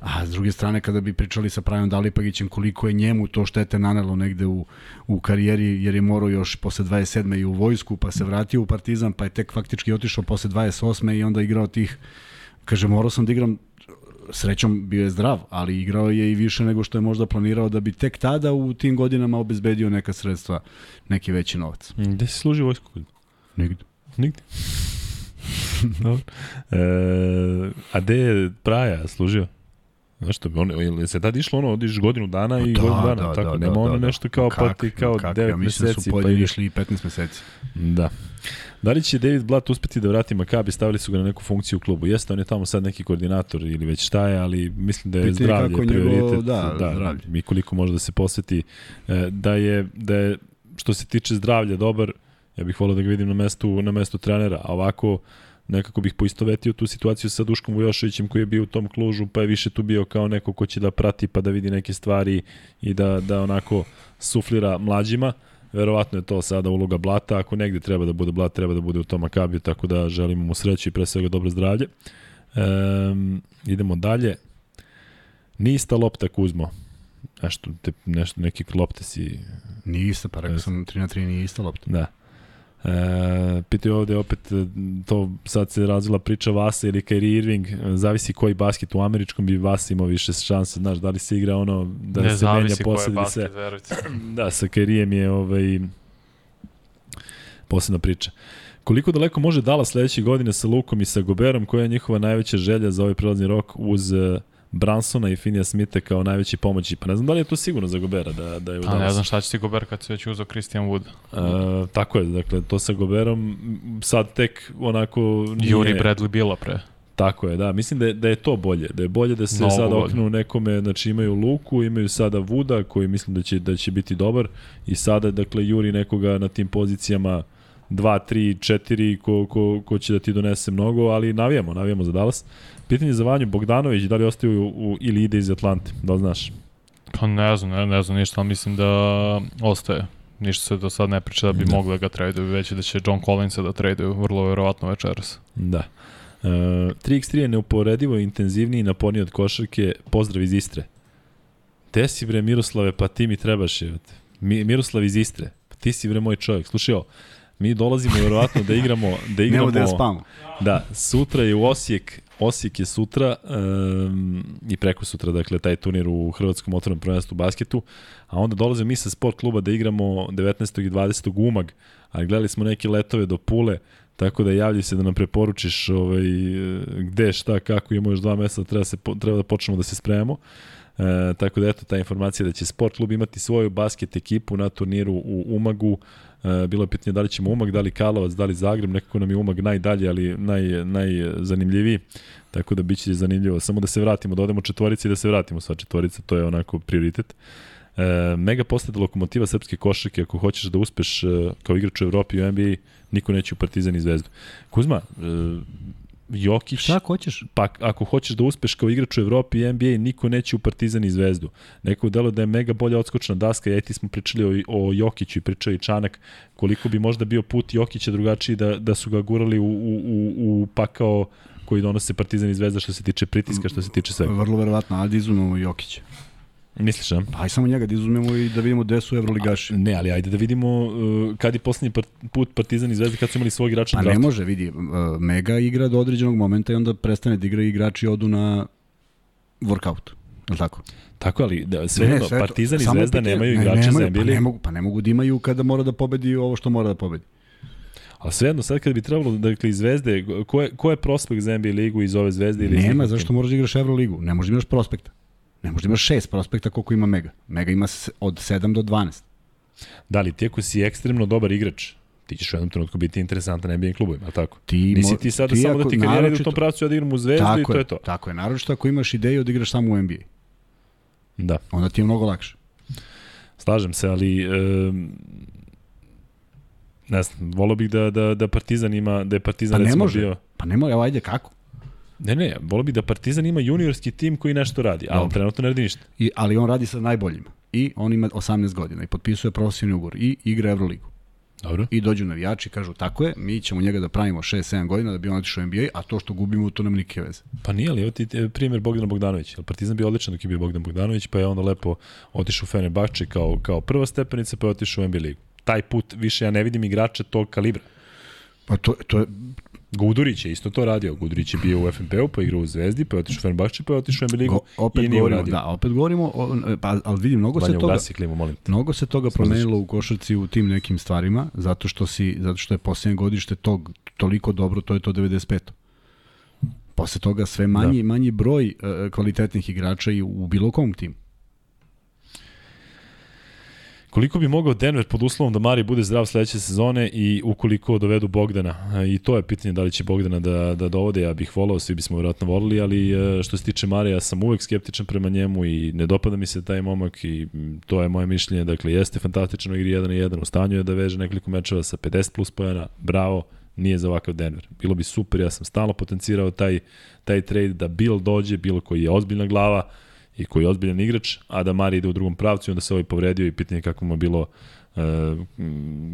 Speaker 1: a s druge strane kada bi pričali sa Pravim Dalipagićem koliko je njemu to štete nanelo negde u, u karijeri jer je morao još posle 27. i u vojsku pa se vratio u Partizan pa je tek faktički otišao posle 28. i onda igrao tih kaže morao sam da igram srećom bio je zdrav, ali igrao je i više nego što je možda planirao da bi tek tada u tim godinama obezbedio neka sredstva, neki veći novac.
Speaker 2: Gde si služi vojsku?
Speaker 1: Nigde.
Speaker 2: Nigde. [LAUGHS] Dobro. E, a gde je Praja služio? Znaš što, on, ili se tad išlo ono, odiš godinu dana i da, godinu dana, da, tako, da, nema da, ono da, nešto kao kak, pa ti kao kak, 9 ja meseci. Ja
Speaker 1: su pa išli i 15 meseci.
Speaker 2: Da. Da li će David Blatt uspeti da vrati Makabi, stavili su ga na neku funkciju u klubu. Jeste, on je tamo sad neki koordinator ili već šta je, ali mislim da je Piti zdravlje prioritet. Njegov,
Speaker 1: da, da, zdravlje.
Speaker 2: Mi koliko može da se posveti. E, da je, da je, što se tiče zdravlja, dobar, ja bih volio da ga vidim na mestu, na mestu trenera, a ovako nekako bih poistovetio tu situaciju sa Duškom Vujoševićem koji je bio u tom klužu, pa je više tu bio kao neko ko će da prati pa da vidi neke stvari i da, da onako suflira mlađima. Verovatno je to sada uloga Blata, ako negde treba da bude Blat, treba da bude u tom Akabiju, tako da želimo mu sreću i pre svega dobro zdravlje. Um, idemo dalje. Nista lopta Kuzmo. Nešto, te, nešto, neki lopte si...
Speaker 1: Nije ista, pa rekao sam 3 na 3 nije ista lopta.
Speaker 2: Da. E, pitaju ovde opet, e, to sad se razvila priča Vasa ili Kyrie Irving, e, zavisi koji basket u američkom bi Vasa imao više šanse, znaš, da li se igra ono, da
Speaker 3: ne
Speaker 2: se
Speaker 3: menja posledi se. [CLEARS THROAT]
Speaker 2: Da, sa Kyrijem je ovaj, posebna priča. Koliko daleko može Dala sledeće godine sa Lukom i sa Goberom, koja je njihova najveća želja za ovaj prelazni rok uz uh, Bransona i Finija Smitha kao najveći pomoći. Pa ne znam da li je to sigurno za Gobera da, da je u
Speaker 3: A ne znam šta će ti Gober kad se već uzao Christian Wood.
Speaker 2: Uh, tako je, dakle, to sa Goberom sad tek onako...
Speaker 3: Nije... Juri Bradley bila pre.
Speaker 2: Tako je, da. Mislim da je, da je to bolje. Da je bolje da se Mnogo sada oknu nekome, znači imaju Luku, imaju sada Vuda koji mislim da će, da će biti dobar i sada, dakle, Juri nekoga na tim pozicijama 2, 3, 4 ko, ko, ko će da ti donese mnogo, ali navijamo, navijamo za Dallas. Pitanje za Vanju Bogdanović, da li ostaje u, u, ili ide iz Atlante, da li znaš?
Speaker 3: Pa ne znam, ne, ne znam ništa, ali mislim da ostaje. Ništa se do sad ne priča da bi da. mogli da ga traduju, već da će John Collinsa da traduju, vrlo verovatno večeras.
Speaker 2: Da. Uh, 3x3 je neuporedivo intenzivniji i naporniji od košarke. Pozdrav iz Istre. Te si bre Miroslave, pa ti mi trebaš je. Mi, Miroslav iz Istre. Pa ti si bre moj čovjek. Slušaj ovo, mi dolazimo verovatno da igramo da [LAUGHS] igramo
Speaker 1: da spamo.
Speaker 2: Da, sutra je u Osijek Osijek je sutra um, i preko sutra, dakle, taj turnir u Hrvatskom otvornom prvenstvu u basketu, a onda dolazimo mi sa sport kluba da igramo 19. i 20. umag, a gledali smo neke letove do Pule, tako da javlji se da nam preporučiš ovaj, gde, šta, kako, imamo još dva meseca, treba, se, treba da počnemo da se spremamo. E, tako da eto ta informacija da će sport klub imati svoju basket ekipu na turniru u Umagu bilo je pitanje da li ćemo Umag, da li Kalovac, da li Zagreb, nekako nam je Umag najdalje, ali naj, najzanimljiviji, tako da biće zanimljivo. Samo da se vratimo, da odemo četvorici i da se vratimo sva četvorica, to je onako prioritet. E, mega postade lokomotiva srpske košarke, ako hoćeš da uspeš e, kao igrač u Evropi u NBA, niko neće u Partizan i Zvezdu. Kuzma, e, Jokić...
Speaker 1: Šta hoćeš?
Speaker 2: Pa ako hoćeš da uspeš kao igrač u Evropi i NBA, niko neće u Partizan i Zvezdu. Neko delo da je mega bolja odskočna daska, ja ti smo pričali o, o Jokiću i pričao i Čanak, koliko bi možda bio put Jokića drugačiji da, da su ga gurali u, u, u, u pakao koji donose Partizan i Zvezda što se tiče pritiska, što se tiče svega.
Speaker 1: Vrlo verovatno, ali izumemo Jokića.
Speaker 2: Misliš, a?
Speaker 1: Pa aj samo njega da izuzmemo i da vidimo gde su Evroligaši.
Speaker 2: A, ne, ali ajde da vidimo uh, kad je poslednji put Partizan i Zvezda kad su imali svog igrača
Speaker 1: na Pa ne može, vidi, uh, Mega igra do određenog momenta i onda prestane da igra i igrači odu na workout. Je tako?
Speaker 2: Tako, ali da, sve, ne, sve Partizan i Zvezda pite, nemaju igrače ne, za NBA.
Speaker 1: Pa ne, mogu, pa ne mogu da imaju kada mora da pobedi ovo što mora da pobedi.
Speaker 2: A svejedno, sad kad bi trebalo, dakle, iz Zvezde, ko je, ko je prospekt za NBA ligu iz ove Zvezde? Ili
Speaker 1: Nema, zašto moraš da igraš Evroligu? Ne možeš da imaš prospekta. Ne možda imaš šest prospekta koliko ima Mega. Mega ima od 7 do 12.
Speaker 2: Da li ti ako si ekstremno dobar igrač, ti ćeš u jednom trenutku biti interesantan NBA klubovima, tako?
Speaker 1: Ti
Speaker 2: Nisi ti sada ti samo da ti karijera ide u tom pravcu, ja da igram u Zvezdu i to je, je to.
Speaker 1: Tako je, naročito ako imaš ideju da igraš samo u NBA.
Speaker 2: Da.
Speaker 1: Onda ti je mnogo lakše.
Speaker 2: Slažem se, ali e, ne znam, volio bih da, da, da Partizan ima, da je Partizan
Speaker 1: pa
Speaker 2: recimo
Speaker 1: može.
Speaker 2: bio...
Speaker 1: Pa ne može, evo ajde kako?
Speaker 2: Ne, ne, volio bih da Partizan ima juniorski tim koji nešto radi, a on
Speaker 1: Dobro.
Speaker 2: trenutno ne radi ništa.
Speaker 1: I, ali on radi sa najboljima. I on ima 18 godina i potpisuje profesionalni ugovor i igra Euroligu.
Speaker 2: Dobro.
Speaker 1: I dođu navijači i kažu tako je, mi ćemo njega da pravimo 6-7 godina da bi on otišao u NBA, a to što gubimo to nam nikakve veze.
Speaker 2: Pa nije li, evo ti primjer Bogdana Bogdanovića. Partizan bio odličan dok je bio Bogdan Bogdanović, pa je onda lepo otišao u Fenerbahče kao, kao prva stepenica, pa je otišao u NBA ligu. Taj put više ja ne vidim igrača tog kalibra.
Speaker 1: Pa to, to je,
Speaker 2: Gudurić je isto to radio. Gudurić je bio u FNP-u, pa igrao u Zvezdi, pa je otišao u Fenerbahče, pa je otišao u NBA ligu
Speaker 1: go, opet
Speaker 2: i nije
Speaker 1: govorimo,
Speaker 2: uradio.
Speaker 1: da, opet govorimo, o, pa, ali vidim, mnogo se
Speaker 2: Vanja,
Speaker 1: toga,
Speaker 2: ugasi klimu, molim te.
Speaker 1: mnogo se toga promenilo u košarci u tim nekim stvarima, zato što si zato što je poslednje godište tog toliko dobro, to je to 95. Posle toga sve manji da. manji broj uh, kvalitetnih igrača i u bilo kom timu.
Speaker 2: Koliko bi mogao Denver pod uslovom da Mari bude zdrav sledeće sezone i ukoliko dovedu Bogdana? I to je pitanje da li će Bogdana da, da dovode, ja bih volao, svi bismo vjerojatno volili, ali e, što se tiče Marija, ja sam uvek skeptičan prema njemu i ne dopada mi se taj momak i to je moje mišljenje. Dakle, jeste fantastično igri 1 na 1, u stanju je da veže nekoliko mečeva sa 50 plus pojena, bravo, nije za ovakav Denver. Bilo bi super, ja sam stalno potencirao taj, taj trade da Bill dođe, Bill koji je ozbiljna glava, i koji je ozbiljan igrač, a da Mari ide u drugom pravcu i onda se ovaj povredio i pitanje kako mu je bilo e,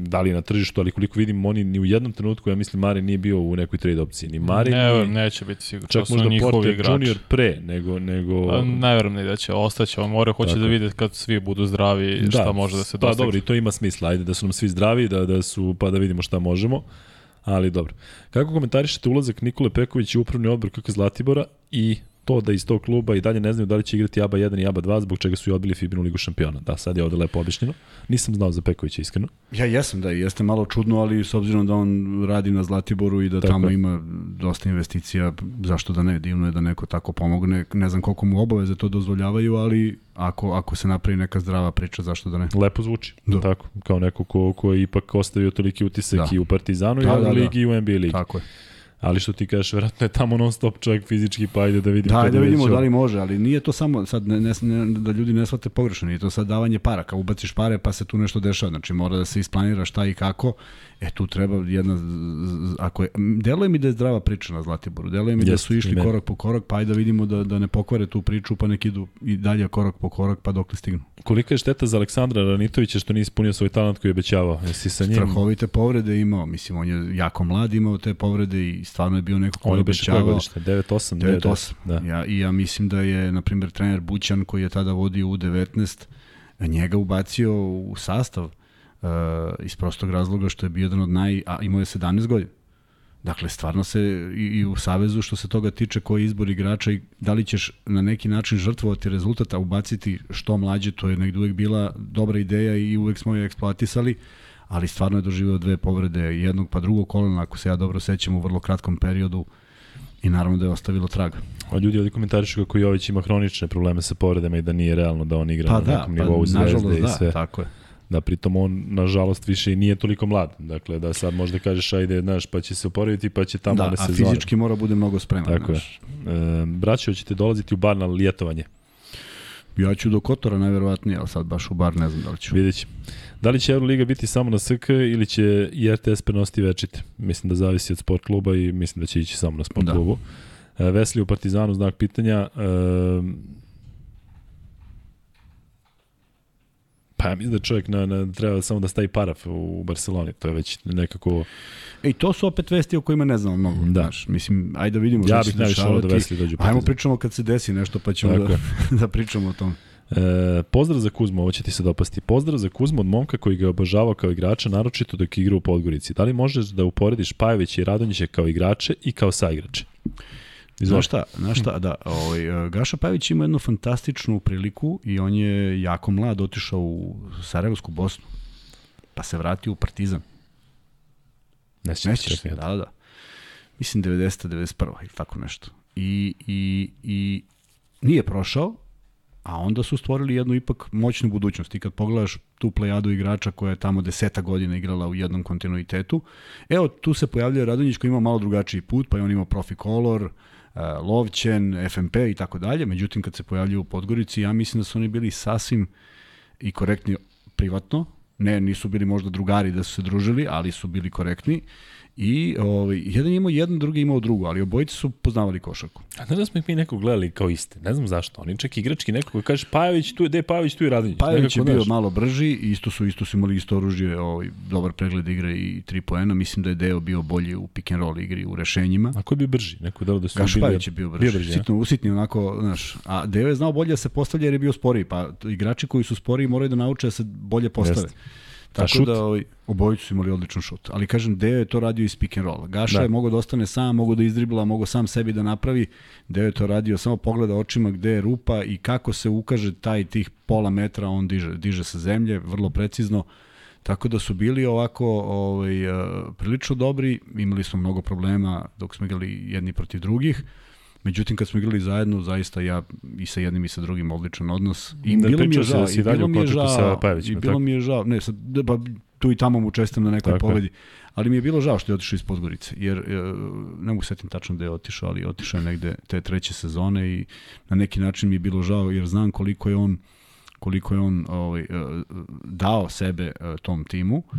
Speaker 2: da li je na tržištu, ali koliko vidim, oni ni u jednom trenutku, ja mislim, Mari nije bio u nekoj trade opciji. Ni Mari,
Speaker 3: Ne,
Speaker 2: ni,
Speaker 3: neće biti sigurno.
Speaker 2: čak možda Porter
Speaker 3: igrači.
Speaker 2: Junior pre, nego... nego
Speaker 3: Pa, ne verujem ni da će, ostaće. On mora hoće
Speaker 2: Tako
Speaker 3: da vide kad svi budu zdravi šta može da se
Speaker 2: Pa
Speaker 3: dostigne.
Speaker 2: dobro, i to ima smisla. Ajde da su nam svi zdravi, da, da su, pa da vidimo šta možemo. Ali dobro. Kako komentarišete ulazak Nikole Peković u upravni odbor KK Zlatibora i to da iz tog kluba i dalje ne znaju da li će igrati ABA 1 i ABA 2, zbog čega su i odbili Fibinu ligu šampiona. Da, sad je ovde lepo objašnjeno. Nisam znao za Pekovića, iskreno.
Speaker 1: Ja jesam da jeste malo čudno, ali s obzirom da on radi na Zlatiboru i da
Speaker 2: Tako
Speaker 1: tamo
Speaker 2: je.
Speaker 1: ima dosta investicija, zašto da ne, divno je da neko tako pomogne. Ne znam koliko mu obaveze to dozvoljavaju, ali ako, ako se napravi neka zdrava priča, zašto da ne?
Speaker 2: Lepo zvuči.
Speaker 1: Da.
Speaker 2: Tako, kao neko ko, ko je ipak ostavio toliki utisak
Speaker 1: Da.
Speaker 2: i u Partizanu i
Speaker 1: Da,
Speaker 2: u
Speaker 1: da, da.
Speaker 2: ligi i u NBA ligi.
Speaker 1: Tako je.
Speaker 2: Ali što ti kažeš, vjerojatno je tamo non stop čovjek fizički, pa ajde da vidimo.
Speaker 1: Da, da vidimo
Speaker 2: već
Speaker 1: da
Speaker 2: on.
Speaker 1: li može, ali nije to samo, sad ne, ne, ne, da ljudi ne shvate pogrešno, nije to sad davanje para, kao ubaciš pare pa se tu nešto dešava, znači mora da se isplanira šta i kako, e tu treba jedna, ako je, deluje mi da je zdrava priča na Zlatiboru, deluje mi da
Speaker 2: Jeste,
Speaker 1: su išli
Speaker 2: meni.
Speaker 1: korak po korak, pa ajde da vidimo da, da ne pokvare tu priču, pa nek idu i dalje korak po korak, pa dok li stignu.
Speaker 2: Kolika je šteta za Aleksandra Ranitovića što nije ispunio svoj talent koji je obećavao? Jesi sa njim?
Speaker 1: Strahovite povrede imao, mislim, on je jako mlad imao te povrede i stvarno je bio neko ko
Speaker 2: On
Speaker 1: je obećavao.
Speaker 2: godište? 9-8?
Speaker 1: 9-8.
Speaker 2: Da.
Speaker 1: Ja, I ja mislim da je, na primjer, trener Bućan koji je tada vodio U19, njega ubacio u sastav uh, iz prostog razloga što je bio jedan od naj... a imao je 17 godina. Dakle, stvarno se i, i u Savezu što se toga tiče koji je izbor igrača i da li ćeš na neki način žrtvovati rezultat, a ubaciti što mlađe, to je negdje uvek bila dobra ideja i uvek smo je eksploatisali, ali stvarno je doživio dve povrede, jednog pa drugog kolena, ako se ja dobro sećam, u vrlo kratkom periodu i naravno da je ostavilo traga.
Speaker 2: A ljudi ovdje komentarišu kako Jović ima hronične probleme sa povredama i da nije realno da on igra
Speaker 1: Pa
Speaker 2: na
Speaker 1: da,
Speaker 2: nekom
Speaker 1: pa
Speaker 2: nivou zvezde
Speaker 1: nažalost
Speaker 2: i
Speaker 1: da,
Speaker 2: sve.
Speaker 1: tako je.
Speaker 2: Da pritom on, nažalost, više i nije toliko mlad. Dakle, da sad možda kažeš, ajde, znaš, pa će se oporaviti, pa će tamo
Speaker 1: da,
Speaker 2: one
Speaker 1: a
Speaker 2: sezone.
Speaker 1: fizički mora bude mnogo spreman.
Speaker 2: Tako je.
Speaker 1: znaš.
Speaker 2: E, braćo, hoćete dolaziti u bar na ljetovanje?
Speaker 1: Ja ću do Kotora najverovatnije, ali sad baš u bar ne znam da li ću.
Speaker 2: Vidjet. Da li će Euroliga biti samo na SK ili će i RTS prenositi večite? Mislim da zavisi od sport kluba i mislim da će ići samo na sport
Speaker 1: Da.
Speaker 2: klubu. E, Vesli u Partizanu, znak pitanja. E, pa ja mislim da čovjek na, na, treba samo da stavi paraf u Barceloni. To je već nekako...
Speaker 1: Ej, to su opet vesti o kojima ne znamo mnogo.
Speaker 2: Da.
Speaker 1: Znaš, mislim, ajde da vidimo
Speaker 2: Ja
Speaker 1: šta će
Speaker 2: bih
Speaker 1: se
Speaker 2: najviše volao da
Speaker 1: dešavati.
Speaker 2: Vesli dođe u
Speaker 1: Ajmo pričamo kad se desi nešto, pa ćemo
Speaker 2: Tako
Speaker 1: da, [LAUGHS] da pričamo o tom.
Speaker 2: E, pozdrav za Kuzmu, ovo će ti se dopasti. Pozdrav za Kuzmu od momka koji ga je obožavao kao igrača, naročito dok je igrao u Podgorici. Da li možeš da uporediš Pajevića i Radonjića kao igrače i kao saigrače?
Speaker 1: Znaš šta, znaš šta, da, ovaj, Gaša Pavić ima jednu fantastičnu priliku i on je jako mlad otišao u Sarajevsku Bosnu, pa se vratio u Partizan.
Speaker 2: Ne
Speaker 1: sjećaš se, da, da. Mislim 90. 91. ili tako nešto. I, i, i nije prošao, a onda su stvorili jednu ipak moćnu budućnost. I kad pogledaš tu plejadu igrača koja je tamo deseta godina igrala u jednom kontinuitetu, evo tu se pojavljuje Radonjić koji ima malo drugačiji put, pa je on imao profi kolor, Lovćen, FMP i tako dalje. Međutim, kad se pojavljaju u Podgorici, ja mislim da su oni bili sasvim i korektni privatno Ne, nisu bili možda drugari da su se družili, ali su bili korektni. I ovaj, jedan je imao jedno, drugi je imao drugo, ali obojice su poznavali košarku.
Speaker 2: A ne da smo ih mi nekog gledali kao iste, ne znam zašto. Oni čak igrački neko koji kaže Pajović tu je, de Pajović tu je Radonjić.
Speaker 1: Pajović je bio malo brži, isto su isto su imali isto oružje, ovaj, dobar pregled igre i tri poena. Mislim da je Deo bio bolji u pick and roll igri, u rešenjima.
Speaker 2: A ko je bio brži? Neko delo da su
Speaker 1: Gašpavić je bio brži,
Speaker 2: Bio brži,
Speaker 1: sitno usitni onako, znaš, a Deo je znao bolje da se postavlja jer je bio sporiji, pa igrači koji su sporiji moraju da nauče da se bolje postave.
Speaker 2: Jeste.
Speaker 1: Tako
Speaker 2: šut?
Speaker 1: da ovaj, obojicu su imali odličan šut. Ali kažem, Deo je to radio iz pick and roll. Gaša
Speaker 2: Da.
Speaker 1: je mogao da ostane sam, mogao da izdribla, mogao sam sebi da napravi. Deo je to radio, samo pogleda očima gde je rupa i kako se ukaže taj tih pola metra, on diže, diže sa zemlje, vrlo precizno. Tako da su bili ovako ovaj, eh, prilično dobri, imali smo mnogo problema dok smo igrali jedni protiv drugih. Međutim, kad smo igrali zajedno, zaista ja i sa jednim i sa drugim odličan odnos. I
Speaker 2: Da,
Speaker 1: bilo mi je
Speaker 2: si
Speaker 1: žao,
Speaker 2: da si
Speaker 1: i bilo mi je
Speaker 2: kontaktu sa
Speaker 1: žao,
Speaker 2: Pajevićem,
Speaker 1: i
Speaker 2: je
Speaker 1: bilo
Speaker 2: tako?
Speaker 1: mi je žao, ne, sad, da, pa tu i tamo mu čestam na nekoj
Speaker 2: Tako je.
Speaker 1: pobedi, ali mi je bilo žao što je otišao iz Podgorice, jer e, ne mogu setim tačno da je otišao, ali otišao je negde te treće sezone i na neki način mi je bilo žao, jer znam koliko je on koliko je on ovaj, e, dao sebe e, tom timu. E,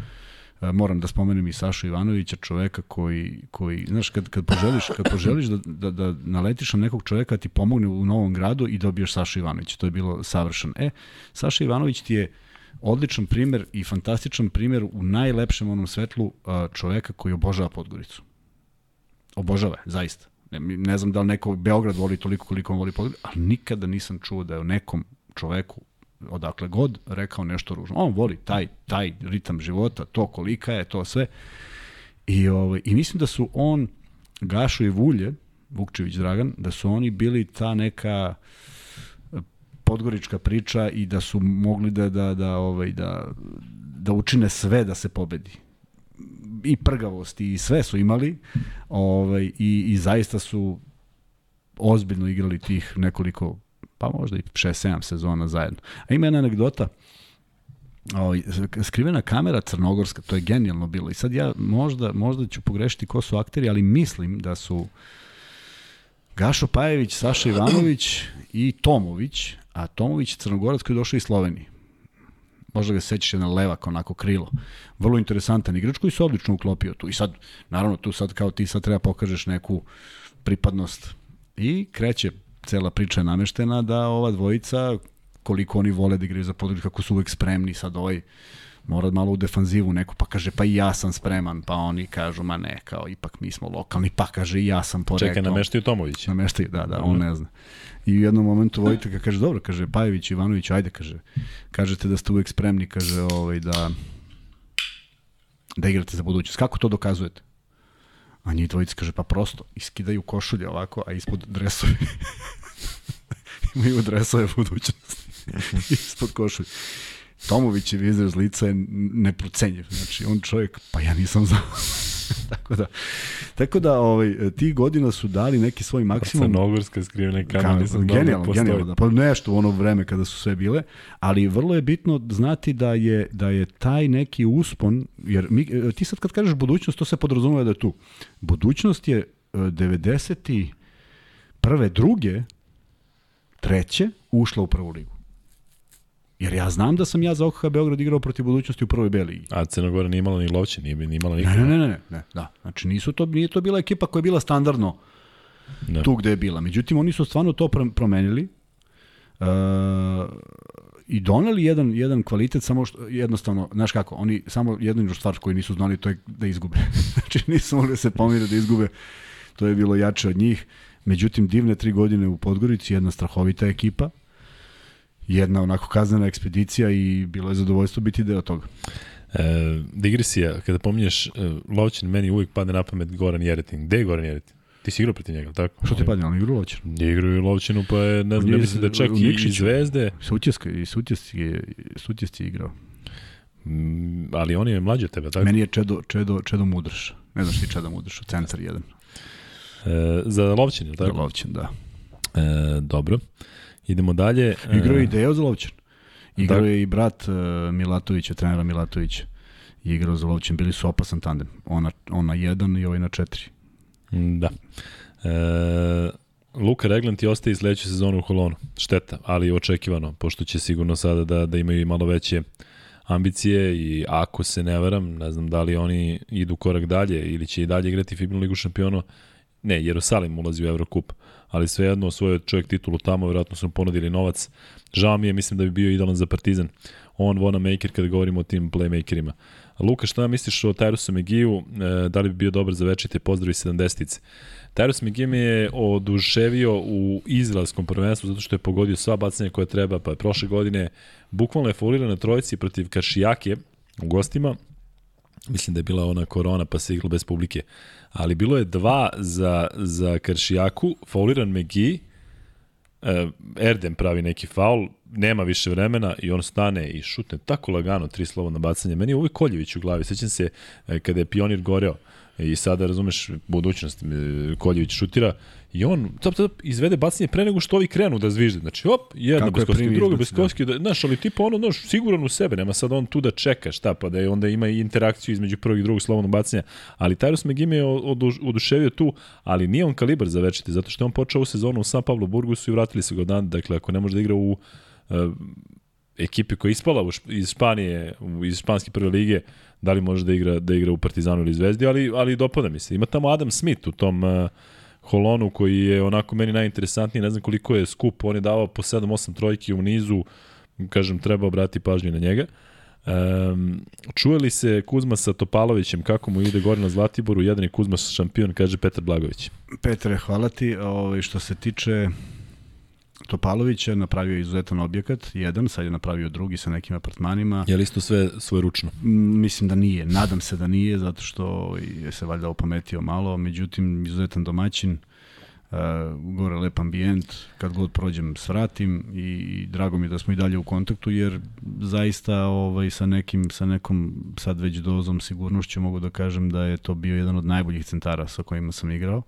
Speaker 1: Moram da spomenem i Sašu Ivanovića, čoveka koji, koji znaš, kad, kad poželiš, kad poželiš da, da, da naletiš na nekog čoveka, ti pomogne u novom gradu i dobiješ Sašu Ivanovića. To je bilo savršeno. E, Saša Ivanović ti je odličan primer i fantastičan primer u najlepšem onom svetlu a, čoveka koji obožava Podgoricu. Obožava je, zaista. Ne, ne znam da li neko Beograd voli toliko koliko on voli Podgoricu, ali nikada nisam čuo da je o nekom čoveku odakle god rekao nešto ružno. On voli taj, taj ritam života, to kolika je, to sve. I, ovaj, I mislim da su on, Gašo i Vulje, Vukčević Dragan, da su oni bili ta neka e, podgorička priča i da su mogli da da da ovaj da da učine sve da se pobedi i prgavosti i sve su imali ovaj i i zaista su ozbiljno igrali tih nekoliko pa možda i 6-7 sezona zajedno. A ima jedna anegdota Ovaj, skrivena kamera crnogorska, to je genijalno bilo. I sad ja možda, možda ću pogrešiti ko su akteri, ali mislim da su Gašo Pajević, Saša Ivanović i Tomović, a Tomović je crnogorac koji je došao iz Slovenije. Možda ga se sećaš jedan levak, onako krilo. Vrlo interesantan igrač koji se odlično uklopio tu. I sad, naravno, tu sad kao ti sad treba pokažeš neku pripadnost. I kreće, cela priča je nameštena da ova dvojica, koliko oni vole da igraju za područje, kako su uvek spremni, sad ovaj mora malo u defanzivu neku, pa kaže pa i ja sam spreman, pa oni kažu ma ne, kao ipak mi smo lokalni, pa kaže i ja sam porekao.
Speaker 2: Čekaj, nameštaju Tomović.
Speaker 1: Nameštaju, da, da, on ne zna. I u jednom momentu Vojteka kaže, dobro, kaže, Pajević, Ivanović, ajde, kaže, kažete da ste uvek spremni, kaže, ovaj, da, da igrate za budućnost. Kako to dokazujete? A njih dvojica kaže, pa prosto, iskidaju košulje ovako, a ispod dresovi. [LAUGHS] Imaju dresove budućnosti. [LAUGHS] ispod košulje. Tomović je izraz lica je neprocenjiv. Znači, on čovjek, pa ja nisam znao. [LAUGHS] tako da, tako da ovaj, ti godina su dali neki svoj maksimum.
Speaker 2: Crnogorska skrivena kamera.
Speaker 1: Kamera,
Speaker 2: nisam da
Speaker 1: genijalno,
Speaker 2: postoji.
Speaker 1: genijalno, da. Pa nešto u ono vreme kada su sve bile, ali vrlo je bitno znati da je da je taj neki uspon, jer mi, e, ti sad kad kažeš budućnost, to se podrazumeva da je tu. Budućnost je e, 90. prve, druge, treće ušla u prvu ligu. Jer ja znam da sam ja za OKH Beograd igrao protiv budućnosti u prvoj B ligi.
Speaker 2: A Crna Gora nije imala ni Lovće, nije, nije imala
Speaker 1: Ne,
Speaker 2: nikog.
Speaker 1: ne, ne, ne, ne, da. Znači nisu to, nije to bila ekipa koja je bila standardno
Speaker 2: Da.
Speaker 1: tu gde je bila. Međutim, oni su stvarno to prom- promenili uh, i doneli jedan, jedan kvalitet, samo što, jednostavno, znaš kako, oni samo jednu stvar koju nisu znali, to je da izgube. [LAUGHS] znači nisu mogli da se pomire da izgube, to je bilo jače od njih. Međutim, divne tri godine u Podgorici, jedna strahovita ekipa, jedna onako kaznena ekspedicija i bilo je zadovoljstvo biti deo toga.
Speaker 2: E, digresija, kada pominješ e, Lovćin, meni uvijek padne na pamet Goran Jeretin. Gde je Goran Jeretin? Ti si igrao protiv njega, tako?
Speaker 1: Što ti padne, ali igru Loćer?
Speaker 2: Je igrao i Lovćinu, pa je, ne znam, ne mislim da čak
Speaker 1: u
Speaker 2: i. Zvezde,
Speaker 1: Sutjeska, i Sutjesci je, Sutjesci je igrao.
Speaker 2: mm, ali on je mlađi od tebe, tako?
Speaker 1: Meni je Čedo, Čedo, Čedo Mudrš. Ne znaš ti Čedo Mudrš, centar jedan.
Speaker 2: E, za Lovćin, je li
Speaker 1: Tako?
Speaker 2: tako?
Speaker 1: Lovćen, da.
Speaker 2: E, dobro. Idemo dalje. E,
Speaker 1: Igrao je i Deo za Lovćen. Igrao
Speaker 2: Da.
Speaker 1: je i brat uh, Milatovića, trenera Milatovića. Igrao za Lovćen, bili su opasan tandem. Ona, ona jedan i ovaj na četiri.
Speaker 2: Da. E, Luka Regland ti ostaje i sledeću sezonu u Holonu. Šteta, ali očekivano, pošto će sigurno sada da, da imaju i malo veće ambicije i ako se ne varam, ne znam da li oni idu korak dalje ili će i dalje igrati Fibnu ligu šampiona, ne, Jerusalim ulazi u Evrokup, ali svejedno osvojio čovjek titulu tamo, vjerojatno su mu ponudili novac. Žao mi je, mislim da bi bio idealan za Partizan. On, Vona Maker, kada govorimo o tim playmakerima. Luka, šta misliš o Tyrusu Megiju? E, da li bi bio dobar za večite pozdravi 70-ice? Tyrus McGee me je oduševio u izraelskom prvenstvu zato što je pogodio sva bacanja koje treba, pa je prošle godine bukvalno je fauliran na trojici protiv Kašijake u gostima. Mislim da je bila ona korona pa se igralo bez publike. Ali bilo je dva za, za Karšijaku, fauliran McGee, uh, Erden pravi neki faul, nema više vremena i on stane i šutne tako lagano tri slobodna bacanja. Meni je uvijek Koljević u glavi. Sećam se uh, kada je pionir goreo i sada razumeš budućnost, Koljević šutira i on top, top, izvede bacanje pre nego što ovi krenu da zvižde. Znači, op, jedna Beskovski, druga Beskovski, da, znaš, ali tipa ono, znaš, siguran u sebe, nema sad on tu da čeka šta, pa da je onda ima i interakciju između prvog i drugog slobodnog bacanja, ali Tyrus McGee je oduševio tu, ali nije on kalibar za večiti, zato što je on počeo u sezonu u San Pablo Burgosu i vratili se ga dan, dakle, ako ne može da igra u uh, ekipi koja je ispala iz Španije, iz španske prve lige, da li može da igra da igra u Partizanu ili Zvezdi, ali ali dopada mi se. Ima tamo Adam Smith u tom uh, Holonu koji je onako meni najinteresantniji, ne znam koliko je skup, on je davao po 7-8 trojki u nizu, kažem, treba obrati pažnju na njega. Um, čuje li se Kuzma sa Topalovićem, kako mu ide gore na Zlatiboru, jedan je Kuzma šampion, kaže Petar Blagović.
Speaker 1: Petre, hvala ti. Ovo, ovaj, što se tiče Topalović je napravio izuzetan objekat, jedan, sad je napravio drugi sa nekim apartmanima.
Speaker 2: Je li isto sve svoje ručno?
Speaker 1: Mislim da nije, nadam se da nije, zato što je se valjda opametio malo, međutim, izuzetan domaćin, uh, gore lep ambijent, kad god prođem svratim i drago mi je da smo i dalje u kontaktu, jer zaista ovaj, sa, nekim, sa nekom sad već dozom sigurnošću mogu da kažem da je to bio jedan od najboljih centara sa kojima sam igrao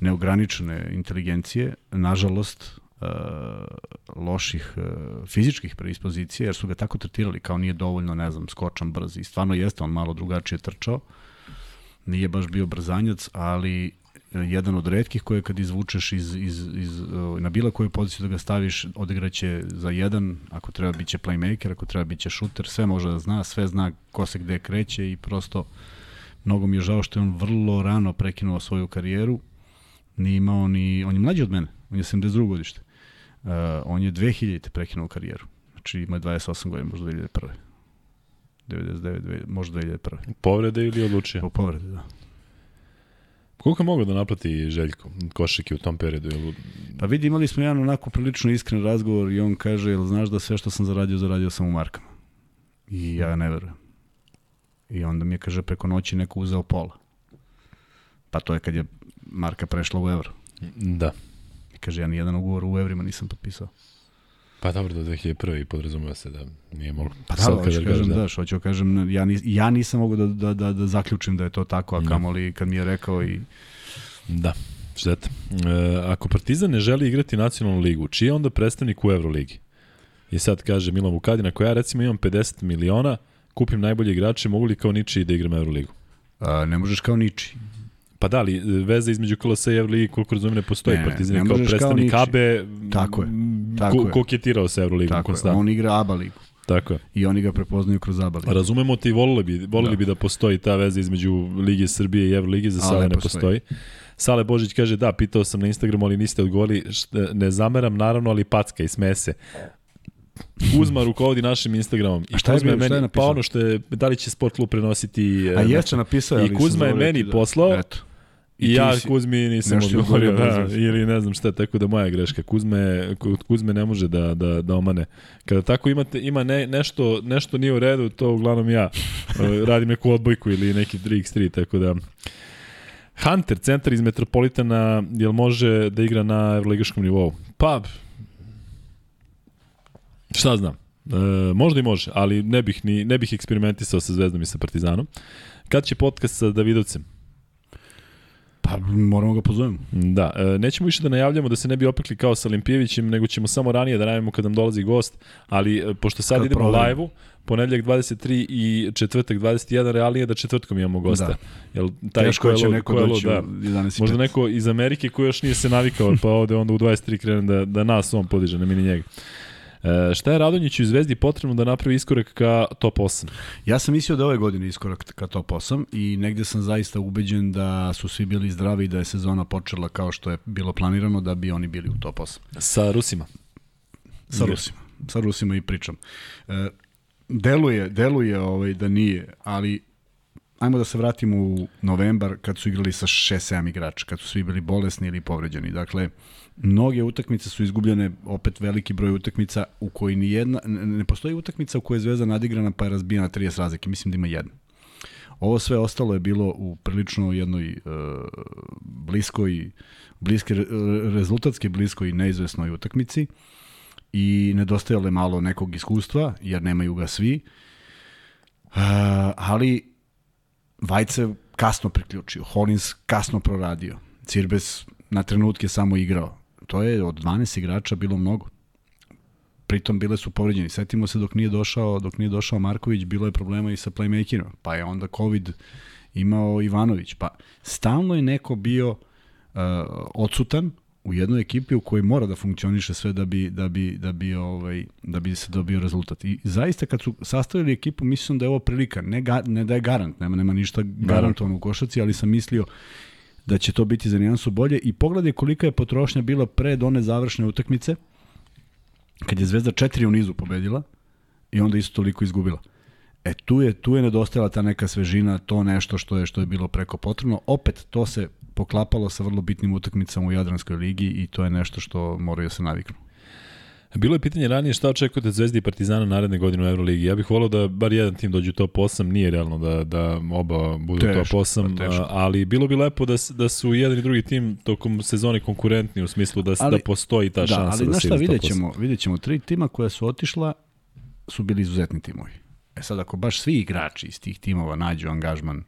Speaker 1: neograničene inteligencije. Nažalost, uh, loših uh, fizičkih predispozicija, jer su ga tako tretirali kao nije dovoljno, ne znam, skočan brz i stvarno jeste on malo drugačije trčao. Nije baš bio brzanjac, ali jedan od redkih koje kad izvučeš iz, iz, iz, na bilo koju poziciju da ga staviš, odigraće za jedan, ako treba biće playmaker, ako treba biće šuter, sve može da zna, sve zna ko se gde kreće i prosto mnogo mi je žao što je on vrlo rano prekinuo svoju karijeru, nije imao ni, on je mlađi od mene, on je 72 godište. Uh, on je 2000. prekinuo karijeru. Znači ima 28 godina, možda 2001. 99, možda 2001.
Speaker 2: Povrede ili odlučio?
Speaker 1: Po povrede, da.
Speaker 2: Koliko je mogao da naplati Željko Košiki u tom periodu? Ili...
Speaker 1: Pa vidi, imali smo jedan onako prilično iskren razgovor i on kaže, jel znaš da sve što sam zaradio, zaradio sam u markama. I ja ne verujem. I onda mi je, kaže, preko noći neko uzeo pola. Pa to je kad je marka prešla u evro.
Speaker 2: Da.
Speaker 1: Kaže, ja nijedan ugovor u evrima nisam potpisao.
Speaker 2: Pa dobro, do 2001. i podrazumeva se da nije moglo.
Speaker 1: Pa da, hoću kažem, da, da hoću kažem, ja, nis, ja nisam mogu da, da, da, da zaključim da je to tako, a da. kamoli kad mi je rekao i...
Speaker 2: Da, šteta. E, ako Partizan ne želi igrati nacionalnu ligu, čiji je onda predstavnik u Euroligi? I sad kaže Milan Vukadin, ako ja recimo imam 50 miliona, kupim najbolje igrače, mogu li kao niči da igram Euroligu?
Speaker 1: A, ne možeš kao niči.
Speaker 2: Pa da li, veza između KLS i Euroligi, koliko razumijem, ne postoji. Ne, Partizan ne kao predstavnik kao
Speaker 1: tako je, tako
Speaker 2: ko, koketirao sa Euroligom.
Speaker 1: Tako je, on igra ABA ligu.
Speaker 2: Tako je.
Speaker 1: I oni ga prepoznaju kroz ABA ligu.
Speaker 2: Razumemo te i volili bi, volili da. bi da postoji ta veza između Lige Srbije i Euroligi, za sada ne postoji. postoji. Sale Božić kaže, da, pitao sam na Instagramu, ali niste odgovorili, ne zameram naravno, ali packa i smese. Uzma rukovodi našim Instagramom.
Speaker 1: I A šta je, Kuzma je, meni, je
Speaker 2: Pa ono što je, da li će Sport Klub prenositi...
Speaker 1: A jeste napisao,
Speaker 2: I Kuzma je meni da. poslao, Eto I, I ja si, Kuzmi nisam odgovorio, da, ili ne znam šta, tako da moja greška. Kuzme, Kuzme ne može da, da, da omane. Kada tako imate, ima ne, nešto, nešto nije u redu, to uglavnom ja [LAUGHS] e, radim neku odbojku ili neki 3x3, tako da... Hunter, centar iz Metropolitana, jel može da igra na evroligaškom nivou? Pa, šta znam. E, možda i može, ali ne bih, ni, ne bih eksperimentisao sa Zvezdom i sa Partizanom. Kad će podcast sa Davidovcem?
Speaker 1: Pa moramo ga pozovemo.
Speaker 2: Da, e, nećemo više da najavljamo da se ne bi opekli kao sa Olimpijevićem, nego ćemo samo ranije da najavimo kad nam dolazi gost, ali e, pošto sad Kad idemo proverim. live-u, ponedeljak 23 i četvrtak 21, realnije da četvrtkom imamo gosta. Da.
Speaker 1: Jel, taj Teško će neko doći da, 11
Speaker 2: Možda neko iz Amerike koji još nije se navikao, pa ovde onda u 23 krene da, da nas on podiže, ne mini njega. E, šta je Radonjiću i Zvezdi potrebno da napravi iskorak ka top 8?
Speaker 1: Ja sam mislio da ove godine iskorak ka top 8 i negde sam zaista ubeđen da su svi bili zdravi i da je sezona počela kao što je bilo planirano da bi oni bili u top 8.
Speaker 2: Sa Rusima?
Speaker 1: Sa Rusima. Sa Rusima i pričam. E, deluje, deluje ovaj, da nije, ali ajmo da se vratimo u novembar kad su igrali sa 6-7 igrača, kad su svi bili bolesni ili povređeni. Dakle, mnoge utakmice su izgubljene, opet veliki broj utakmica u koji ni jedna, ne postoji utakmica u kojoj je Zvezda nadigrana pa je razbijena 30 razlike, mislim da ima jedna. Ovo sve ostalo je bilo u prilično jednoj uh, bliskoj, bliske, rezultatske bliskoj i neizvesnoj utakmici i nedostajale malo nekog iskustva, jer nemaju ga svi. Uh, ali Vajce kasno priključio, Hollins kasno proradio, Cirbes na trenutke samo igrao. To je od 12 igrača bilo mnogo. Pritom bile su povređeni. Setimo se dok nije došao, dok nije došao Marković, bilo je problema i sa playmakerom. Pa je onda COVID imao Ivanović. Pa stalno je neko bio uh, odsutan u jednoj ekipi u kojoj mora da funkcioniše sve da bi da bi da bi ovaj da bi se dobio rezultat. I zaista kad su sastavili ekipu mislim da je ovo prilika, ne ga, ne da je garant, nema nema ništa garantovano u košarci, ali sam mislio da će to biti za nijansu bolje i pogledaj kolika je potrošnja bila pred one završne utakmice kad je Zvezda četiri u nizu pobedila i onda isto toliko izgubila. E tu je tu je nedostajala ta neka svežina, to nešto što je što je bilo preko potrebno. Opet to se poklapalo sa vrlo bitnim utakmicama u Jadranskoj ligi i to je nešto što moraju se naviknu.
Speaker 2: Bilo je pitanje ranije šta očekujete od Zvezdi i Partizana naredne godine u Euroligi. Ja bih volao da bar jedan tim dođe u top 8, nije realno da, da oba budu teško, top 8, teško. ali bilo bi lepo da, da su jedan i drugi tim tokom sezone konkurentni u smislu da, ali, da postoji ta da, šansa ali,
Speaker 1: da se Ali vidjet ćemo, vidjet ćemo, tri tima koja su otišla su bili izuzetni timovi. E sad, ako baš svi igrači iz tih timova nađu angažman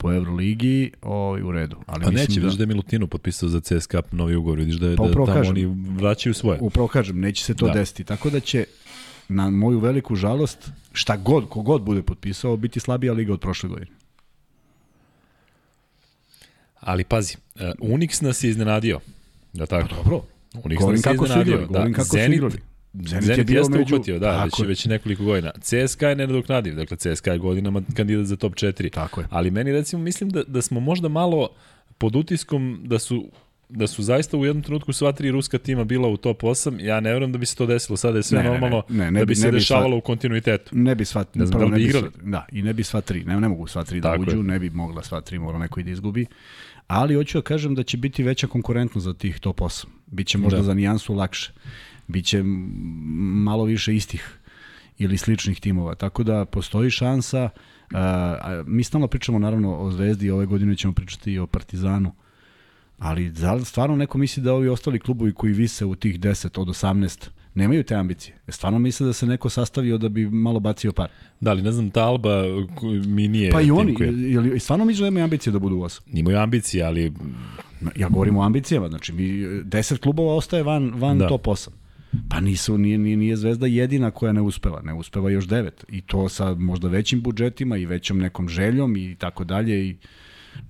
Speaker 1: po Euroligi, o, u redu.
Speaker 2: Ali pa neće, da... vidiš da je Milutino potpisao za CSKA novi ugovor, vidiš da, je, pa, da tamo kažem, oni vraćaju svoje.
Speaker 1: Upravo kažem, neće se to da. desiti. Tako da će, na moju veliku žalost, šta god, kogod bude potpisao, biti slabija liga od prošle godine.
Speaker 2: Ali pazi, uh, Unix nas je iznenadio. Da tako?
Speaker 1: Pa dobro. Unix govorim nas je kako iznenadio. Su igrali, da, kako Zenit, su igrali.
Speaker 2: Zenit, Zenit je bio jeste među... uhvatio, da, već, već nekoliko godina. CSKA je nenadoknadiv, dakle CSKA je godinama kandidat za top 4.
Speaker 1: Tako je.
Speaker 2: Ali meni recimo mislim da, da smo možda malo pod utiskom da su da su zaista u jednom trenutku sva tri ruska tima bila u top 8, ja ne verujem da bi se to desilo. Sada je sve ne, normalno ne, ne, ne, da bi se ne dešavalo sva, u kontinuitetu.
Speaker 1: Ne bi sva, ne znam da bi igrali. Sva, da, i ne bi sva tri, ne, ne mogu sva tri da Tako uđu, je. ne bi mogla sva tri, mora neko i da izgubi. Ali hoću da kažem da će biti veća konkurentnost za tih top 8. Biće možda da. za nijansu lakše biće malo više istih ili sličnih timova. Tako da postoji šansa. Uh, mi stalno pričamo naravno o Zvezdi ove godine ćemo pričati i o Partizanu. Ali da stvarno neko misli da ovi ostali klubovi koji vise u tih 10 od 18 nemaju te ambicije. E, stvarno misle da se neko sastavio da bi malo bacio par.
Speaker 2: Da, ali ne znam, ta Alba mi nije...
Speaker 1: Pa i oni, ili, stvarno misle da imaju ambicije da budu u osu?
Speaker 2: Imaju ambicije, ali...
Speaker 1: Ja govorim o ambicijama, znači mi 10 klubova ostaje van, van da. top 8. Pa nisu, nije, nije, nije Zvezda jedina koja ne uspeva, ne uspeva još devet. I to sa možda većim budžetima i većom nekom željom i tako dalje i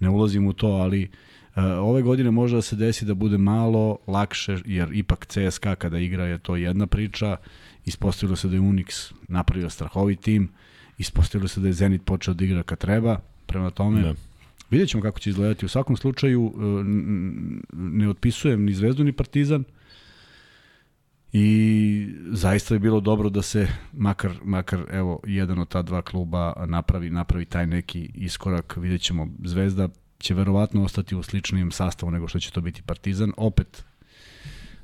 Speaker 1: ne ulazim u to, ali uh, ove godine može da se desi da bude malo lakše, jer ipak CSKA kada igra je to jedna priča, ispostavilo se da je Unix napravio strahovi tim, ispostavilo se da je Zenit počeo da igra kad treba, prema tome... Ne. Vidjet ćemo kako će izgledati. U svakom slučaju ne otpisujem ni Zvezdu ni Partizan, i zaista je bilo dobro da se makar, makar evo jedan od ta dva kluba napravi, napravi taj neki iskorak, vidjet ćemo. Zvezda će verovatno ostati u sličnijem sastavu nego što će to biti Partizan, opet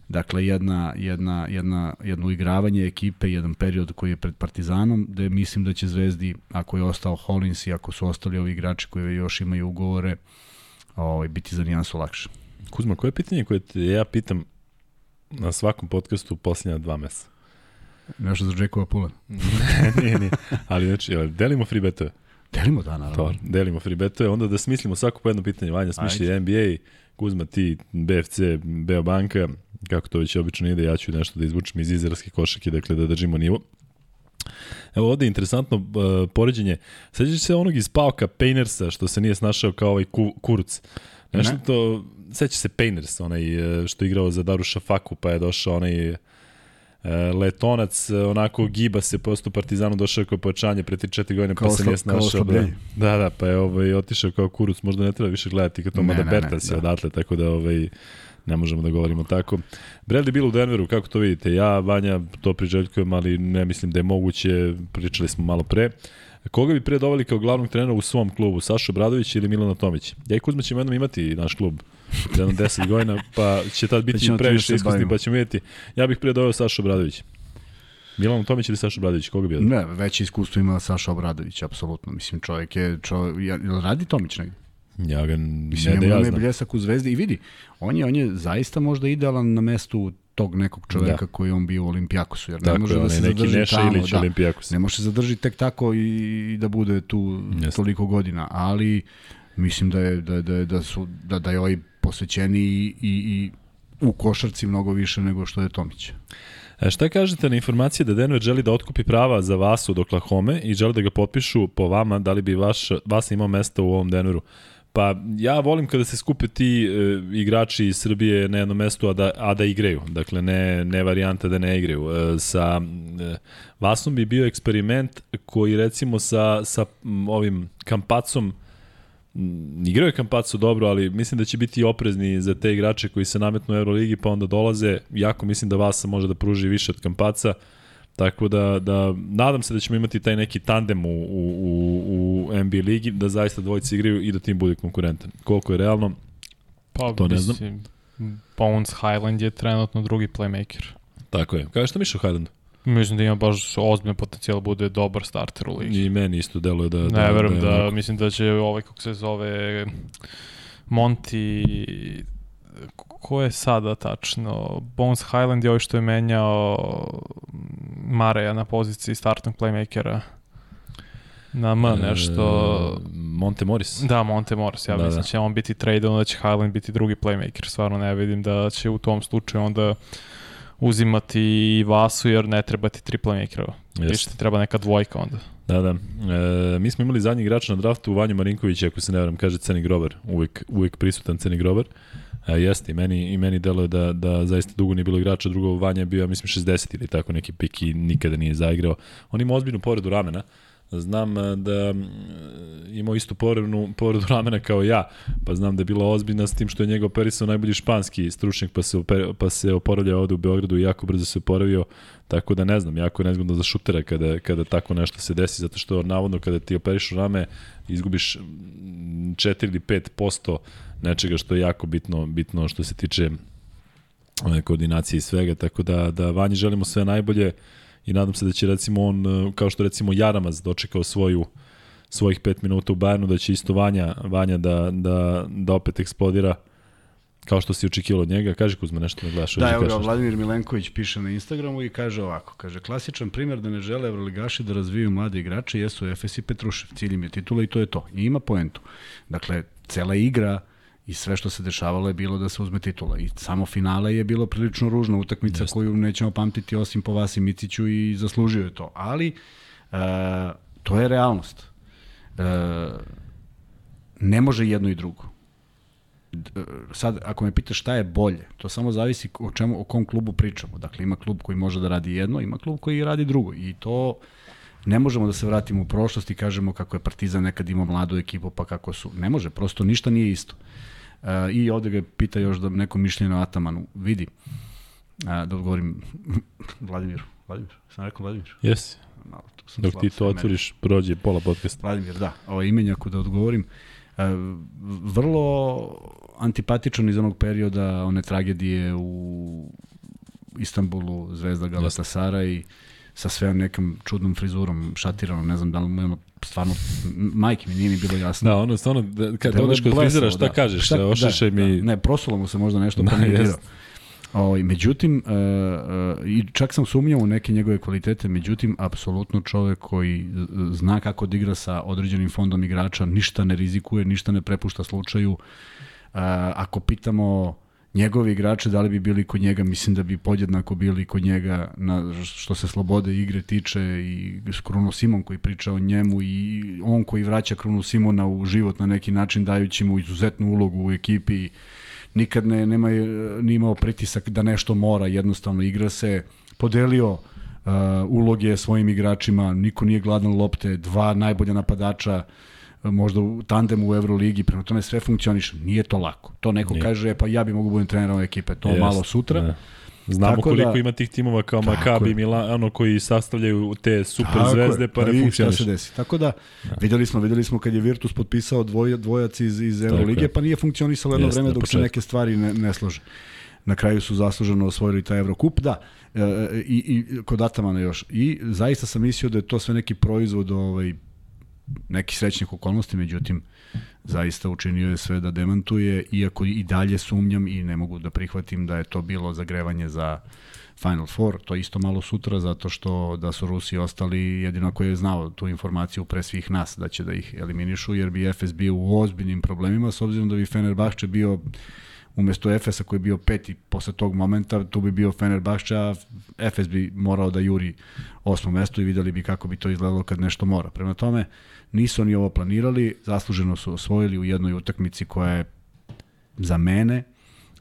Speaker 1: Dakle, jedna, jedna, jedna, jedno igravanje ekipe, jedan period koji je pred Partizanom, gde mislim da će Zvezdi, ako je ostao Hollins i ako su ostali ovi igrači koji još imaju ugovore, ovaj, biti za nijansu lakše.
Speaker 2: Kuzma, koje je pitanje koje te ja pitam na svakom podcastu posljednja dva mesa.
Speaker 1: Nešto za Jackova Pula.
Speaker 2: ne, nije, nije. Ali znači, delimo free betove.
Speaker 1: Delimo, da, naravno. To,
Speaker 2: delimo free betove, onda da smislimo svako po jedno pitanje. Vanja smišlja Ajde. NBA, Kuzma ti, BFC, Beobanka, kako to već obično ide, ja ću nešto da izvučem iz izraelske košake, dakle da držimo nivo. Evo ovde je interesantno uh, poređenje. Sećaš se onog iz Pauka Painersa što se nije snašao kao ovaj ku, Kurc. Nešto ne. to seća se Painters, onaj e, što je igrao za Daruša Faku, pa je došao onaj E, Letonac e, onako giba se posto Partizanu došao kao pojačanje pre 3-4 godine pa
Speaker 1: Kao
Speaker 2: se
Speaker 1: oslo-
Speaker 2: nije
Speaker 1: kao
Speaker 2: snašao. Da, da, da, pa je ovaj, otišao kao kuruc, možda ne treba više gledati kad to mada Bertans je
Speaker 1: da.
Speaker 2: odatle, tako da ovaj, ne možemo da govorimo tako. Bradley bilo u Denveru, kako to vidite? Ja, Vanja, to priželjkujem, ali ne mislim da je moguće, pričali smo malo pre. Koga bi pre doveli kao glavnog trenera u svom klubu, Sašo Bradović ili Milana Tomić? Ja i Kuzma ćemo jednom imati naš klub jedno 10 godina, pa će tad
Speaker 1: Pa
Speaker 2: biti
Speaker 1: time
Speaker 2: previše
Speaker 1: se
Speaker 2: iskusni, pa ćemo vidjeti. Ja bih pre doveo Sašo Bradović. Milan Tomić ili Sašo Bradović, koga bi odao?
Speaker 1: Ne, veće iskustvo ima Saša Obradović, apsolutno. Mislim, čovjek je, čovjek, ja, radi Tomić negdje?
Speaker 2: Ja ga
Speaker 1: Mislim,
Speaker 2: ne da ja znam.
Speaker 1: bljesak u zvezdi i vidi, on je, on je zaista možda idealan na mestu tog nekog čoveka
Speaker 2: Da.
Speaker 1: da. koji on bio u Olimpijakosu, jer ne
Speaker 2: Tako
Speaker 1: može
Speaker 2: je,
Speaker 1: da se zadrži
Speaker 2: Neša
Speaker 1: tamo.
Speaker 2: Ilić
Speaker 1: da.
Speaker 2: Olimpijakos.
Speaker 1: Ne može se zadrži tek tako i, i da bude tu
Speaker 2: Jeste.
Speaker 1: toliko godina, ali mislim da je, da, da, da, su, da, da je ovaj posvećeni i, i, i u košarci mnogo više nego što je Tomić.
Speaker 2: E, šta kažete na informacije da Denver želi da otkupi prava za vas od Oklahoma i želi da ga potpišu po vama, da li bi vaš, vas imao mesta u ovom Denveru? Pa ja volim kada se skupe ti e, igrači iz Srbije na jednom mestu, a da, a da igraju. Dakle, ne, ne varijanta da ne igraju. E, sa e, Vasom bi bio eksperiment koji recimo sa, sa m, ovim Kampacom igrao je Kampaco dobro, ali mislim da će biti oprezni za te igrače koji se nametnu u Euroligi pa onda dolaze. Jako mislim da Vasa može da pruži više od Kampaca. Tako da, da nadam se da ćemo imati taj neki tandem u, u, u, u NBA ligi, da zaista dvojice igraju i da tim bude konkurentan. Koliko je realno,
Speaker 3: Pa,
Speaker 2: To ne znam.
Speaker 3: Bones Highland je trenutno drugi playmaker.
Speaker 2: tako je. Kao što mišli o Highlandu?
Speaker 3: Mislim da ima baš ozbiljan potencijal da bude dobar starter u ligi.
Speaker 2: I meni isto deluje da...
Speaker 3: Ne, verujem da,
Speaker 2: onako-
Speaker 3: mislim da će ovaj, kako se zove, Monty, ko je sada tačno? Bones Highland je ovaj što je menjao Mareja na poziciji startnog playmakera. Na M nešto...
Speaker 2: E, Monte Morris.
Speaker 3: Da, Monte Morris, ja
Speaker 2: Da,
Speaker 3: da, mislim
Speaker 2: da.
Speaker 3: da će on biti trade, onda će Highland biti drugi playmaker. Stvarno ne vidim da će u tom slučaju onda uzimati i Vasu, jer ne treba ti tri playmakera. Više ti treba neka dvojka onda.
Speaker 2: Da, da. E, mi smo imali zadnji igrača na draftu, Vanju Marinković, ako se ne varam, kaže Ceni Grober, uvijek, uvijek prisutan Ceni Grober. E, jeste, i meni, i meni deluje da, da zaista dugo nije bilo igrača, drugo Vanja je bio, ja mislim, 60 ili tako neki pik i nikada nije zaigrao. On ima ozbiljnu povredu ramena, Znam e, da mm, imao istu povredu, povredu ramena kao ja, pa znam da je bila ozbiljna s tim što je njega operisao najbolji španski stručnjak, pa se, oper, pa se oporavljao ovde u Beogradu i jako brzo se oporavio, tako da ne znam, jako je nezgodno za šutera kada, kada tako nešto se desi, zato što navodno kada ti operišu rame izgubiš mm, 4 ili 5% nečega što je jako bitno, bitno što se tiče e, koordinacije i svega, tako da, da Vanji želimo sve najbolje i nadam se da će recimo on, e, kao što recimo Jaramaz dočekao svoju svojih 5 minuta u Bayernu, da će isto Vanja, Vanja da, da, da opet eksplodira kao što si očekivao od njega. Kaži Kuzma nešto da gledaš.
Speaker 1: Da,
Speaker 2: hoćeš
Speaker 1: evo ga? Vladimir Milenković piše na Instagramu i kaže ovako, kaže, klasičan primjer da ne žele evroligaši da razviju mlade igrače jesu Efes i Petrušev, cilj im je titula i to je to. I ima poentu. Dakle, cela igra i sve što se dešavalo je bilo da se uzme titula. I samo finale je bilo prilično ružna utakmica
Speaker 2: Jeste.
Speaker 1: koju nećemo pamtiti osim po Vasi Miciću i zaslužio je to. Ali, e, to je realnost. E, ne može jedno i drugo d- sad ako me pitaš šta je bolje, to samo zavisi o čemu o kom klubu pričamo. Dakle ima klub koji može da radi jedno, ima klub koji radi drugo i to ne možemo da se vratimo u prošlost i kažemo kako je Partizan nekad imao mladu ekipu pa kako su. Ne može, prosto ništa nije isto. E, I ovde ga pita još da neko mišljenje o Atamanu. Vidi, a, da odgovorim [LAUGHS] Vladimiru. Vladimir, sam rekao Vladimir?
Speaker 2: Jesi.
Speaker 1: Malo, tu sam
Speaker 2: Dok ti to otvoriš, prođe pola podcasta.
Speaker 1: Vladimir, da. Ovo imenjaku da odgovorim. E, vrlo antipatičan iz onog perioda one tragedije u Istanbulu, Zvezda Galatasara i sa sve nekom čudnom frizurom, šatiranom, ne znam da li mu je ono stvarno, majke mi nije mi bilo jasno.
Speaker 2: Da, ono, stvarno, da, kad
Speaker 1: Deluje
Speaker 2: odeš kod frizera, šta
Speaker 1: da.
Speaker 2: kažeš?
Speaker 1: Šta-
Speaker 2: ošišaj
Speaker 1: da,
Speaker 2: mi...
Speaker 1: Da, ne, prosulo mu se možda nešto, [LAUGHS]
Speaker 2: Da,
Speaker 1: pa nije
Speaker 2: jest.
Speaker 1: dirao. Ovaj, međutim, uh, uh, i čak sam sumnjao u neke njegove kvalitete, međutim, apsolutno čovek koji zna kako da igra sa određenim fondom igrača, ništa ne rizikuje, ništa ne prepušta slučaju. Uh, ako pitamo njegovi igrače da li bi bili kod njega, mislim da bi podjednako bili kod njega na što se slobode igre tiče i Kruno Simon koji priča o njemu i on koji vraća Kruno Simona u život na neki način dajući mu izuzetnu ulogu u ekipi. Nikad ne, nema, nije imao pritisak da nešto mora, jednostavno igra se, podelio uh, uloge svojim igračima, niko nije gladan lopte, dva najbolja napadača, možda u tandemu u Euroligi, prema tome sve funkcioniše. Nije to lako. To neko
Speaker 2: Nije.
Speaker 1: kaže, e, pa ja bi mogu budem trener ove ekipe, to
Speaker 2: Jest,
Speaker 1: malo sutra.
Speaker 2: da. Znamo
Speaker 1: Tako
Speaker 2: koliko
Speaker 1: da-
Speaker 2: ima tih timova kao
Speaker 1: je.
Speaker 2: Milano koji sastavljaju te super
Speaker 1: Tako
Speaker 2: zvezde
Speaker 1: je,
Speaker 2: pa ne funkcioniše.
Speaker 1: se desi. Tako da, videli smo, videli smo kad je Virtus potpisao dvoj, dvojac iz, iz Eurolige,
Speaker 2: je.
Speaker 1: pa nije funkcionisalo jedno
Speaker 2: Jeste,
Speaker 1: vreme dok se neke stvari ne, ne slože. Na kraju su zasluženo osvojili taj Evrokup, da, e, e, i, i kod Atamana još. I zaista sam mislio da je to sve neki proizvod ovaj, nekih srećnih okolnosti, međutim, zaista učinio je sve da demantuje, iako i dalje sumnjam i ne mogu da prihvatim da je to bilo zagrevanje za Final Four, to isto malo sutra, zato što da su Rusi ostali jedino ko je znao tu informaciju pre svih nas da će da ih eliminišu, jer bi FS bio u ozbiljnim problemima, s obzirom da bi Fenerbahče bio umesto Efesa koji je bio peti posle tog momenta, tu bi bio Fenerbahče, a Efes bi morao da juri osmo mesto i videli bi kako bi to izgledalo kad nešto mora. Prema tome, nisu oni ovo planirali, zasluženo su osvojili u jednoj utakmici koja je za mene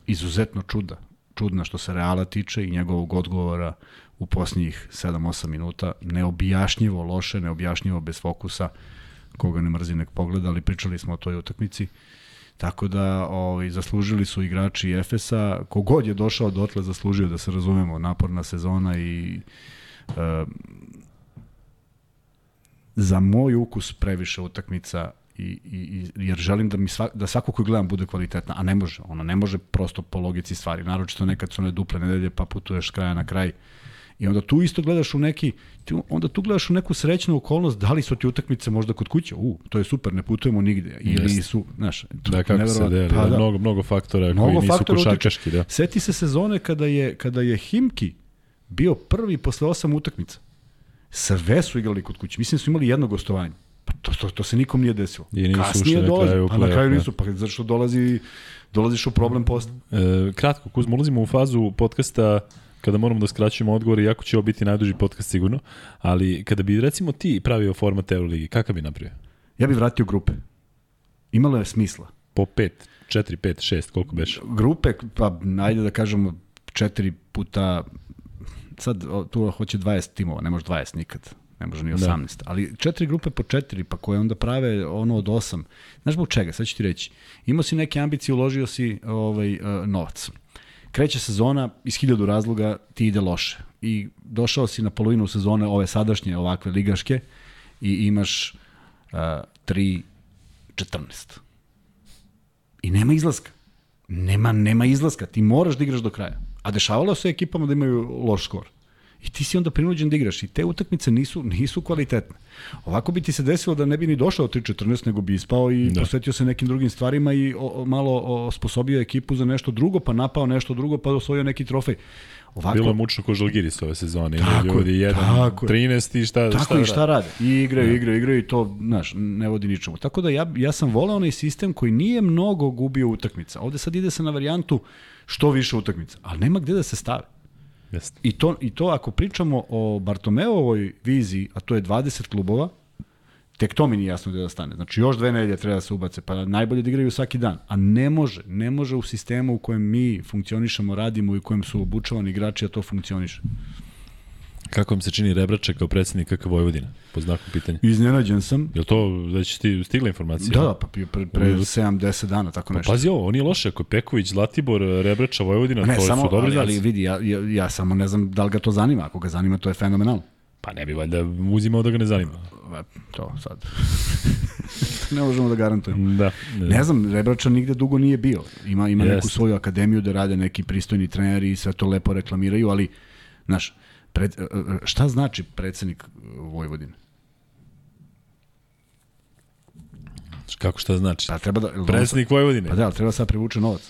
Speaker 1: izuzetno čuda. Čudna što se Reala tiče i njegovog odgovora u posljednjih 7-8 minuta. Neobjašnjivo loše, neobjašnjivo bez fokusa. Koga ne mrzi nek pogleda, ali pričali smo o toj utakmici. Tako da ovaj, zaslužili su igrači Efesa. Kogod je došao dotle zaslužio da se razumemo. Naporna sezona i e, za moj ukus previše utakmica i, i, i jer želim da mi sva, da svako koji gledam bude kvalitetna, a ne može, ona ne može prosto po logici stvari, naročito nekad su one duple nedelje pa putuješ kraja na kraj i onda tu isto gledaš u neki ti onda tu gledaš u neku srećnu okolnost da li su ti utakmice možda kod kuće, u, to je super, ne putujemo nigde ili
Speaker 2: Jeste.
Speaker 1: su, znaš, to
Speaker 2: Da, kako se deli,
Speaker 1: Pa
Speaker 2: da,
Speaker 1: da.
Speaker 2: mnogo, mnogo faktora
Speaker 1: Mnogo
Speaker 2: koji nisu košarkaški, da.
Speaker 1: Seti se sezone kada je, kada je Himki bio prvi posle osam utakmica. Sve su igrali kod kuće. Mislim da su imali jedno gostovanje. Pa to, to, to se nikom nije desilo.
Speaker 2: I nisu
Speaker 1: Kasnije
Speaker 2: ušli na
Speaker 1: dolazi,
Speaker 2: kraju u
Speaker 1: Pa na kraju nisu, pa zašto dolazi, dolaziš u problem posle.
Speaker 2: E, kratko, Kuzma, ulazimo u fazu podcasta kada moramo da skraćujemo odgovor, iako će ovo biti najduži podcast sigurno, ali kada bi recimo ti pravio format Euroligi, kakav bi napravio?
Speaker 1: Ja bih vratio grupe. Imalo je smisla.
Speaker 2: Po 5, 4, 5, 6, koliko beš?
Speaker 1: Grupe, pa ajde da kažemo četiri puta, sad tu hoće 20 timova, ne može 20 nikad. Ne može ni 18. Da. Ali četiri grupe po četiri, pa koje onda prave ono od osam. Znaš zbog čega? Sad ću ti reći. Imao si neke ambicije, uložio si ovaj, uh, novac. Kreće sezona, iz hiljadu razloga ti ide loše. I došao si na polovinu sezone ove sadašnje ovakve ligaške i imaš uh, 3 14. I nema izlaska. Nema, nema izlaska. Ti moraš da igraš do kraja. A dešavalo se ekipama da imaju loš skor. I ti si onda prinuđen da igraš. I te utakmice nisu, nisu kvalitetne. Ovako bi ti se desilo da ne bi ni došao 3-14, nego bi ispao i da. posvetio se nekim drugim stvarima i o, o, malo osposobio ekipu za nešto drugo, pa napao nešto drugo, pa osvojio neki trofej.
Speaker 2: Ovako, Bilo je mučno ko Žalgiris ove sezone.
Speaker 1: Tako
Speaker 2: ljudi,
Speaker 1: je,
Speaker 2: jedan,
Speaker 1: tako je.
Speaker 2: 13 i šta,
Speaker 1: Tako
Speaker 2: šta,
Speaker 1: i šta rade. I igraju, da. igraju, igraju i to, znaš, ne vodi ničemu. Tako da ja, ja sam voleo onaj sistem koji nije mnogo gubio utakmica. Ovde sad ide se na varijantu što više utakmica, ali nema gde da se stave.
Speaker 2: Jeste.
Speaker 1: I to, I to ako pričamo o Bartomeovoj viziji, a to je 20 klubova, tek to mi nije jasno gde da stane. Znači još dve nedelje treba da se ubace, pa najbolje da igraju svaki dan. A ne može, ne može u sistemu u kojem mi funkcionišemo, radimo i u kojem su obučavani igrači, a to funkcioniše.
Speaker 2: Kako vam se čini Rebrače kao predsednik KK Vojvodina? Po znaku pitanja.
Speaker 1: Iznenađen sam.
Speaker 2: Je to već ti stigla informacija?
Speaker 1: Da, pa pre, pre, pre 7-10 dana, tako nešto.
Speaker 2: Pa, pazi ovo, on nije loše, ako je Peković, Zlatibor, Rebrača, Vojvodina,
Speaker 1: ne,
Speaker 2: to
Speaker 1: samo,
Speaker 2: su dobri znaci.
Speaker 1: ali vidi, ja, ja, ja samo ne znam da li ga to zanima. Ako ga zanima, to je fenomenalno.
Speaker 2: Pa ne bi valjda uzimao da ga ne zanima.
Speaker 1: E, To sad. [LAUGHS] ne možemo da garantujemo.
Speaker 2: Da.
Speaker 1: Ne, ne znam, Rebrača nigde dugo nije bio. Ima, ima
Speaker 2: Jest.
Speaker 1: neku svoju akademiju da rade neki pristojni treneri i sve to lepo reklamiraju, ali, znaš, pred, e, šta znači predsednik Vojvodine?
Speaker 2: Kako šta znači?
Speaker 1: Pa treba da...
Speaker 2: Predsednik Vojvodine?
Speaker 1: Pa da, treba sad privuče novac.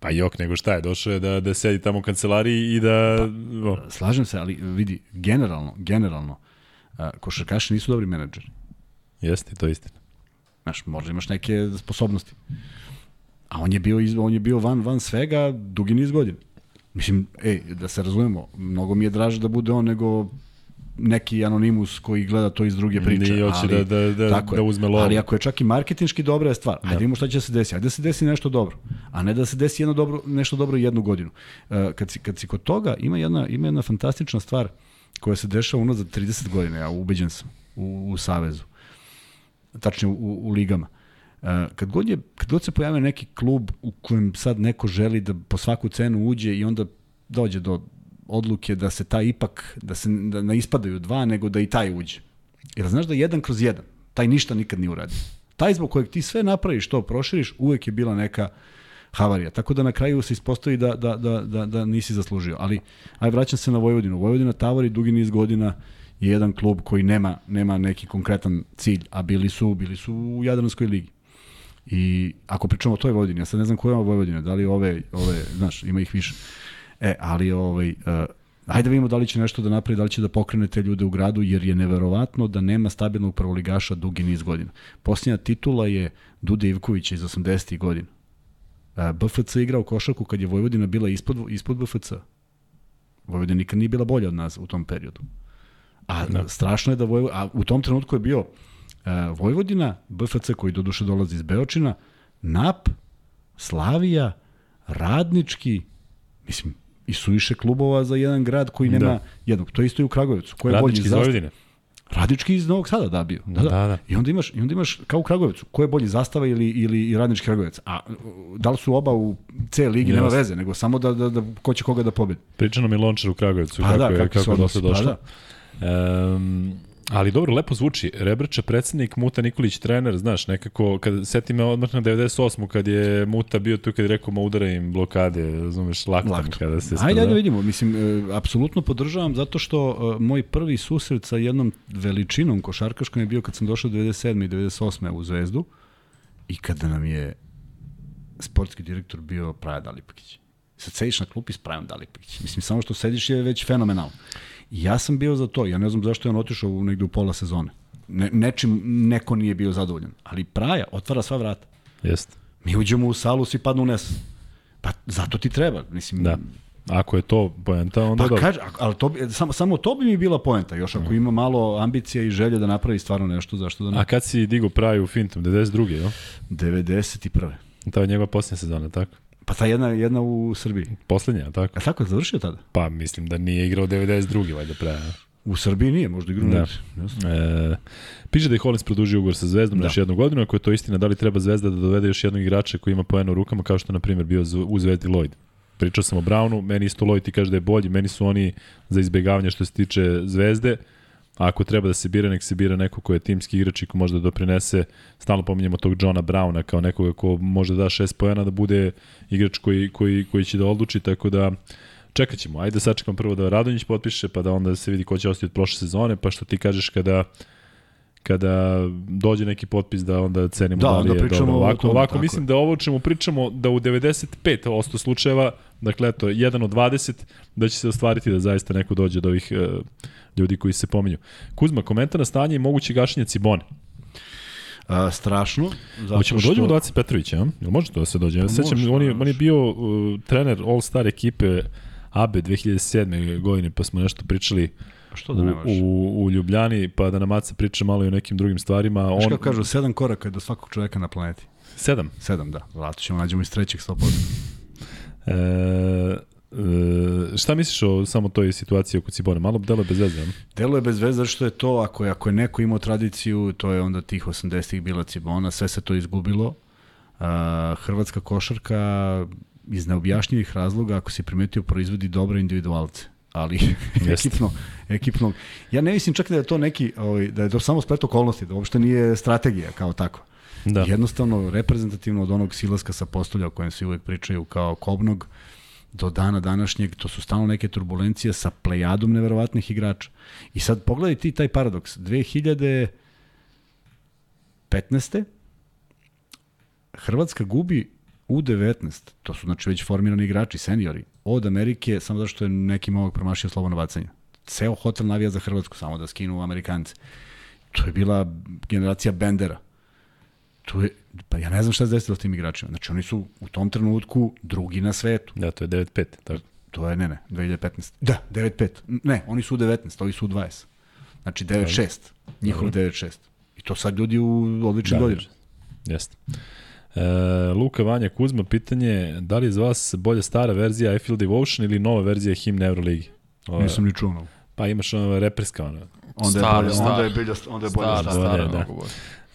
Speaker 2: Pa jok, nego šta je, došao je da, da sedi tamo u kancelariji i da... Pa,
Speaker 1: o. Slažem se, ali vidi, generalno, generalno, košarkaši nisu dobri menadžeri.
Speaker 2: Jeste, to je istina.
Speaker 1: Znaš, možda imaš neke sposobnosti. A on je bio, on je bio van, van svega dugi niz godina. Mislim, ej, da se razumemo, mnogo mi je draže da bude on nego neki anonimus koji gleda to iz druge priče.
Speaker 2: Nije hoće da, da, da,
Speaker 1: tako
Speaker 2: da uzme lovu.
Speaker 1: Ali ako je čak i marketinški dobra je stvar, ajde vidimo šta će se desiti. Ajde da se desi nešto dobro, a ne da se desi jedno dobro, nešto dobro jednu godinu. Uh, kad, si, kad si kod toga, ima jedna, ima jedna fantastična stvar koja se dešava unazad 30 godina, ja ubeđen sam, u, u Savezu. Tačnije u, u ligama. Uh, kad, god je, kad god se pojavio neki klub u kojem sad neko želi da po svaku cenu uđe i onda dođe do odluke da se taj ipak, da se da ne ispadaju dva, nego da i taj uđe. Jer znaš da jedan kroz jedan, taj ništa nikad nije uradio. Taj zbog kojeg ti sve napraviš, to proširiš, uvek je bila neka havarija. Tako da na kraju se ispostavi da, da, da, da, da nisi zaslužio. Ali, aj vraćam se na Vojvodinu. Vojvodina Tavari dugi niz godina je jedan klub koji nema, nema neki konkretan cilj, a bili su, bili su u Jadranskoj ligi. I ako pričamo o toj Vojvodini, ja sad ne znam koja je Vojvodina, da li ove, ove, znaš, ima ih više. E, ali ovaj, uh, ajde da vidimo da li će nešto da napravi, da li će da pokrene te ljude u gradu, jer je neverovatno da nema stabilnog prvoligaša dugi niz godina. Posljednja titula je Dude Ivkovića iz 80. godina. Uh, BFC igrao košarku kad je Vojvodina bila ispod, ispod BFC. Vojvodina nikad nije bila bolja od nas u tom periodu. A da. strašno je da Vojvodina, a u tom trenutku je bio Vojvodina, BFC koji do duše dolazi iz Beočina, NAP, Slavija, Radnički, mislim, i suviše klubova za jedan grad koji nema da. jednog. To je isto i u Kragujevcu. Ko je
Speaker 2: Radnički iz Vojvodine.
Speaker 1: Radnički iz Novog Sada da bio. Da, da. da, da. I onda imaš i onda imaš kao u Kragujevcu, ko je bolji zastava ili ili i Radnički Kragujevac. A da li su oba u C ligi nema veze, nego samo da da da ko će koga da pobedi.
Speaker 2: Pričano mi Lončar u Kragujevcu pa kako da, je kako, kako je došlo došlo. Pa da. Um, Ali dobro, lepo zvuči. Rebrča predsednik, Muta Nikolić trener, znaš, nekako, kad seti me odmah na 98. kad je Muta bio tu, kad je rekao ma udara im blokade, razumeš, laktom, laktom. kada se
Speaker 1: Ajde, ajde vidimo, mislim, e, apsolutno podržavam zato što e, moj prvi susret sa jednom veličinom košarkaškom je bio kad sam došao 97. i 98. u Zvezdu i kada nam je sportski direktor bio Praja Dalipakić. Sad sediš na klupi s Prajom Dalipakić. Mislim, samo što sediš je već fenomenalno. Ja sam bio za to, ja ne znam zašto je on otišao u negde u pola sezone. Ne, nečim neko nije bio zadovoljan, ali Praja otvara sva vrata.
Speaker 2: Jeste.
Speaker 1: Mi uđemo u salu, svi padnu u nes. Pa zato ti treba, mislim.
Speaker 2: Da. Ako je to poenta, onda
Speaker 1: pa. Kaže, ali to, samo, samo to bi mi bila poenta, još ako ima malo ambicija i želje da napravi stvarno nešto, zašto da ne?
Speaker 2: A kad si digo Praju u Fintom, 92. jo?
Speaker 1: 91.
Speaker 2: To je njegova posljednja sezona, tako?
Speaker 1: Pa ta jedna, jedna u Srbiji.
Speaker 2: Poslednja, tako?
Speaker 1: A tako je završio tada?
Speaker 2: Pa mislim da nije igrao 92. valjda pre.
Speaker 1: U Srbiji nije, možda igrao
Speaker 2: da. E, piše da je Hollins produžio ugovor sa Zvezdom da. na još jednu godinu, ako je to istina, da li treba Zvezda da dovede još jednog igrača koji ima poena u rukama, kao što na primjer bio u Zvezdi Lloyd. Pričao sam o Brownu, meni isto Lloyd ti kaže da je bolji, meni su oni za izbegavanje što se tiče Zvezde, Ako treba da se bira, nek se bira neko ko je timski igrač i ko može da doprinese, stalno pominjemo tog Johna Browna kao nekoga ko može da da šest pojena da bude igrač koji, koji, koji će da odluči, tako da čekat ćemo. Ajde sačekam prvo da Radonjić potpiše, pa da onda se vidi ko će ostati od prošle sezone, pa što ti kažeš kada kada dođe neki potpis da onda cenimo da, da li je dobro. Ovako, tom, ovako mislim da ovo čemu pričamo da u 95% slučajeva, dakle eto, jedan od 20, da će se ostvariti da zaista neko dođe od ovih uh, ljudi koji se pominju. Kuzma, komentar na stanje i moguće gašenje Cibone.
Speaker 1: A, strašno.
Speaker 2: Zato Hoćemo što... dođemo do Aci Petrovića, a? Jel može to da se dođe? Ja sećam, on je, on je bio uh, trener All-Star ekipe ABE 2007. godine, pa smo nešto pričali
Speaker 1: Što da ne
Speaker 2: u, u, u Ljubljani, pa da nam Aca priča malo i o nekim drugim stvarima.
Speaker 1: Znaš on... kako kažu, sedam koraka je do svakog čoveka na planeti.
Speaker 2: Sedam?
Speaker 1: Sedam, da. Zato ćemo nađemo iz trećeg 100%.
Speaker 2: E, E, šta misliš o samo toj situaciji oko Cibone? Malo delo je bez veze, ne?
Speaker 1: Delo je bez veze zato što je to, ako je, ako je neko imao tradiciju, to je onda tih 80-ih bila Cibona, sve se to izgubilo. Uh, Hrvatska košarka iz neobjašnjivih razloga, ako si primetio, proizvodi dobre individualce ali [LAUGHS] ekipno, ekipno. Ja ne mislim čak da je to neki, ovaj, da je to samo splet okolnosti, da uopšte nije strategija kao tako. Da. Jednostavno, reprezentativno od onog silaska sa postolja o kojem svi uvek pričaju kao kobnog, do dana današnjeg, to su stalno neke turbulencije sa plejadom neverovatnih igrača. I sad pogledaj ti taj paradoks. 2015. Hrvatska gubi U19, to su znači već formirani igrači, seniori, od Amerike, samo zato što je neki momak promašio slobodno bacanje. Ceo hotel navija za Hrvatsku, samo da skinu Amerikanci. To je bila generacija Bendera tu je, pa ja ne znam šta se desilo s tim igračima. Znači oni su u tom trenutku drugi na svetu.
Speaker 2: Da, to je 9-5, tako.
Speaker 1: To je, ne, ne, 2015. Da, 9-5. Ne, oni su u 19, ovi su u 20. Znači 9-6. Njihov 9-6. I to sad ljudi u odličnim
Speaker 2: Da,
Speaker 1: godinama.
Speaker 2: Jeste. E, Luka Vanja Kuzma, pitanje da li je za vas bolja stara verzija I Feel Devotion ili nova verzija himne Euroligi? Ova-
Speaker 1: Nisam ni čuo.
Speaker 2: Pa imaš ono reperska ono.
Speaker 1: Onda je
Speaker 3: Stara,
Speaker 1: bolje,
Speaker 3: stara.
Speaker 1: onda je bilja, onda je bolje
Speaker 3: Stara,
Speaker 1: stara.
Speaker 3: stara,
Speaker 2: da.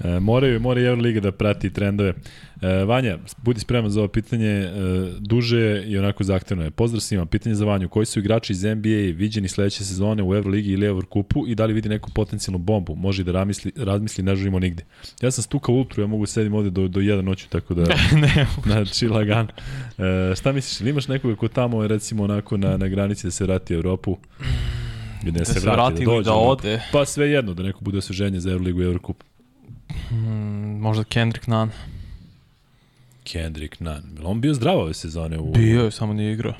Speaker 2: E, moraju, mora i Euroliga da prati trendove. E, Vanja, budi spreman za ovo pitanje, e, duže je i onako zahtevno je. Pozdrav svima, pitanje za Vanju, koji su igrači iz NBA viđeni sledeće sezone u Euroligi ili Eurocupu i da li vidi neku potencijalnu bombu? Može da razmisli, razmisli ne žurimo nigde. Ja sam stukao ultru, ja mogu sedim ovde do, do jedan noću, tako da... [LAUGHS]
Speaker 3: ne,
Speaker 2: Znači, lagan. E, šta misliš, ili imaš nekoga ko tamo je recimo onako na, na granici da se vrati u Evropu? I da,
Speaker 3: da se vrati ili
Speaker 2: dođe,
Speaker 3: da ode.
Speaker 2: Pa sve jedno, da neko bude osveženje za Euroligu i Eurocup.
Speaker 3: Mm, možda Kendrick Nunn.
Speaker 2: Kendrick Nunn. Jel on bio zdrav ove sezone? U...
Speaker 3: Bio je, samo nije igrao.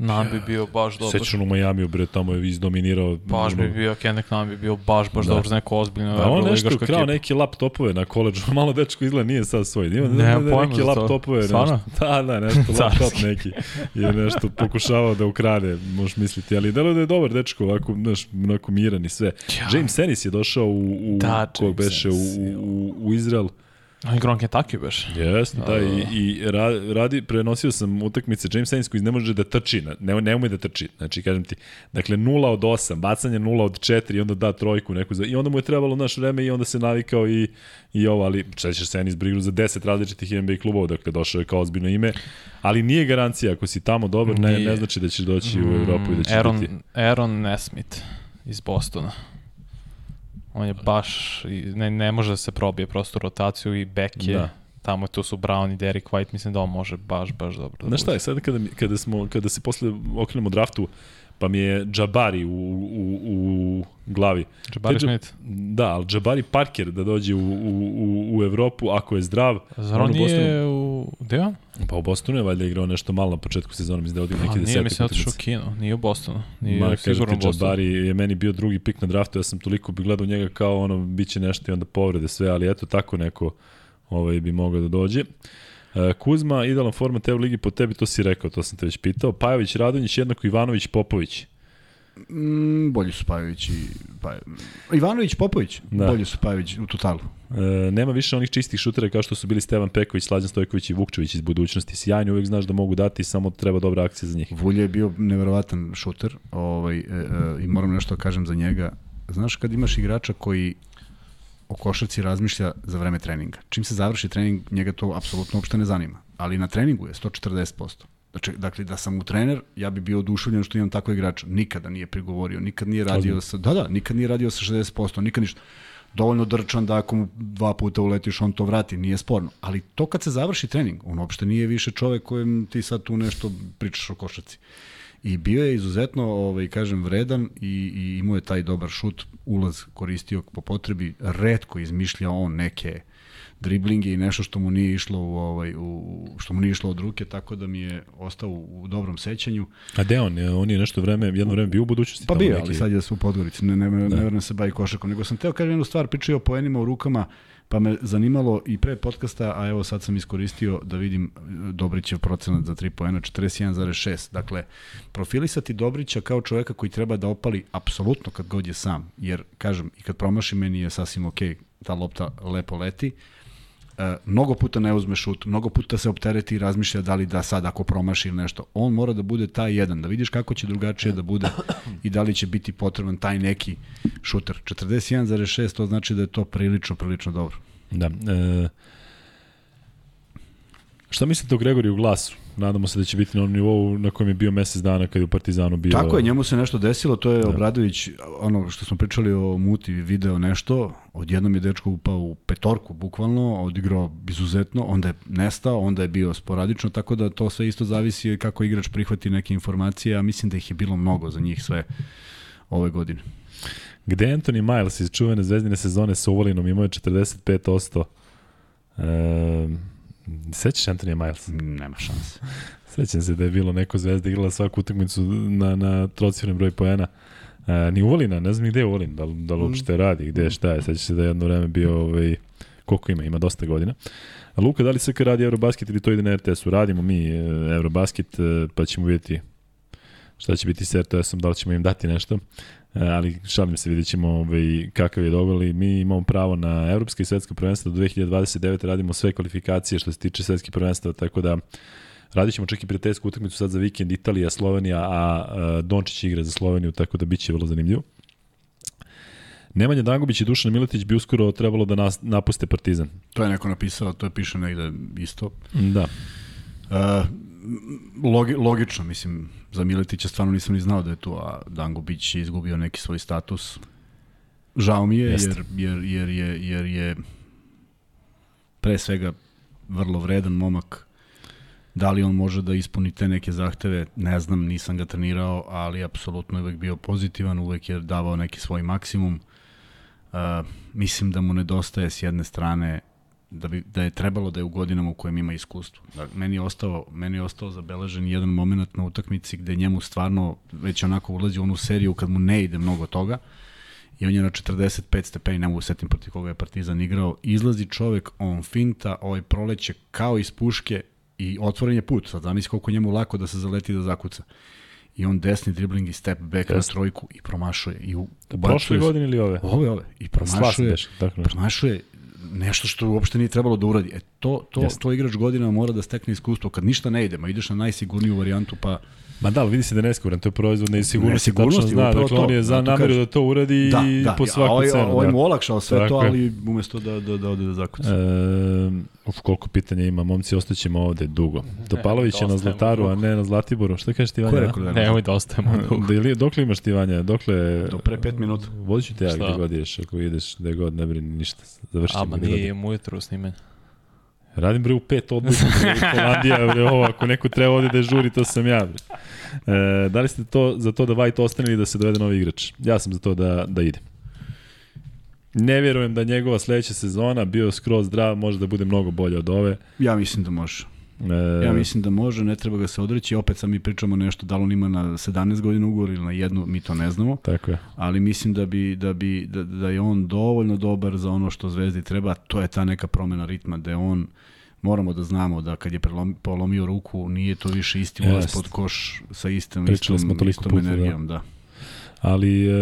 Speaker 3: Nunn bi bio baš dobar.
Speaker 2: Sećam u Majamiju, bre, tamo je izdominirao.
Speaker 3: Baš bi bio, Kendrick Nunn bi bio baš, baš
Speaker 2: Da.
Speaker 3: dobar za neko ozbiljno
Speaker 2: Pa on nešto
Speaker 3: evroligaško
Speaker 2: krao neke laptopove na koleđu, [LAUGHS] malo dečko izgleda nije sad svoj. Ima
Speaker 3: Nemam
Speaker 2: ne,
Speaker 3: pojma
Speaker 2: neke
Speaker 3: za to.
Speaker 2: laptopove.
Speaker 3: Stvarno?
Speaker 2: Nešto, [LAUGHS] da, da, nešto [LAUGHS] laptop neki je nešto pokušavao da ukrade, možeš misliti, ali delo da je dobar dečko, ovako, znaš, onako miran i sve.
Speaker 3: Ja.
Speaker 2: James Ennis je došao u, u
Speaker 3: Da,
Speaker 2: kog beše, u, u, u Izrael.
Speaker 3: On igrao na Kentucky baš.
Speaker 2: Jeste, da, i, i ra, radi, prenosio sam utakmice James Ennis koji ne može da trči, ne, ne ume da trči, znači kažem ti, dakle 0 od 8, bacanje 0 od 4 i onda da trojku neku, za, i onda mu je trebalo naš vreme i onda se navikao i, i ovo, ali sećaš se Ennis brigru za 10 različitih NBA klubova, dakle došao je kao ozbiljno ime, ali nije garancija, ako si tamo dobar, ne, ne znači da ćeš doći u Evropu i da ćeš
Speaker 3: Aaron,
Speaker 2: biti.
Speaker 3: Aaron Nesmith iz Bostona. On je baš, ne, ne može da se probije prosto rotaciju i back je.
Speaker 2: Da.
Speaker 3: Tamo tu su Brown i Derek White, mislim da on može baš, baš dobro da
Speaker 2: Znaš šta je, sad kada, kada, smo, kada se posle okrenemo draftu, pa mi je Jabari u, u, u glavi.
Speaker 3: Jabari Smith.
Speaker 2: Da, ali Jabari Parker da dođe u, u, u, Evropu ako je zdrav.
Speaker 3: Zar on nije u... Gde on?
Speaker 2: Pa u Bostonu je valjda igrao nešto malo na početku sezona, mislim da je odigrao
Speaker 3: Pa
Speaker 2: neki
Speaker 3: nije,
Speaker 2: desetak
Speaker 3: mislim, otišao u
Speaker 2: utakmica.
Speaker 3: kino. Nije u Bostonu. Nije
Speaker 2: Ma,
Speaker 3: Ma,
Speaker 2: kažem
Speaker 3: sigurno u
Speaker 2: ti. Jabari je meni bio drugi pik na draftu, ja sam toliko bi gledao njega kao ono, bit će nešto i onda povrede sve, ali eto tako neko ovaj, bi mogao da dođe. E, Kuzma, idealan format Evo Ligi po tebi, to si rekao, to sam te već pitao. Pajović, Radonjić, jednako Ivanović, Popović.
Speaker 1: Mm, bolji su Pajović i pa, Ivanović, Popović,
Speaker 2: Da.
Speaker 1: bolji su Pajović u totalu.
Speaker 2: E, nema više onih čistih šutera kao što su bili Stevan Peković, Slađan Stojković i Vukčević iz budućnosti. Sjajni, uvek znaš da mogu dati, samo treba dobra akcija za njih.
Speaker 1: Vulje je bio neverovatan šuter ovaj, e, e, i moram nešto da kažem za njega. Znaš kad imaš igrača koji o košarci razmišlja za vreme treninga. Čim se završi trening, njega to apsolutno uopšte ne zanima. Ali na treningu je 140%. Znači, dakle, da sam mu trener, ja bi bio oduševljen što imam tako igrača. Nikada nije prigovorio, nikad nije radio sa, da, da, nikad nije radio sa 60%, nikad ništa. Dovoljno drčan da ako mu dva puta uletiš, on to vrati, nije sporno. Ali to kad se završi trening, on uopšte nije više čovek kojem ti sad tu nešto pričaš o košarci. I bio je izuzetno, ovaj, kažem, vredan i, i imao je taj dobar šut, ulaz koristio po potrebi, redko izmišljao on neke driblinge i nešto što mu nije išlo u ovaj u što mu nije išlo od ruke tako da mi je ostao u, dobrom sećanju.
Speaker 2: A gde on? je? On je nešto vreme, jedno vreme bio u budućnosti.
Speaker 1: Pa bio,
Speaker 2: neki-
Speaker 1: ali sad je u Podgorici, ne, ne, ne, ne verujem se bavi košarkom, nego sam teo kažem jednu stvar, pričao o poenima u rukama, pa me zanimalo i pre podcasta, a evo sad sam iskoristio da vidim e, Dobrićev procenat za 3 poena, 41,6. Dakle, profilisati Dobrića kao čoveka koji treba da opali apsolutno kad god je sam, jer, kažem, i kad promaši meni je sasvim okej, ta lopta lepo leti, mnogo puta ne uzme šut, mnogo puta se optereti i razmišlja da li da sad ako promaši ili nešto. On mora da bude taj jedan, da vidiš kako će drugačije da bude i da li će biti potreban taj neki šuter. 41,6 to znači da je to prilično, prilično dobro.
Speaker 2: Da. E, šta mislite o Gregoriju Glasu? Nadamo se da će biti na onom nivou na kojem je bio mesec dana kad je u Partizanu bio.
Speaker 1: Tako je, njemu se nešto desilo, to je da. Obradović, ono što smo pričali o Muti, video nešto, odjednom je dečko upao u petorku, bukvalno, odigrao izuzetno, onda je nestao, onda je bio sporadično, tako da to sve isto zavisi kako igrač prihvati neke informacije, a mislim da ih je bilo mnogo za njih sve ove godine.
Speaker 2: Gde je Anthony Miles iz čuvene zvezdine sezone sa Uvalinom imao je 45%. E, sećaš Anthony Miles?
Speaker 1: Nema šanse. [LAUGHS]
Speaker 2: Sećam se da je bilo neko zvezda igrala svaku utakmicu na, na trocifren broj poena. E, ni Uvalina, ne znam gde je Uvalin, da, da li uopšte radi, gde je šta je. Sećaš se da je jedno vreme bio, ovaj, koliko ima, ima dosta godina. A Luka, da li SK radi Eurobasket ili to ide na RTS-u? Radimo mi e, Eurobasket, e, pa ćemo vidjeti šta će biti s RTS-om, da li ćemo im dati nešto. E, ali šalim se, vidjet ćemo ovaj, kakav je dogovor. Mi imamo pravo na evropske i svetske prvenstva do 2029. radimo sve kvalifikacije što se tiče svetskih prvenstva, tako da Radit ćemo čak i prijateljsku utakmicu sad za vikend Italija, Slovenija, a, a Dončić igra za Sloveniju, tako da biće vrlo zanimljivo. Nemanja Dangubić i Dušan Miletić bi uskoro trebalo da nas, napuste Partizan.
Speaker 1: To je neko napisao, to je piše negde isto.
Speaker 2: Da.
Speaker 1: Uh, logi, logično, mislim, za Miletića stvarno nisam ni znao da je tu, a Dangubić je izgubio neki svoj status. Žao mi je, jer, jer, jer, jer, jer je pre svega vrlo vredan momak. Da li on može da ispuni te neke zahteve, ne znam, nisam ga trenirao, ali apsolutno je uvek bio pozitivan, uvek je davao neki svoj maksimum. Uh, mislim da mu nedostaje s jedne strane da, bi, da je trebalo da je u godinama u kojem ima iskustvo. Da, meni, je ostao, meni je ostao zabeležen jedan moment na utakmici gde njemu stvarno već onako ulazi u onu seriju kad mu ne ide mnogo toga i on je na 45 stepeni, ne mogu setim protiv koga je Partizan igrao, izlazi čovek, on finta, ovaj proleće kao iz puške i otvoren je put. Sad zamisli koliko njemu lako da se zaleti da zakuca. I on desni dribling i step back Just. na trojku i promašuje. I u,
Speaker 2: Prošle godine ili ove?
Speaker 1: Ove, ove. I promašuje, promašuje nešto što uopšte nije trebalo da uradi. E, to, to, Jeste. to igrač godinama mora da stekne iskustvo. Kad ništa ne ide, ma ideš na najsigurniju varijantu, pa...
Speaker 2: Ma da, vidi se da je nesiguran, to je proizvod nesigurnosti, nesigurnosti zna, dakle to, on je za da, nameru da to uradi da, da, po svaku ovaj, cenu.
Speaker 1: Ovaj da. mu olakšao sve Tako to, ali umesto da, da, da ode da zakuca. E,
Speaker 2: uf, koliko pitanja ima, momci, ostaćemo ovde dugo. [LAUGHS] Topalović je na Zlataru, a ne na Zlatiboru. Šta kažeš ti, Vanja? Ko je rekao [LAUGHS]
Speaker 3: da ne? Nemoj da ostajemo dugo.
Speaker 2: Da ili, dokle imaš ti, Vanja? Dokle...
Speaker 1: Do pre pet minuta.
Speaker 2: Vodit ću te ja gde god ideš, ako ideš gde god, ne brini ništa. Završit ćemo.
Speaker 3: A, ma nije mu ujutru snimanje.
Speaker 2: Radim bre u pet odbojka, Holandija, bre, ovo, ako neko treba ovde da žuri, to sam ja, bre. E, da li ste to, za to da White ostane ili da se dovede novi igrač? Ja sam za to da, da ide. Ne vjerujem da njegova sledeća sezona bio skroz zdrav, može da bude mnogo bolje od ove.
Speaker 1: Ja mislim da može. E... Ja mislim da može, ne treba ga se odreći. Opet sam mi pričamo nešto, da li on ima na 17 godina ugovor ili na jednu, mi to ne znamo.
Speaker 2: Tako je.
Speaker 1: Ali mislim da bi da bi da, da je on dovoljno dobar za ono što Zvezdi treba, to je ta neka promena ritma da je on moramo da znamo da kad je prelom, polomio ruku, nije to više isti ulaz pod koš sa istom, Pričali istom, smo istom puta, da. energijom. Da. da.
Speaker 2: Ali, e,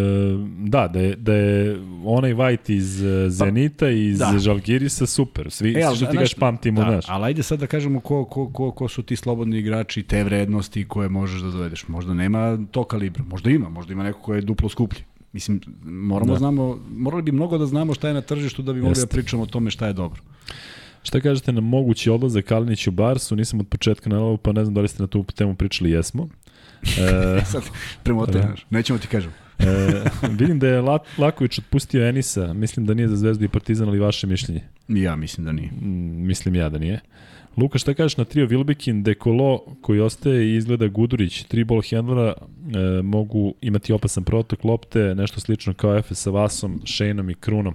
Speaker 2: da, da je, da je onaj White iz e, pa, Zenita i iz da. Žalgirisa super. Svi, e, ali, što ti gaš pamtimo, da, znaš.
Speaker 1: Ali ajde sad da kažemo ko, ko, ko, ko su ti slobodni igrači, te vrednosti koje možeš da dovedeš. Možda nema to kalibra, možda ima, možda ima neko ko je duplo skuplji. Mislim, moramo da. znamo, morali bi mnogo da znamo šta je na tržištu da bi mogli da pričamo o tome šta je dobro.
Speaker 2: Šta kažete na mogući odlazak Kalinić u Barsu? Nisam od početka na ovo, pa ne znam da li ste na tu temu pričali, jesmo. [LAUGHS]
Speaker 1: E, Sad, premotaj, da. nećemo ti kažem.
Speaker 2: e, [LAUGHS] vidim da je Laković otpustio Enisa, mislim da nije za Zvezdu i Partizan, ali vaše mišljenje?
Speaker 1: Ja mislim da nije.
Speaker 2: Mm, mislim ja da nije. Luka, šta kažeš na trio Vilbekin, Dekolo, koji ostaje i izgleda Gudurić, tri ball handlera, e, mogu imati opasan protok lopte, nešto slično kao Efe sa Vasom, Šejnom i Krunom.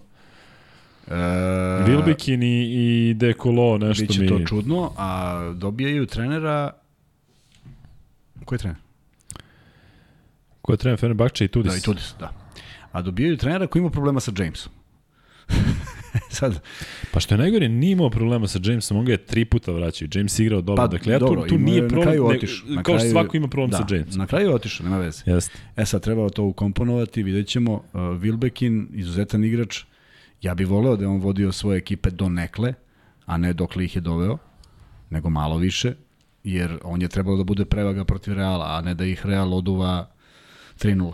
Speaker 2: E, Vilbekin i, i Dekolo, nešto
Speaker 1: Biće mi... Biće to čudno, a dobijaju trenera... Ko je trener?
Speaker 2: Ko je trener Fenerbahče i Tudis?
Speaker 1: Da, i Tudis, da. A dobijaju trenera koji ima problema sa Jamesom. [LAUGHS] Sad.
Speaker 2: Pa što je najgore, nije imao problema sa Jamesom, on ga je tri puta vraćao. James igrao dobro. Pa, dakle, ja dobro, tu, tu nije problem. Na kraju otišao. Ne, kao što svako ima problem da, sa Jamesom.
Speaker 1: Na kraju je otišao, nema veze.
Speaker 2: Jeste.
Speaker 1: E sad trebalo to ukomponovati, vidjet ćemo. Uh, Wilbekin, izuzetan igrač, Ja bih voleo da je on vodio svoje ekipe do nekle, a ne dokle ih je doveo, nego malo više, jer on je trebalo da bude prevaga protiv Reala, a ne da ih Real oduva 3-0.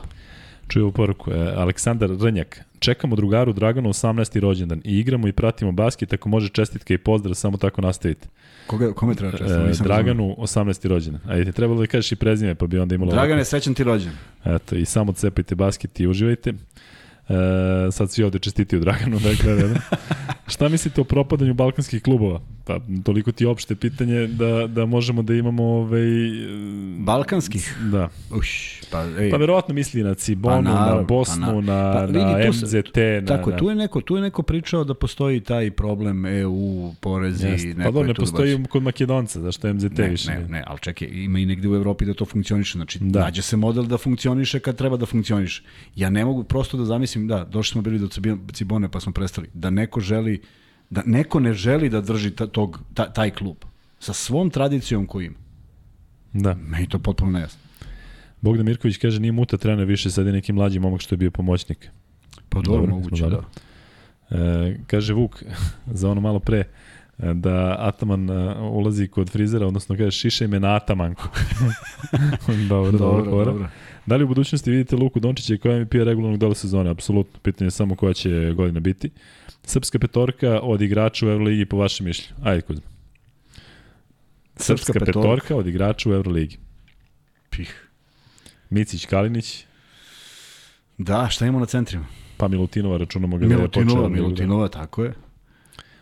Speaker 2: Čuju u poruku, e, Aleksandar Rnjak, čekamo drugaru Draganu 18. rođendan i igramo i pratimo basket, ako može čestitke i pozdrav, samo tako nastavite.
Speaker 1: Koga, kome treba
Speaker 2: čestitke? E, Draganu 18. rođendan. Ajde, trebalo da kažeš i prezime, pa bi onda imalo...
Speaker 1: Dragan je srećan ti rođen.
Speaker 2: Eto, i samo cepajte basket i uživajte. E, sad svi ovde čestitiju Draganu, dakle, da, da. [LAUGHS] Šta mislite o propadanju balkanskih klubova? Pa, toliko ti opšte pitanje da, da možemo da imamo ovaj...
Speaker 1: Balkanskih?
Speaker 2: Da.
Speaker 1: Uš,
Speaker 2: pa, ej. pa verovatno misli na Cibonu, pa, na, na Bosnu, pa, na, pa, vidi, na MZT. Na,
Speaker 1: tako,
Speaker 2: na...
Speaker 1: tu je, neko, tu je neko pričao da postoji taj problem EU, porezi, Jest.
Speaker 2: neko pa do, ne postoji baš... kod Makedonca, zašto MZT
Speaker 1: ne,
Speaker 2: više?
Speaker 1: Ne, ne, ali čekaj, ima i negde u Evropi da to funkcioniše, znači da. nađe se model da funkcioniše kad treba da funkcioniše. Ja ne mogu prosto da zamislim, da, došli smo bili do Cibone pa smo prestali, da neko želi da neko ne želi da drži ta, tog, ta, taj klub sa svom tradicijom koju ima.
Speaker 2: Da.
Speaker 1: Meni to potpuno nejasno.
Speaker 2: Bogdan Mirković kaže nije muta trener više, sad je neki mlađi momak što je bio pomoćnik.
Speaker 1: Pa dobro,
Speaker 2: Dobro,
Speaker 1: moguće,
Speaker 2: smo
Speaker 1: da.
Speaker 2: E, kaže Vuk, [LAUGHS] za ono malo pre, da Ataman e, ulazi kod frizera, odnosno kaže šišaj me na Atamanku. [LAUGHS] dobro, dobro,
Speaker 1: Dobro,
Speaker 2: dobro. Da li u budućnosti vidite Luku Dončića koja MVP regularnog dela sezone? Apsolutno, pitanje je samo koja će godina biti. Srpska petorka od igrača u Euroligi po vašem mišljenju. Ajde Kuzma. Srpska, petorka od igrača u Euroligi.
Speaker 1: Pih.
Speaker 2: Micić Kalinić,
Speaker 1: Da, šta imamo na centrima?
Speaker 2: pa Milutinova računamo ga da je
Speaker 1: Milutinova. Milutinova, tako je.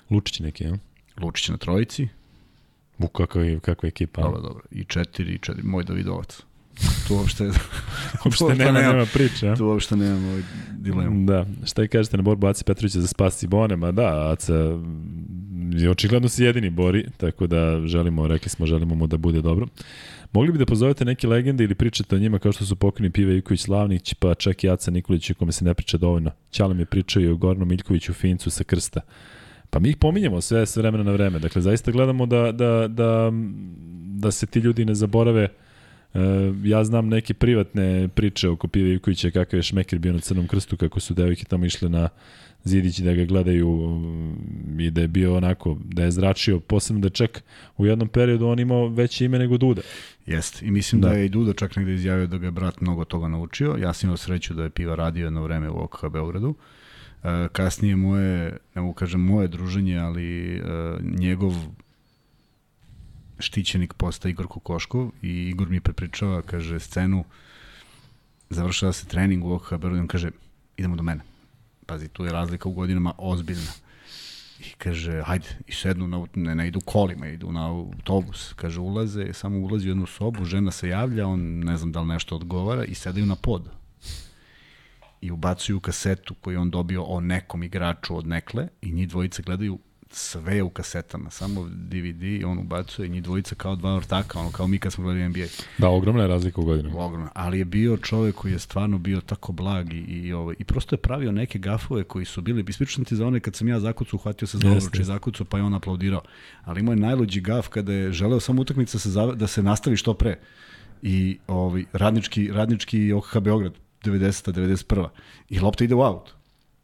Speaker 2: Lučić neki, ja?
Speaker 1: Lučić na trojici.
Speaker 2: Vuk, kakva je, kakva je ekipa.
Speaker 1: Dobro, dobro. I četiri, i četiri. Moj Davidovac. Tu uopšte, [LAUGHS] [LAUGHS]
Speaker 2: Uopšte nema, nema priče, a?
Speaker 1: tu uopšte nemam ovaj dilemu.
Speaker 2: Da, šta i kažete na borbu Aci Petrovića za spas Cibone? Ma da, Aca je očigledno se jedini bori, tako da želimo, rekli smo, želimo mu da bude dobro. Mogli bi da pozovete neke legende ili pričate o njima kao što su pokojni Pive Ivković Slavnić, pa čak i Aca Nikolić, o kome se ne priča dovoljno. Ćale mi je pričao i o Gornom Miljkoviću Fincu sa krsta. Pa mi ih pominjemo sve s vremena na vreme. Dakle, zaista gledamo da, da, da, da se ti ljudi ne zaborave E, ja znam neke privatne priče oko Pive Ivkovića, kakav je Šmeker bio na Crnom krstu, kako su devojke tamo išle na zidići da ga gledaju um, i da je bio onako, da je zračio, posebno da čak u jednom periodu on imao veće ime nego Duda.
Speaker 1: Jeste. I mislim da.
Speaker 2: Da.
Speaker 1: je i Duda čak negde izjavio da ga je brat mnogo toga naučio. Ja sam imao sreću da je Piva radio jedno vreme u OKH Beogradu. Kasnije moje, ne mogu kažem moje druženje, ali njegov štićenik posta Igor Kokoškov i Igor mi prepričava, kaže, scenu, završava se trening u OKH Beogradu, on kaže, idemo do mene. Pazi, tu je razlika u godinama ozbiljna. I kaže, hajde, i sednu, na, ne, ne idu kolima, idu na autobus. Kaže, ulaze, samo ulazi u jednu sobu, žena se javlja, on ne znam da li nešto odgovara i sedaju na pod. I ubacuju kasetu koju on dobio o nekom igraču od nekle i njih dvojice gledaju sve u kasetama, samo DVD i on ubacuje njih dvojica kao dva ortaka, ono kao mi kad smo gledali NBA.
Speaker 2: Da, ogromna je razlika u godinama.
Speaker 1: Ogromno. Ali je bio čovek koji je stvarno bio tako blag i, i, ovaj, i prosto je pravio neke gafove koji su bili, ispričam ti za one kad sam ja zakucu, uhvatio se za obruč i zakucu, pa je on aplaudirao. Ali imao je najluđi gaf kada je želeo samo utakmica se zave, da se nastavi što pre. I ovaj, radnički, radnički OKH Beograd, 90. 91. I lopta ide u aut.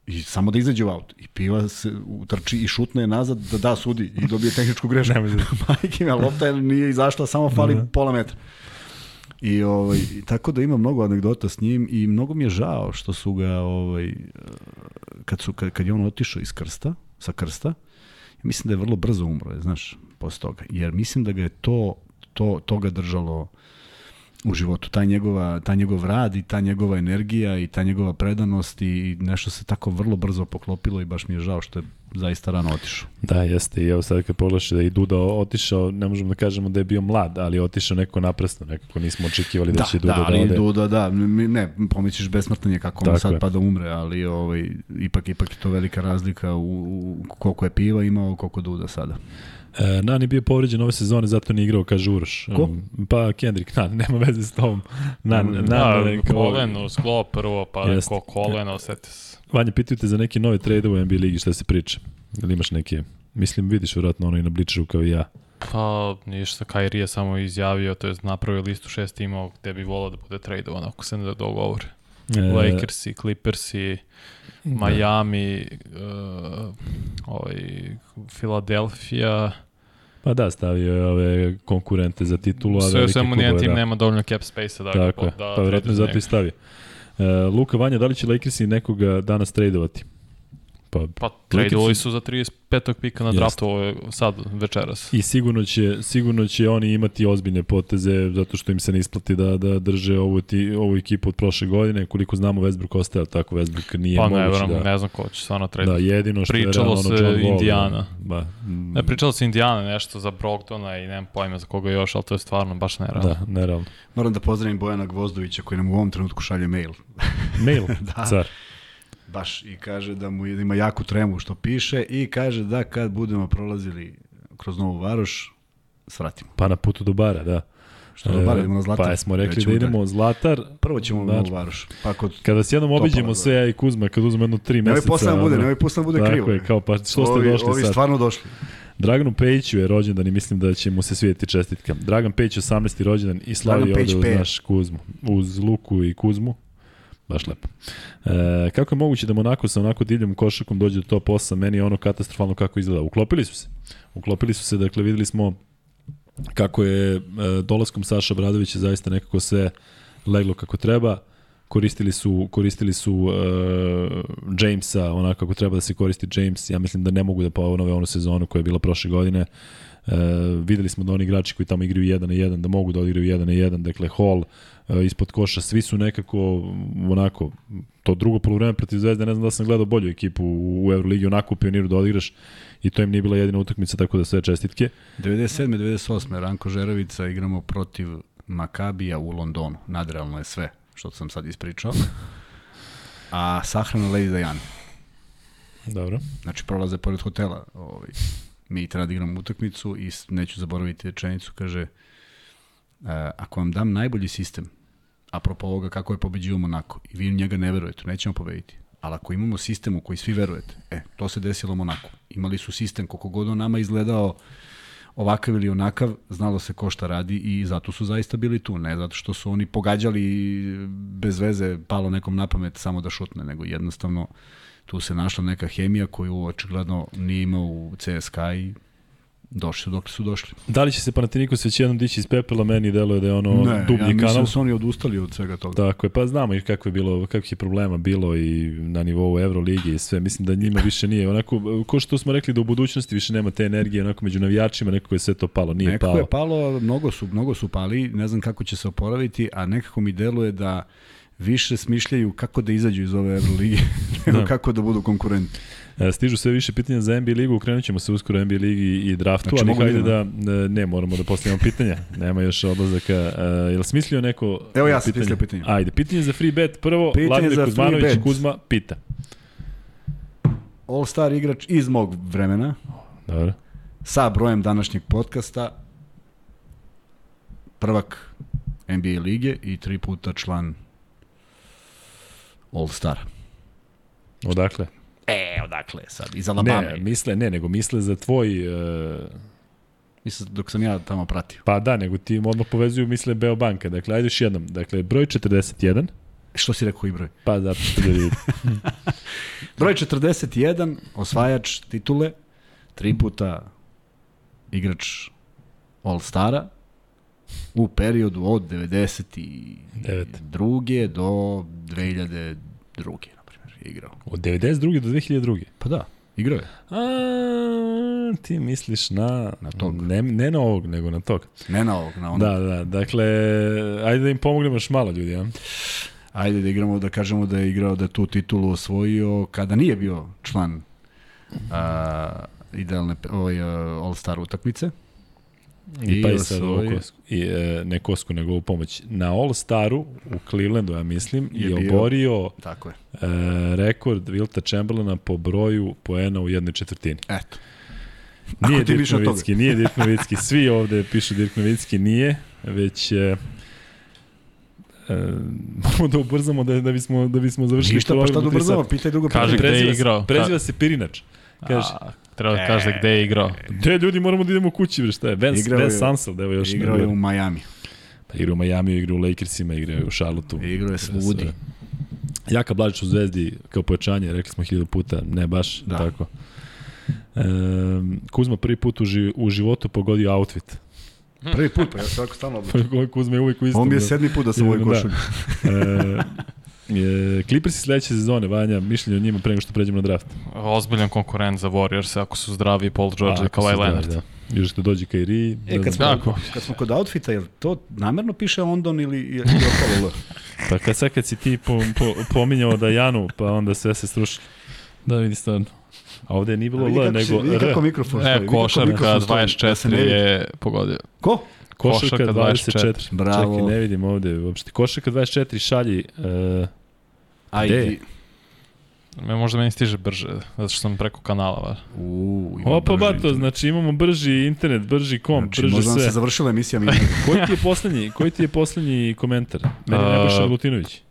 Speaker 1: I samo da izađe u aut. I piva se utrči i šutne nazad da da sudi i dobije tehničku grešku. [LAUGHS]
Speaker 2: Da- [LAUGHS]
Speaker 1: Majke a lopta je, nije izašla, samo fali
Speaker 2: Da.
Speaker 1: pola metra. I ovaj i tako da ima mnogo anegdota s njim i mnogo mi je žao što su ga ovaj kad su kad, kad je on otišao iz Krsta, sa Krsta, ja mislim da je vrlo brzo umro, je, znaš, posle toga. Jer mislim da ga je to to to ga držalo u životu, taj njegova, taj njegov rad i ta njegova energija i ta njegova predanost i nešto se tako vrlo brzo poklopilo i baš mi je žao što je zaista rano otišao.
Speaker 2: Da, jeste. I evo sad kad pogledaš da je i Duda otišao, ne možemo da kažemo da je bio mlad, ali je otišao neko naprasno, nekako nismo očekivali da,
Speaker 1: Da,
Speaker 2: će Duda
Speaker 1: da,
Speaker 2: da,
Speaker 1: ali
Speaker 2: ode.
Speaker 1: Duda, da, ne, pomisliš besmrtan je kako on sad
Speaker 2: je.
Speaker 1: pa da umre, ali ovaj, ipak, ipak je to velika razlika u, u koliko je piva imao, koliko Duda sada.
Speaker 2: E, Nan je bio povređen ove sezone, zato nije igrao, kaže Uroš.
Speaker 1: Ko?
Speaker 2: Um, Pa Kendrick, Nan, [LAUGHS] nema veze s tom. Nan,
Speaker 1: Nema
Speaker 2: Nan.
Speaker 3: Da,
Speaker 2: je kao-
Speaker 3: koleno, sklop prvo, pa
Speaker 2: Jeste.
Speaker 3: ko koleno, seti se.
Speaker 2: Vanja, pitaju te za neke nove trade u NBA ligi, šta se priča? Ili imaš neke, mislim, vidiš vjerojatno ono i na Bličeru kao i ja.
Speaker 3: Pa ništa, Kairi je samo izjavio, to je napravio listu šest timova gde bi volao da bude tradovan ako se ne dogovore.
Speaker 2: E,
Speaker 3: Lakersi, Clippersi, Miami, uh, ovaj, Philadelphia,
Speaker 2: Pa da, stavio je ove konkurente za titulu, a
Speaker 3: sve
Speaker 2: velike
Speaker 3: sve mu nijedan
Speaker 2: klubove,
Speaker 3: tim
Speaker 2: da.
Speaker 3: nema dovoljno cap space-a da,
Speaker 2: Tako je,
Speaker 3: da
Speaker 2: pa vjerojatno zato i stavio. E, Luka Vanja, da li će Lakersi nekoga danas tradovati? Pa
Speaker 3: Pa tradeovali su za 35. pika na draftu ovo je sad, večeras.
Speaker 2: I sigurno će, sigurno će oni imati ozbiljne poteze zato što im se ne isplati da, da drže ovu, ti, ovu ekipu od prošle godine. Koliko znamo, Westbrook ostaje, tako Westbrook nije
Speaker 3: Pa ne,
Speaker 2: moguće
Speaker 3: verujem,
Speaker 2: da...
Speaker 3: ne znam ko će stvarno
Speaker 2: Da,
Speaker 3: trade.
Speaker 2: jedino što
Speaker 3: Pričalo
Speaker 2: je realno ono
Speaker 3: se
Speaker 2: John Wall,
Speaker 3: Indiana.
Speaker 2: Ba, mm,
Speaker 3: Ne, pričalo se Indiana nešto za Brogdona i nemam pojma za koga još, ali to je stvarno baš nerealno.
Speaker 2: Da, nerealno.
Speaker 1: Moram da pozdravim Bojana Gvozdovića koji nam u ovom trenutku šalje mail.
Speaker 2: Mail, [LAUGHS]
Speaker 1: Da.
Speaker 2: car.
Speaker 1: Baš i kaže da mu da ima jaku tremu što piše i kaže da kad budemo prolazili kroz Novu Varoš, svratimo.
Speaker 2: Pa na putu do bara, da.
Speaker 1: Što do bara, idemo na Zlatar.
Speaker 2: Pa jesmo rekli da idemo
Speaker 1: dalje.
Speaker 2: Zlatar.
Speaker 1: Prvo ćemo u
Speaker 2: Bar.
Speaker 1: Novu Varoš. Pa kod
Speaker 2: Kada se jednom obiđemo sve ja i Kuzma, kad uzmemo jedno tri
Speaker 1: Nemoj
Speaker 2: meseca.
Speaker 1: posle nam bude,
Speaker 2: ono,
Speaker 1: nemoj posle nam bude
Speaker 2: tako
Speaker 1: krivo.
Speaker 2: je, kao pa što ste
Speaker 1: ovi,
Speaker 2: došli
Speaker 1: ovi
Speaker 2: sad?
Speaker 1: stvarno došli.
Speaker 2: Draganu Pejiću je rođendan i mislim da će mu se svijeti čestitka. Dragan Pejić 18. rođendan i slavi ovde uz naš Kuzmu. Uz Luku i Kuzmu. Baš lepo. E, kako je moguće da Monako sa onako divljom košakom dođe do top 8? Meni je ono katastrofalno kako izgleda. Uklopili su se. Uklopili su se, dakle videli smo kako je e, dolaskom Saša Bradovića zaista nekako sve leglo kako treba. Koristili su koristili su e, Jamesa onako kako treba da se koristi James. Ja mislim da ne mogu da ponove onu sezonu koja je bila prošle godine. E, videli smo da oni igrači koji tamo igraju 1 na 1 da mogu da odigraju 1 na 1, dakle Hall ispod koša, svi su nekako onako, to drugo polovreme protiv Zvezde, ne znam da sam gledao bolju ekipu u, u Euroligi, onako u pioniru da odigraš i to im nije bila jedina utakmica, tako da sve čestitke.
Speaker 1: 97. 98. Ranko Žerovica igramo protiv Makabija u Londonu. Nadrealno je sve što sam sad ispričao. A sahrana Lady Diana.
Speaker 2: Dobro.
Speaker 1: Znači prolaze pored hotela. Ovaj, mi treba da igramo utakmicu i neću zaboraviti rečenicu, kaže e, ako vam dam najbolji sistem, apropo ovoga kako je pobeđivo Monako, i vi njega ne verujete, nećemo pobediti. Ali ako imamo sistem u koji svi verujete, e, to se desilo Monaku. Imali su sistem, koliko god on nama izgledao ovakav ili onakav, znalo se ko šta radi i zato su zaista bili tu. Ne zato što su oni pogađali bez veze palo nekom na pamet samo da šutne, nego jednostavno tu se našla neka hemija koju očigledno nije imao u CSKA i došli dok su došli.
Speaker 2: Da li će se Panathinaikos već jednom dići iz pepela, meni deluje da je ono
Speaker 1: ne,
Speaker 2: dublji
Speaker 1: ja mislim
Speaker 2: kanal.
Speaker 1: da su oni odustali od svega toga.
Speaker 2: Tako je, pa znamo i kako je bilo, kakvih je problema bilo i na nivou Euroligi i sve. Mislim da njima više nije. Onako, ko što smo rekli da u budućnosti više nema te energije, onako među navijačima nekako je sve to palo. Nije
Speaker 1: nekako
Speaker 2: palo.
Speaker 1: je palo, mnogo su, mnogo su pali, ne znam kako će se oporaviti, a nekako mi deluje da više smišljaju kako da izađu iz ove Euroligi [LAUGHS] nego
Speaker 2: Da.
Speaker 1: kako da budu konkurenti.
Speaker 2: E, Stižu sve više pitanja za NBA ligu, krenut ćemo se uskoro NBA ligi i draftu,
Speaker 1: Znači,
Speaker 2: ali hajde
Speaker 1: da
Speaker 2: da, e, ne, moramo da postavimo pitanja, nema još odlazaka. E, jel smislio neko
Speaker 1: Evo ja sam
Speaker 2: pitanje?
Speaker 1: smislio pitanje.
Speaker 2: Ajde, pitanje za free bet, prvo,
Speaker 1: Pitanje
Speaker 2: Vladimir Kuzmanović,
Speaker 1: bet.
Speaker 2: Kuzma, pita.
Speaker 1: All-star igrač iz mog vremena,
Speaker 2: Dobro.
Speaker 1: sa brojem današnjeg podcasta, prvak NBA lige i tri puta član All-Star.
Speaker 2: Odakle?
Speaker 1: E, odakle sad? Iz Alabama.
Speaker 2: Ne, misle, ne, nego misle za tvoj... E,
Speaker 1: Mislim, dok sam ja tamo pratio.
Speaker 2: pa da, nego ti im odmah povezuju misle Beobanka. Dakle, ajde još jednom. Dakle, broj 41,
Speaker 1: Što si rekao koji broj?
Speaker 2: pa zato što ljudi...
Speaker 1: Broj 41, osvajač titule, tri puta igrač All-Stara u periodu od 92. do 2002. igrao.
Speaker 2: Od 92. do 2002.
Speaker 1: Pa da, igrao je.
Speaker 2: A, ti misliš na...
Speaker 1: Na tog.
Speaker 2: Ne, ne na ovog, nego na tog.
Speaker 1: Ne na ovog, na onog.
Speaker 2: Da, da, dakle, ajde da im pomognemo još malo ljudi, ja?
Speaker 1: Ajde da igramo, da kažemo da je igrao, da je tu titulu osvojio kada nije bio član a, idealne ovaj, All-Star utakmice.
Speaker 2: I,
Speaker 1: I
Speaker 2: pa i sad
Speaker 1: osvojio.
Speaker 2: kosku, i, e, ne kosku, nego u pomoć. Na All-Staru u Clevelandu, ja mislim, je,
Speaker 1: Je bio-
Speaker 2: oborio
Speaker 1: Tako je.
Speaker 2: e, rekord Vilta Chamberlaina po broju poena u jednoj četvrtini.
Speaker 1: Eto.
Speaker 2: Nije Dirk. Novicki, nije Dirk Novicki, [LAUGHS] svi ovde pišu Dirk Novicki, nije, već e, e, moramo da ubrzamo da, da, bismo, da bismo završili
Speaker 1: Ništa, pa šta da ubrzamo, pitaj drugo
Speaker 3: Kaže gde je
Speaker 2: Preziva se-
Speaker 3: igrao.
Speaker 2: Preziva se Pirinač. Kaže,
Speaker 3: A, treba da kaže gde je igrao.
Speaker 2: gde ljudi moramo da idemo kući, bre, šta je? Vance,
Speaker 1: Igrao je-
Speaker 2: Vance Sansel, evo još
Speaker 1: Igrao je u Miami.
Speaker 2: Pa igra u Majamiju, igra u Lakersima, igra u Charlotteu.
Speaker 1: Igrao je svudi.
Speaker 2: Jaka Blažić u Zvezdi kao pojačanje, rekli smo hiljadu puta, ne baš,
Speaker 1: Da.
Speaker 2: tako. E, Kuzma prvi put u, ži, u životu pogodio outfit.
Speaker 1: Prvi put, pa ja se ovako stalno obličam.
Speaker 2: Kuzma je uvijek u istom.
Speaker 1: Ovo mi je
Speaker 2: da.
Speaker 1: sedmi put da sam u ovoj
Speaker 2: Da.
Speaker 1: košulji.
Speaker 2: E, e, Clippersi sledeće sezone, Vanja, mišljenje o njima pre nego što pređemo na draft.
Speaker 3: Ozbiljan konkurent za Warriors ako su zdravi Paul George i Kawhi Leonard.
Speaker 2: Da. Još što dođe Kairi.
Speaker 1: E, kad smo,
Speaker 3: Tako.
Speaker 1: kad smo kod outfita, jel to namerno piše London ili, ili [LAUGHS] ostalo L?
Speaker 2: Pa kad sad kad si ti po, po, pominjao da Janu, pa onda sve se srušilo. Da vidi stvarno. A ovde nije bilo L, nego
Speaker 1: vidi
Speaker 2: R.
Speaker 1: kako mikrofon stoji.
Speaker 3: E, košarka
Speaker 1: mikrofon stoji, da se
Speaker 3: 24
Speaker 1: ne vidi.
Speaker 3: je pogodio.
Speaker 1: Ko?
Speaker 2: Košarka
Speaker 3: Košarka
Speaker 2: 24.
Speaker 3: 24.
Speaker 1: Bravo.
Speaker 2: Čekaj, ne vidim ovde uopšte. Košarka 24 šalji... Uh,
Speaker 1: Ajde.
Speaker 3: Me možda meni stiže brže, zato što sam preko kanala. Va.
Speaker 1: U, ima
Speaker 2: opa, bato,
Speaker 1: internet.
Speaker 2: znači imamo brži internet, brži kom,
Speaker 1: Znači,
Speaker 2: brže
Speaker 1: možda nam
Speaker 2: sve.
Speaker 1: se završila emisija mi [LAUGHS]
Speaker 2: Koji ti je poslednji, koji ti je poslednji komentar? Meni je
Speaker 3: A,
Speaker 2: Nebojša Milutinović.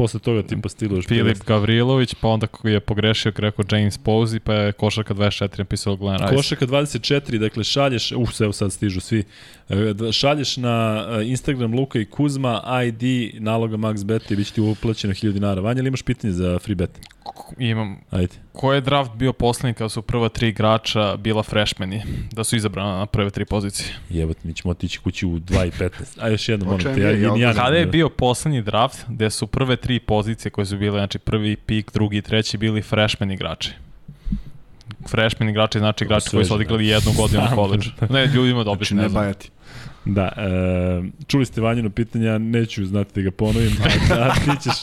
Speaker 2: Posle toga tipa Steelers.
Speaker 3: Filip Gavrilović, pa onda koji je pogrešio rekao James Posey, pa je košarka 24 napisao Glenn Rice.
Speaker 2: Košaka 24, dakle šalješ, uf, evo sad stižu svi, E, šalješ na e, Instagram Luka i Kuzma ID naloga Max Bet i bit će ti uplaćeno 1000 dinara. Vanja, imaš pitanje za free bet?
Speaker 3: Imam.
Speaker 2: Ajde.
Speaker 3: Ko je draft bio poslednji kada su prva tri igrača bila freshmeni, da su izabrana na prve tri pozicije?
Speaker 2: Jebot, mi ćemo otići kući u 2.15. A još jedno, molim te, ja,
Speaker 1: je,
Speaker 2: ja, ja,
Speaker 3: Kada je bio poslednji draft gde su prve tri pozicije koje su bile, znači prvi pik, drugi i treći bili freshman igrači? Freshman igrači znači igrači koji su odigrali jednu godinu u koleđu. Ne, ljudima da
Speaker 1: Znači, ne
Speaker 3: ne znam.
Speaker 1: bajati.
Speaker 2: Da, e, čuli ste Vanjino pitanje, ja neću znati da ga ponovim, a, [LAUGHS] a, ti ćeš,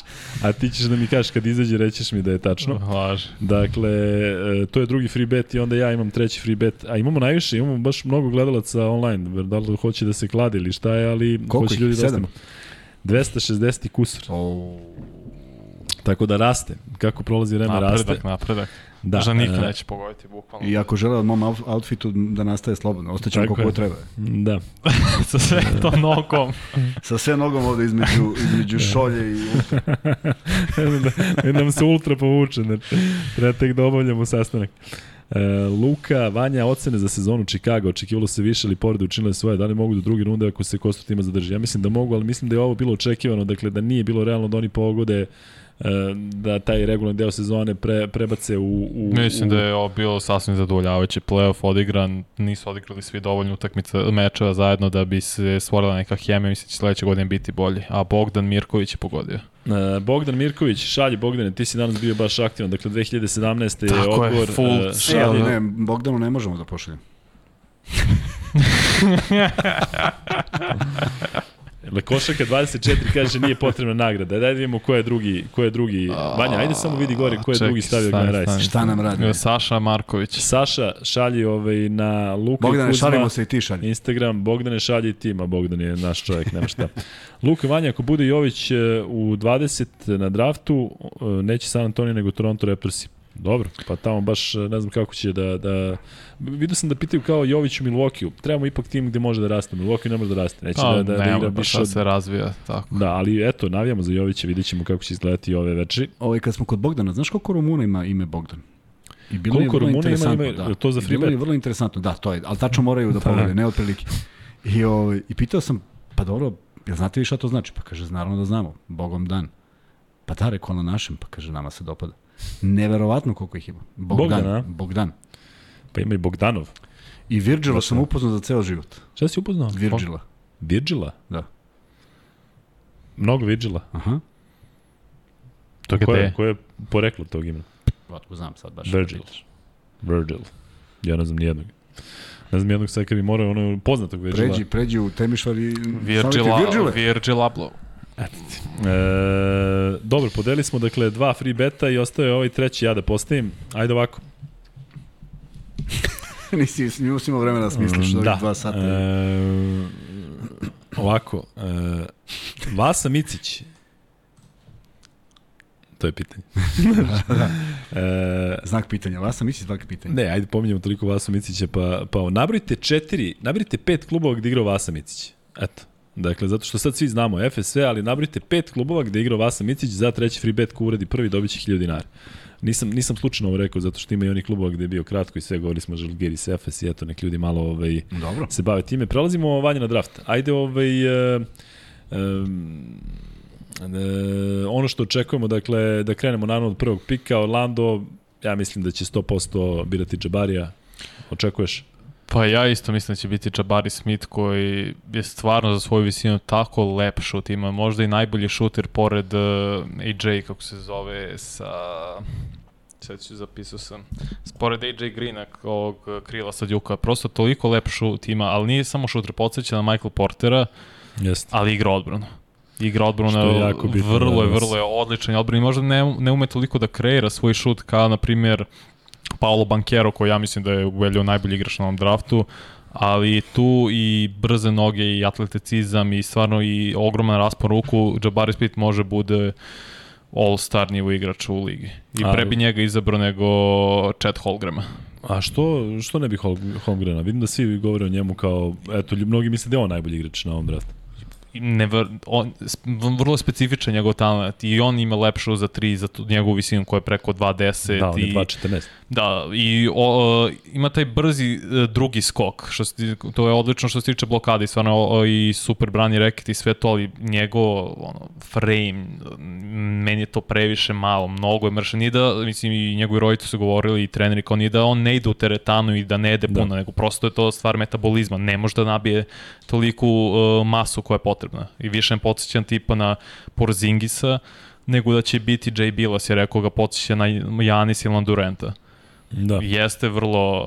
Speaker 2: a ti ćeš da mi kažeš kad izađe, rećeš mi da je tačno.
Speaker 3: Važi.
Speaker 2: Dakle, e, to je drugi free bet i onda ja imam treći free bet. A imamo najviše, imamo baš mnogo gledalaca online. Da li hoće da se kladi ili šta je, ali
Speaker 1: Koliko
Speaker 2: hoće
Speaker 1: ih?
Speaker 2: ljudi da ostanu. 260 i kusur.
Speaker 1: O,
Speaker 2: Tako da raste. Kako prolazi vreme,
Speaker 3: Napredak,
Speaker 2: raste.
Speaker 3: napredak.
Speaker 2: Da,
Speaker 3: Da, nikad
Speaker 2: e,
Speaker 3: neće pogoditi, bukvalno.
Speaker 1: I ako žele od mom out- outfitu da nastaje slobodno, ostaćemo
Speaker 2: Tako
Speaker 1: koliko
Speaker 2: je.
Speaker 1: treba.
Speaker 2: Da. [LAUGHS]
Speaker 3: Sa sve to nogom.
Speaker 1: Sa sve nogom ovde između, između šolje i [LAUGHS]
Speaker 2: da nam se ultra povuče, znači, treba tek da obavljamo sastanak. E, Luka, Vanja, ocene za sezonu Chicago, očekivalo se više ali povrede učinile svoje, da li mogu do druge runde ako se Kostor tima zadrži? Ja mislim da mogu, ali mislim da je ovo bilo očekivano, dakle da nije bilo realno da oni pogode da taj regularni deo sezone pre, prebace u... u
Speaker 3: Mislim
Speaker 2: u,
Speaker 3: da je ovo bilo sasvim zadovoljavajući playoff odigran, nisu odigrali svi dovoljno utakmica, mečeva zajedno da bi se stvorila neka hemija, mislim da će sledeće godine biti bolji, a Bogdan Mirković je pogodio.
Speaker 2: E, Bogdan Mirković, šalji Bogdane, ti si danas bio baš aktivan, dakle 2017. je
Speaker 3: Tako je,
Speaker 2: odgovor...
Speaker 3: full
Speaker 2: e.
Speaker 1: E,
Speaker 2: šalji,
Speaker 1: ne, Bogdanu ne možemo da pošaljem. [LAUGHS]
Speaker 2: Lekošaka 24 kaže nije potrebna nagrada. Daj da vidimo ko je drugi, ko je drugi. Vanja, ajde samo vidi gore ko je drugi stavio
Speaker 3: stani, stani.
Speaker 1: Šta nam radi?
Speaker 3: Saša Marković.
Speaker 2: Saša šalji ovaj na Luka
Speaker 1: Bogdane,
Speaker 2: Kuzma.
Speaker 1: šalimo se i ti šalji.
Speaker 2: Instagram, Bogdane šalji i ti, ma Bogdan je naš čovjek, nema šta. [LAUGHS] Luka Vanja, ako bude Jović e, u 20 na draftu, e, neće San Antonio nego Toronto Raptorsi. Dobro, pa tamo baš e, ne znam kako će da... da... Vidio sam da pitaju kao Jović u Milwaukee. Trebamo ipak tim gde može da raste. Milwaukee ne može da raste. Neće
Speaker 3: Pa,
Speaker 2: da, da, da
Speaker 3: nema
Speaker 2: igra
Speaker 3: baš
Speaker 2: više
Speaker 3: šta
Speaker 2: od...
Speaker 3: se razvija, tako.
Speaker 2: Da, ali eto, navijamo za Jovića, vidjet ćemo kako će izgledati ove večeri.
Speaker 1: Ovaj, kad smo kod Bogdana, znaš koliko Rumuna ima ime Bogdan? I bilo
Speaker 2: Koliko
Speaker 1: je vrlo
Speaker 2: Rumuna ima ime?
Speaker 1: da.
Speaker 2: Je to za free
Speaker 1: bilo je
Speaker 2: bet?
Speaker 1: vrlo interesantno, da, to je, ali tačno moraju da [LAUGHS]
Speaker 2: Da.
Speaker 1: pogledaju, ne otprilike. I, ovaj, I pitao sam, pa dobro, jel znate vi šta to znači? Pa kaže, naravno da znamo, Bogom dan. Pa da, rekao na našem, pa kaže, nama se dopada. Neverovatno koliko ih ima. Bogdan.
Speaker 2: Bogdan, a?
Speaker 1: Bogdan.
Speaker 2: Pa ima i Bogdanov.
Speaker 1: I Virgila sam upoznao za ceo život.
Speaker 2: Šta si upoznao?
Speaker 1: Virgila.
Speaker 2: Virgila?
Speaker 1: Da.
Speaker 2: Mnogo Virgila.
Speaker 1: Aha.
Speaker 3: To
Speaker 2: Ko je,
Speaker 3: gde?
Speaker 2: ko je poreklo tog imena?
Speaker 1: Otko znam sad baš.
Speaker 2: Virgil. Virgil. Ja ne znam nijednog. Ne znam nijednog sad kad bi morao ono poznatog Virgila.
Speaker 1: Pređi, pređi u Temišvar i...
Speaker 3: Virgila,
Speaker 1: Virgile.
Speaker 3: Virgil Abloh.
Speaker 2: E, dobro, podeli smo dakle dva free beta i ostaje ovaj treći ja da postavim. Ajde ovako. [LAUGHS]
Speaker 1: Nisi, nisi imao vremena da smisliš
Speaker 2: Mm,
Speaker 1: da. dva sata.
Speaker 2: E, ovako. E, Vasa Micić. To je pitanje. [LAUGHS] e,
Speaker 1: Znak pitanja. Vas sam misli znak pitanja.
Speaker 2: Ne, ajde pominjamo toliko Vasa Micića, pa, pa nabrojite četiri, nabrojite pet klubova gde igrao Vasa Micić. Eto. Dakle, zato što sad svi znamo FSV, ali nabrojite pet klubova gde igrao Vasa Micić za treći free bet ko uradi prvi dobit će 1000 dinara. Nisam, nisam slučajno ovo rekao, zato što ima i oni klubova gde je bio kratko i sve, govorili smo Žalgiris, Efes i eto, nek ljudi malo ovaj,
Speaker 1: Dobro.
Speaker 2: se bave time. Prelazimo vanje na draft. Ajde ovaj... Uh, um, E, ono što očekujemo, dakle, da krenemo naravno od prvog pika, Orlando, ja mislim da će 100% birati Džabarija. Očekuješ?
Speaker 3: Pa ja isto mislim da će biti Jabari Smith koji je stvarno za svoju visinu tako lep šut, ima možda i najbolji šuter pored uh, AJ, kako se zove, sa... Sad ću zapisao sam. Pored AJ Greena, ovog uh, krila sa Djuka, prosto toliko lep šut ima, ali nije samo šuter, podsjeća na Michael Portera,
Speaker 2: Jeste.
Speaker 3: ali igra odbranu. Igra odbranu,
Speaker 2: Što je jako bitno
Speaker 3: vrlo je,
Speaker 2: danas.
Speaker 3: vrlo je odličan odbran i možda ne, ne ume toliko da kreira svoj šut kao, na primjer, Paolo Banquero, koji ja mislim da je ubedljivo najbolji igrač na ovom draftu, ali tu i brze noge i atleticizam i stvarno i ogroman raspon ruku, Jabari Smith može bude all-star nivo igrač u ligi. I pre bi njega izabrao nego Chet Holgrama.
Speaker 2: A što, što ne bi Hol- Holmgrena? Vidim da svi govore o njemu kao, eto, mnogi misle da je on najbolji igrač na ovom draftu.
Speaker 3: Never, on, vrlo specifičan njegov talent i on ima lepšu za 3 za tu, njegovu visinu koja je preko 2.10
Speaker 2: Da, on je
Speaker 3: i
Speaker 2: 2.14.
Speaker 3: Da, i o, ima taj brzi e, drugi skok, što se, to je odlično što se tiče blokade i stvarno o, i super brani reket i sve to, ali njegov ono, frame, meni je to previše malo, mnogo je mršan, nije da, mislim i njegovi roditelji su govorili i treneri, kao nije da on ne ide u teretanu i da ne jede puno, da. nego prosto je to stvar metabolizma, ne može da nabije toliku uh, masu koja je potrebna i više ne podsjećam tipa na Porzingisa, nego da će biti Jay Bilas, je rekao ga podsjeća na Janis ili na Durenta. Da. Jeste vrlo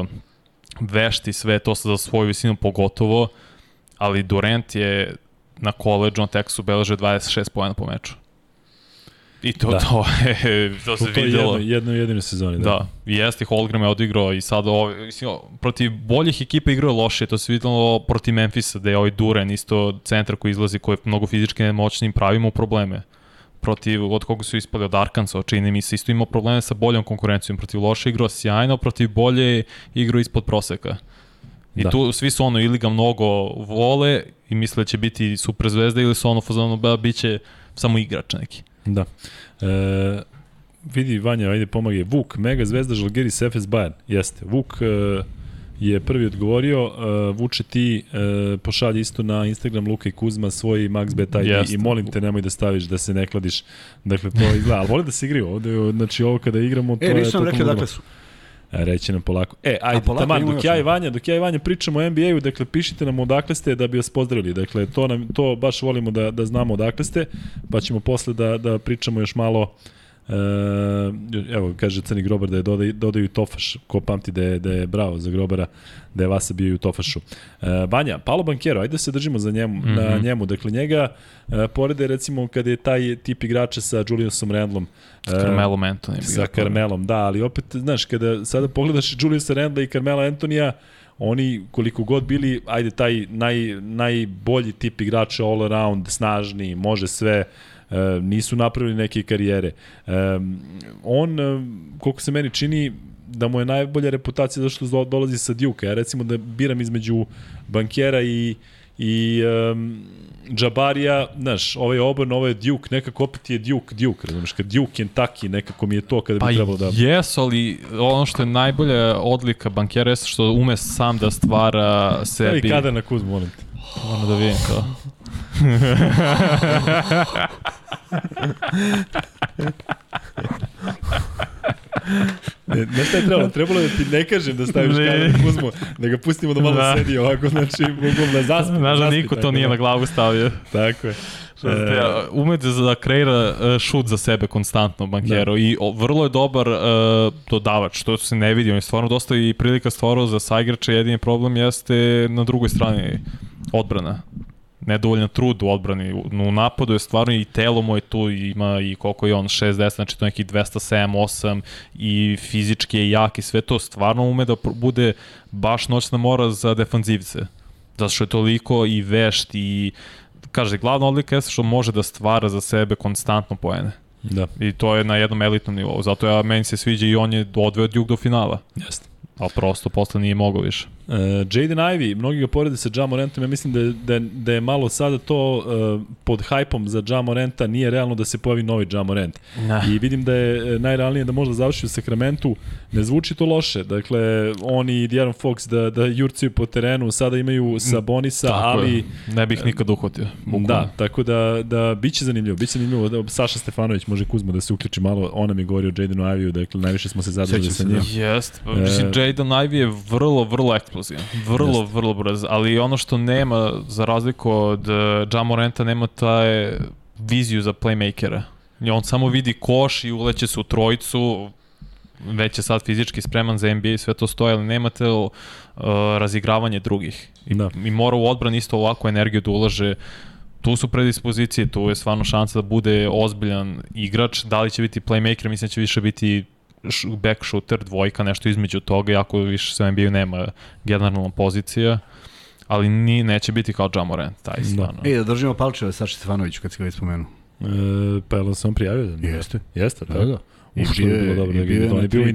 Speaker 3: uh, vešti sve to za svoju visinu pogotovo, ali Durant je na koleđu na tekstu beleže 26 pojena po meču. I to, da. to, je, to se to videlo.
Speaker 2: Jedno, jedno jedine sezoni, da.
Speaker 3: Da, jeste, Holgram je odigrao i sad ovo, mislim, protiv boljih ekipa igrao loše, to se videlo protiv Memfisa, da je ovaj Duren isto centar koji izlazi, koji je mnogo fizički nemoćnim, pravimo probleme protiv, od koga su ispali od Arkansa, čini mi se, isto imao probleme sa boljom konkurencijom, protiv loše igrao sjajno, protiv bolje igrao ispod proseka. I da. tu svi su ono ili ga mnogo vole i misle da će biti super zvezda ili su ono fazonu da biće samo igrač neki.
Speaker 2: Da. E, vidi Vanja, ajde pomage. Vuk, mega zvezda Žalgiris Efes Bayern. Jeste. Vuk e, je prvi odgovorio, uh, Vuče ti uh, pošalji isto na Instagram Luka i Kuzma svoj MaxBet ID yes. i molim te nemoj da staviš da se ne kladiš. Dakle, to izgleda, ali voli da se igraju ovde, znači ovo kada igramo, to
Speaker 1: e,
Speaker 2: je...
Speaker 1: E, nisam rekao dakle su.
Speaker 2: Reći nam polako. E, ajde, polako taman, dok ja i Vanja, dok ja i Vanja pričamo o NBA-u, dakle, pišite nam odakle ste da bi vas pozdravili. Dakle, to, nam, to baš volimo da, da znamo odakle ste, pa ćemo posle da, da pričamo još malo uh, evo, kaže Crni Grobar da je dodaju, dodaju Tofaš, ko pamti da je, da je bravo za Grobara, da je Vasa bio i u Tofašu. E, Banja, Paolo Bankero, ajde da se držimo za njemu, mm -hmm. na mhm. njemu. Dakle, njega e, porede recimo kada je taj tip igrača sa Juliusom Randlom.
Speaker 3: S Carmelo Anthony.
Speaker 2: Sa Carmelom, da, ali opet, znaš, kada sada pogledaš Juliusa Randla i Carmela Antonija, oni koliko god bili, ajde, taj naj, najbolji tip igrača all around, snažni, može sve, e, nisu napravili neke karijere. E, on, e, koliko se meni čini, da mu je najbolja reputacija zašto dolazi sa Duke. Ja recimo da biram između bankera i i um, Džabarija, znaš, ovaj obrn, ovaj Duke, nekako opet je Duke, Duke, razumiješ, kad Duke Kentucky, nekako mi je to kada bi pa trebalo da...
Speaker 3: Pa jes, ali ono što je najbolja odlika bankera je što ume sam da stvara sebi...
Speaker 2: I kada na kuz, molim te.
Speaker 3: Ono da vidim kao.
Speaker 2: Ne, ne šta je trebalo? Trebalo da ti ne kažem da staviš ne. kameru Kuzmo, da ga pustimo da malo da. sedi ovako, znači, mogu da zaspi.
Speaker 3: Znaš da niko to nije da. na glavu stavio.
Speaker 2: Tako je.
Speaker 3: E, ume da kreira e, šut za sebe konstantno bankero da. i vrlo je dobar uh, dodavač, to se ne vidi, on je stvarno dosta i prilika stvarao za saigrača, jedini problem jeste na drugoj strani odbrana nedovoljan trud u odbrani. U napadu je stvarno i telo mu je tu, ima i koliko je on, 6-10, znači to neki 207-8 i fizički je jak i sve to stvarno ume da bude baš noćna mora za defanzivce. Zato što je toliko i vešt i kaže, glavna odlika je što može da stvara za sebe konstantno poene.
Speaker 2: Da.
Speaker 3: I to je na jednom elitnom nivou. Zato ja, meni se sviđa i on je odveo Duke do finala.
Speaker 2: Jeste.
Speaker 3: Ali prosto posle nije mogao više.
Speaker 2: Uh, Jaden Ivey, mnogi ga porede sa Jamorantom, ja mislim da je, da, je, da je malo sada to uh, pod hajpom za Jamoranta, nije realno da se pojavi novi Jamorant. Nah. I vidim da je e, najrealnije da možda završi u Sakramentu, ne zvuči to loše, dakle, oni i Diaron Fox da, da jurcaju po terenu, sada imaju Sabonisa, tako ali... Je.
Speaker 3: Ne bih nikad uhvatio.
Speaker 2: Bukvalno. Da, tako da, da biće zanimljivo, biće zanimljivo, da Saša Stefanović može Kuzma da se uključi malo, ona mi govori o Jadenu Ivey, dakle, najviše smo se zadovoljili sa njim.
Speaker 3: Da. Jest, mislim, uh, Jaden Ivey je vrlo, vrlo eksplozivan. Vrlo, Just. vrlo brz. Ali ono što nema, za razliku od uh, Jamorenta, nema taj viziju za playmakera. On samo vidi koš i uleće se u trojicu, već je sad fizički spreman za NBA i sve to stoje, ali nema te uh, razigravanje drugih. I, da. I mora u odbran isto ovakvu energiju da ulaže tu su predispozicije, tu je stvarno šansa da bude ozbiljan igrač, da li će biti playmaker, mislim da će više biti back shooter, dvojka, nešto između toga, jako više se NBA nema generalna pozicija, ali ni, neće biti kao Jamoran, taj da. stvarno.
Speaker 1: Da. E, da držimo palčeve Saši Stefanoviću kad si ga već spomenuo.
Speaker 2: E, pa je li sam prijavio?
Speaker 1: Da jeste.
Speaker 2: Jeste,
Speaker 1: da, da. I bio je, bilo dobro, da bio, je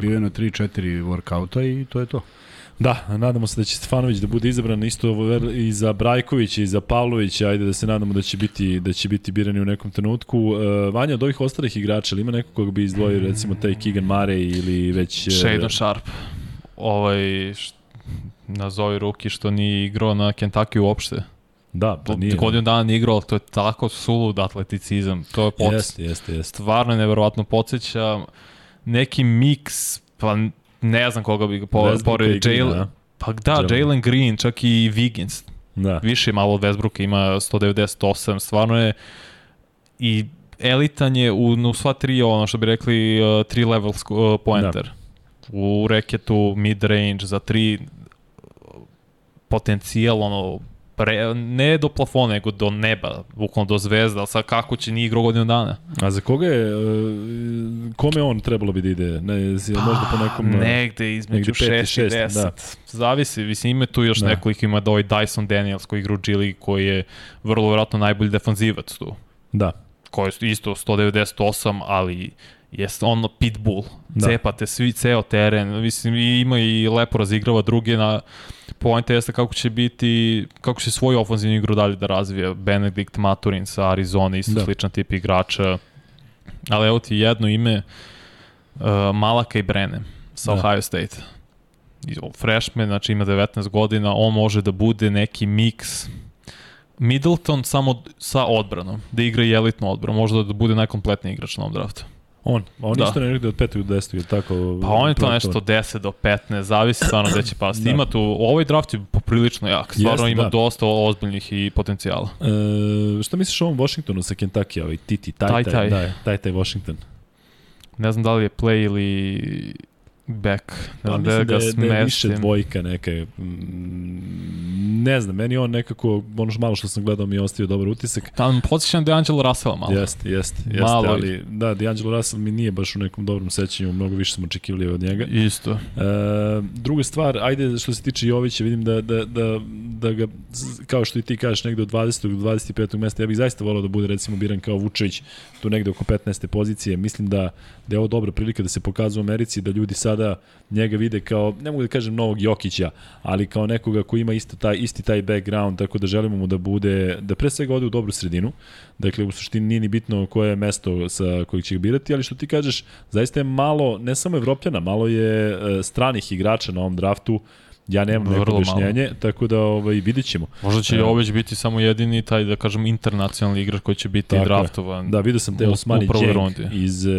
Speaker 1: bio, na 3-4 workouta i to je to.
Speaker 2: Da, nadamo se da će Stefanović da bude izabran isto i za Brajkovića i za Pavlovića, ajde da se nadamo da će biti da će biti birani u nekom trenutku. Uh, Vanja od ovih ostalih igrača, ili ima neko koga bi izdvojio recimo taj Keegan Murray ili već uh,
Speaker 3: Shadon Sharp. Ovaj nazovi ruki što nije igrao na Kentucky uopšte.
Speaker 2: Da, pa nije.
Speaker 3: Godinu dana nije igrao, to je tako sulud atleticizam. To je podsjet.
Speaker 2: Jeste, jeste, jeste.
Speaker 3: Stvarno je neverovatno podsjeća neki miks, pa ne znam koga bi po, pored Jalen. Pa da, Jalen Green, čak i Wiggins.
Speaker 2: Da.
Speaker 3: Više malo od Westbrooka, ima 198, stvarno je i elitan je u, u sva tri, ono što bi rekli, uh, tri level uh, pointer. Da. U reketu, mid range, za tri potencijal, ono, pre, ne do plafona, nego do neba, bukvalno do zvezda, ali sad kako će nije igrao godinu dana.
Speaker 2: A za koga je, uh, kome on trebalo bi da ide? Ne, pa, možda po nekom...
Speaker 3: Negde između 6 i 10. Da. Zavisi, mislim, ima tu još da. nekoliko, ima da ovaj Dyson Daniels koji igra u G koji je vrlo vjerojatno najbolji defanzivac tu.
Speaker 2: Da.
Speaker 3: Koji je isto 198, ali jeste ono pitbull. Da. Cepate svi ceo teren. Mislim, ima i lepo razigrava druge na poenta jeste kako će biti, kako će svoju ofenzivnu igru dalje da razvija. Benedikt Maturin sa Arizona, isto da. sličan tip igrača. Ali evo ti jedno ime, uh, Malaka i Brene sa da. Ohio State. Freshman, znači ima 19 godina, on može da bude neki miks Middleton samo sa odbranom, da igra i elitnu odbranu, možda da bude najkompletniji igrač na ovom draftu.
Speaker 2: On, on da. isto negde od 5. do 10. je tako?
Speaker 3: Pa on je to nešto 10 do 15, zavisi stvarno gde će [LAUGHS] pasti. da. Ima tu, ovaj draft je poprilično jak, stvarno Jest, ima da. dosta ozbiljnih i potencijala.
Speaker 2: E, šta misliš o ovom Washingtonu sa Kentucky, ovaj Titi, taj, taj, taj, da, taj, taj Washington?
Speaker 3: Ne znam da li je play ili back.
Speaker 2: Ne pa, da, ga da, je, da je više dvojka neka. Mm, ne znam, meni on nekako, ono što malo što sam gledao mi je ostavio dobar utisak.
Speaker 3: Tam podsjećam D'Angelo Russell malo.
Speaker 2: Jeste, jeste, jeste, malo ali da, D'Angelo Russell mi nije baš u nekom dobrom sećanju, mnogo više smo očekivali od njega.
Speaker 3: Isto. E,
Speaker 2: druga stvar, ajde što se tiče Jovića, vidim da, da, da, da ga, kao što i ti kažeš, negde od 20. do 25. mesta, ja bih zaista volao da bude recimo biran kao Vučević, tu negde oko 15. pozicije. Mislim da, da je ovo dobra prilika da se pokazuje u Americi, da ljudi sad sada njega vide kao, ne mogu da kažem novog Jokića, ali kao nekoga ko ima isto taj, isti taj background, tako da želimo mu da bude, da pre svega ode u dobru sredinu. Dakle, u suštini nije ni bitno koje je mesto sa kojeg će ga birati, ali što ti kažeš, zaista je malo, ne samo Evropljana, malo je e, stranih igrača na ovom draftu, Ja nemam neko objašnjenje, malo. tako da ovaj, vidit ćemo.
Speaker 3: Možda će uh, Oveć biti samo jedini taj, da kažem, internacionalni igrač koji će biti tako, draftovan.
Speaker 2: Da, vidio sam te Osmani Cenk iz, uh,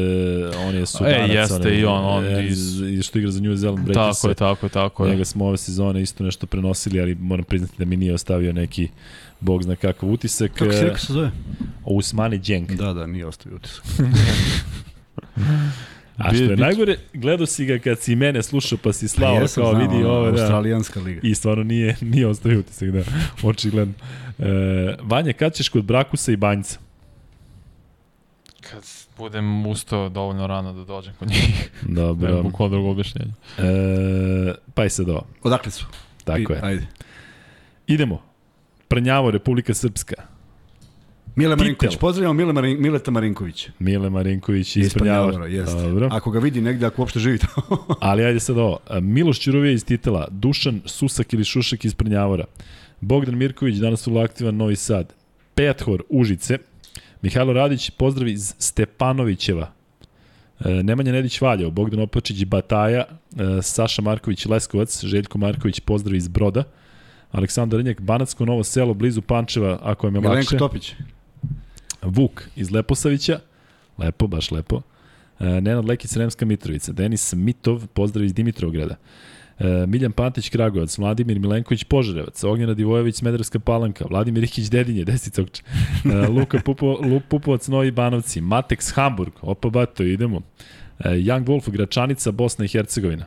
Speaker 2: on je sudarac.
Speaker 3: E, jeste i on, on
Speaker 2: e, iz, iz, što igra za New Zealand
Speaker 3: Breakers. Tako je, tako je, tako je.
Speaker 2: Njega smo ove sezone isto nešto prenosili, ali moram priznati da mi nije ostavio neki bog zna kakav utisak.
Speaker 1: Kako se, kako se zove?
Speaker 2: Usmani Dženk.
Speaker 1: Da, da, nije ostavio utisak. [LAUGHS]
Speaker 2: A što je najgore, gledao si ga kad si mene slušao pa si slao pa jesam, kao znam, vidi ovo, da.
Speaker 1: Australijanska liga.
Speaker 2: I stvarno nije, nije ostavio utisak, da, očigledno. E, Vanja, kad ćeš kod Brakusa i Banjca?
Speaker 3: Kad budem ustao dovoljno rano da dođem kod njih. [LAUGHS]
Speaker 2: Dobro.
Speaker 3: Ne, bukvalno drugo objašnjenje.
Speaker 2: E, pa i sad ovo.
Speaker 1: Odakle su?
Speaker 2: Tako
Speaker 1: I,
Speaker 2: je.
Speaker 1: Ajde.
Speaker 2: Idemo. Prnjavo, Republika Srpska.
Speaker 1: Mile Marinković, pozdravljamo Mile Marin, Mileta Marinković.
Speaker 2: Mile Marinković iz Prnjavora.
Speaker 1: Dobro. Ako ga vidi negde, ako uopšte živi tamo. [LAUGHS]
Speaker 2: Ali ajde sad ovo. Miloš Ćurovija iz Titela, Dušan Susak ili Šušak iz Prnjavora, Bogdan Mirković, danas vrlo aktivan Novi Sad, Pethor Užice, Mihajlo Radić, pozdrav iz Stepanovićeva, e, Nemanja Nedić Valjevo, Bogdan Opačić Bataja, e, Saša Marković Leskovac, Željko Marković, pozdrav iz Broda, Aleksandar Rnjak, Banatsko Novo selo, blizu Pančeva, ako je me lakše.
Speaker 1: Milenko Topić.
Speaker 2: Vuk iz Leposavića, lepo, baš lepo. E, Nenad Lekić, Sremska Mitrovica. Denis Mitov, pozdrav iz Dimitrovgrada. E, Miljan Pantić, Kragovac, Vladimir Milenković, Požarevac, Ognjena Divojević, Smederska Palanka, Vladimir Ikić, Dedinje, Desicokče, e, Luka Pupo, Lup Pupovac, Novi Banovci, Matex, Hamburg, opa bato, idemo. E, Young Wolf, Gračanica, Bosna i Hercegovina.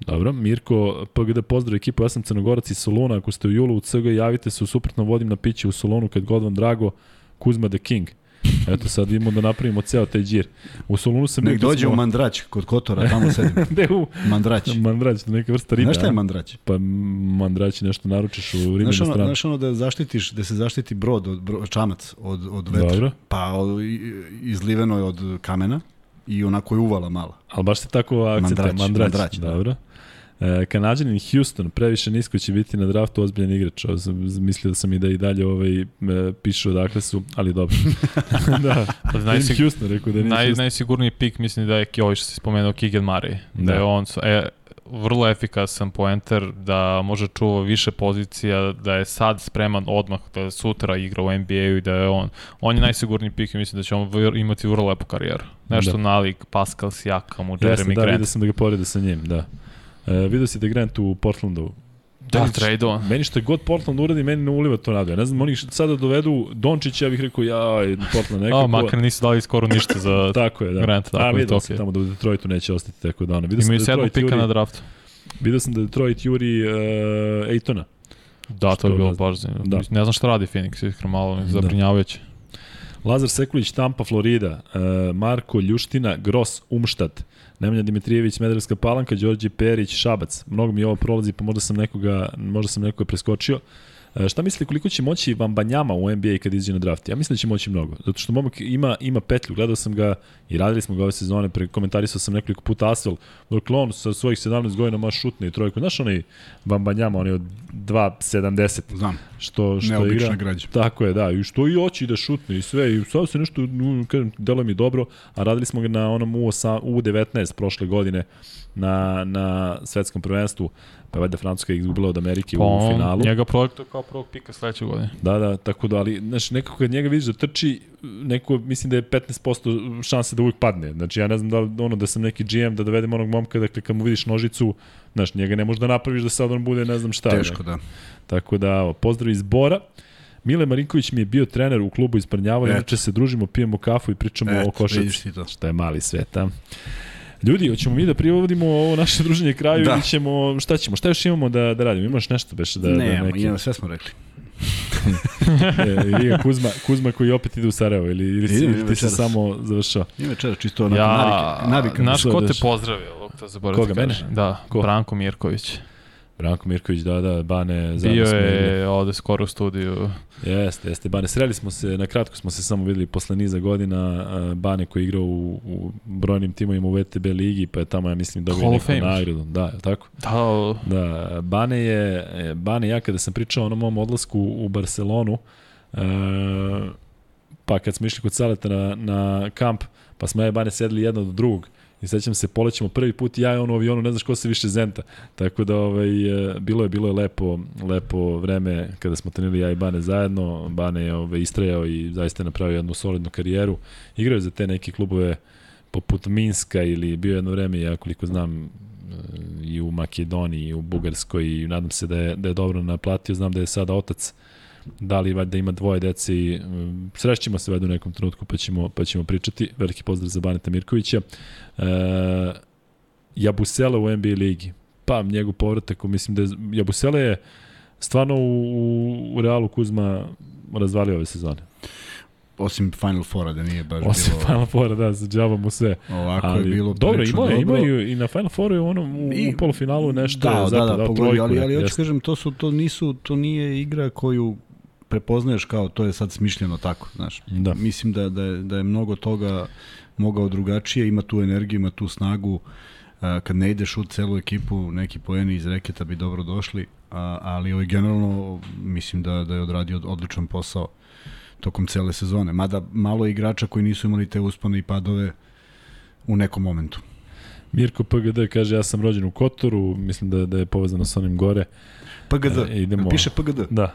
Speaker 2: Dobro, Mirko, PGD pozdrav ekipu, ja sam Crnogorac iz Soluna, ako ste u julu u CG, javite se, u suprotno vodim na piće u Solunu kad god vam drago, Kuzma the King. Eto sad idemo da napravimo ceo taj džir. U Solunu sam...
Speaker 1: Nek dođe smo... u Mandrać, kod Kotora, tamo sedim. [LAUGHS]
Speaker 2: Gde u?
Speaker 1: Mandrać.
Speaker 2: Mandrać, neka vrsta riba.
Speaker 1: Znaš šta je Mandrać?
Speaker 2: Pa Mandrać nešto naručiš u
Speaker 1: znaš ono,
Speaker 2: stranu.
Speaker 1: Znaš ono da zaštitiš, da se zaštiti brod, od, bro, čamac od, od vetra.
Speaker 2: Dobro.
Speaker 1: Pa od, izliveno je od kamena i onako je uvala mala.
Speaker 2: Ali baš se tako akcenta,
Speaker 1: Mandrać.
Speaker 2: Mandrać,
Speaker 1: mandrać
Speaker 2: da. dobro. E, Kanadjanin Houston, previše nisko će biti na draftu ozbiljan igrač. Ovo mislio da sam i da i dalje ovaj, e, pišu odakle su, ali dobro. [LAUGHS] da,
Speaker 3: Pa
Speaker 2: Najsig... Houston rekao da
Speaker 3: Naj,
Speaker 2: Houston.
Speaker 3: najsigurniji pik mislim da je ovaj što si spomenuo Keegan Murray. Da,
Speaker 2: Da.
Speaker 3: je on e, vrlo efikasan poenter, da može čuva više pozicija, da je sad spreman odmah da sutra igra u NBA-u i da je on, on je najsigurniji pik i mislim da će on imati vrlo lepu karijeru. Nešto
Speaker 2: Da.
Speaker 3: nalik Pascal Siakam u Jeremy
Speaker 2: da, vidio
Speaker 3: Grant.
Speaker 2: sam da ga porede sa njim, da. E, vidio si da Grant u Portlandu.
Speaker 3: Da,
Speaker 2: Meni-
Speaker 3: trade on.
Speaker 2: Meni što je god Portland uradi, meni ne uliva to nadu. Ja ne znam, oni sada dovedu Dončića, ja bih rekao, ja, Portland [LAUGHS] nekako.
Speaker 3: A, makar nisu dali skoro ništa za... [LAUGHS]
Speaker 2: Tako je, da.
Speaker 3: Grant, tako
Speaker 2: A,
Speaker 3: da
Speaker 2: vidio sam
Speaker 3: okej.
Speaker 2: tamo da u Detroitu neće ostati, tako da ono. Vidio
Speaker 3: Imaju
Speaker 2: da Detroit
Speaker 3: pika
Speaker 2: juri,
Speaker 3: na draftu.
Speaker 2: Vidio sam da Detroit juri uh, Ejtona.
Speaker 3: Da, to je bilo
Speaker 2: ne-
Speaker 3: baš zanimljivo.
Speaker 2: da.
Speaker 3: Ne znam šta radi Phoenix, iskreno malo
Speaker 2: Da.
Speaker 3: zabrinjavajuće.
Speaker 2: Lazar Sekulić, Tampa, Florida, uh, Marko Ljuština, Gros, Umštat, Nemanja Dimitrijević, Smederevska palanka, Đorđe Perić, Šabac. Mnogo mi ovo prolazi, pa možda sam nekoga, možda sam nekoga preskočio. E, šta mislite koliko će moći Vambanjama u NBA kad izađe na draft? Ja mislim da će moći mnogo, zato što momak ima, ima petlju, gledao sam ga i radili smo ga ove sezone, pre, komentarisao sam nekoliko puta Asvel, dok on sa svojih 17 godina ma šutne i trojku. Znaš onaj Vambanjama, on je od 2.70
Speaker 1: Znam,
Speaker 2: što, što
Speaker 1: neobična
Speaker 2: igra.
Speaker 1: građa.
Speaker 2: Tako je, da, i što i oći da šutne i sve, i sad se nešto, nu, kažem, delo mi dobro, a radili smo ga na onom U8, U19 prošle godine na, na svetskom prvenstvu, pa valjda Francuska je izgubila od Amerike
Speaker 3: Pa
Speaker 2: u
Speaker 3: on,
Speaker 2: finalu.
Speaker 3: njega projektuje kao prvog pika sledeće godine.
Speaker 2: Da, da, tako da, ali, znaš, nekako kad njega vidiš da trči, neko, mislim da je 15% šanse da uvijek padne. Znači, ja ne znam da li, ono, da sam neki GM, da dovedem onog momka, dakle, kad mu vidiš nožicu, znaš, njega ne možeš da napraviš da sad on bude ne znam šta.
Speaker 1: Teško,
Speaker 2: ne.
Speaker 1: da.
Speaker 2: Tako da, evo, pozdrav iz Bora. Mile Marinković mi je bio trener u klubu iz Prnjava, inače se družimo, pijemo kafu i pričamo o
Speaker 1: Eto,
Speaker 2: košarci. Šta je mali svet, a? Ljudi, hoćemo mi da privodimo ovo naše druženje kraju
Speaker 1: Da.
Speaker 2: ili ćemo, šta ćemo, šta još imamo da, da radimo? Imaš nešto beše da,
Speaker 1: ne,
Speaker 2: da neki...
Speaker 1: ne, sve smo rekli. [LAUGHS]
Speaker 2: e, Kuzma, Kuzma koji opet ide u Sarajevo ili, ili, si, ili ti se samo završao?
Speaker 1: I večera čisto onako
Speaker 3: Ja,
Speaker 1: navika. navika.
Speaker 3: Znaš
Speaker 2: da
Speaker 3: ko te pozdravio? Luk, to zaboravim
Speaker 2: Koga, mene?
Speaker 3: Da,
Speaker 2: Ko?
Speaker 3: Branko Mirković.
Speaker 2: Branko Mirković, da, da, Bane,
Speaker 3: Bio je ovde skoro u studiju.
Speaker 2: Jeste, jeste. Bane, sreli smo se, na kratko smo se samo videli posle niza godina, Bane koji je igrao u, u brojnim timovima u VTB ligi, pa je tamo, ja mislim, dobio neku nagradu. Da, je tako?
Speaker 3: Da,
Speaker 2: Da, Bane je, Bane ja kada sam pričao o onom mom odlasku u Barcelonu, e, pa kad smo išli kod Saleta na, na kamp, pa smo ja i Bane sedeli jedno do drugog, I sećam se, polećemo prvi put ja i on u avionu, ne znaš ko se više zenta. Tako da ovaj, e, bilo je bilo je lepo, lepo vreme kada smo trenili ja i Bane zajedno. Bane je ovaj, istrajao i zaista je napravio jednu solidnu karijeru. Igrao je za te neke klubove poput Minska ili bio je jedno vreme, ja koliko znam, e, i u Makedoniji, i u Bugarskoj i nadam se da je, da je dobro naplatio. Znam da je sada otac da li valjda ima dvoje dece i um, srećemo se valjda u nekom trenutku pa ćemo, pa ćemo pričati. Veliki pozdrav za Baneta Mirkovića. E, Jabusele u NBA ligi. Pa njegov povratak, mislim da je, Jabusele je stvarno u, u, Realu Kuzma razvalio ove sezone.
Speaker 1: Osim Final Fora da nije baš
Speaker 2: Osim
Speaker 1: bilo
Speaker 2: Final Foura, da, za džaba mu sve.
Speaker 1: ovako
Speaker 2: Ali,
Speaker 1: je bilo
Speaker 2: dobro, je, imao
Speaker 1: dobro.
Speaker 2: je i na Final Fouru i u onom u,
Speaker 1: I-
Speaker 2: u polufinalu nešto
Speaker 1: da,
Speaker 2: je
Speaker 1: da,
Speaker 2: zapad,
Speaker 1: da,
Speaker 2: dao
Speaker 1: pogodi,
Speaker 2: trojku,
Speaker 1: ali, ali hoću
Speaker 2: jeste.
Speaker 1: kažem, to, su, to, nisu, to nije igra koju prepoznaješ kao to je sad smišljeno tako, znaš.
Speaker 2: Da.
Speaker 1: Mislim da, da, je, da je mnogo toga mogao drugačije, ima tu energiju, ima tu snagu, a, kad ne ideš u celu ekipu, neki poeni iz reketa bi dobro došli, a, ali ovaj, generalno mislim da, da je odradio odličan posao tokom cele sezone. Mada malo igrača koji nisu imali te uspone i padove u nekom momentu.
Speaker 2: Mirko PGD kaže ja sam rođen u Kotoru, mislim da, da je povezano sa onim gore.
Speaker 1: PGD,
Speaker 2: E, idemo-
Speaker 1: piše PGD.
Speaker 2: Da.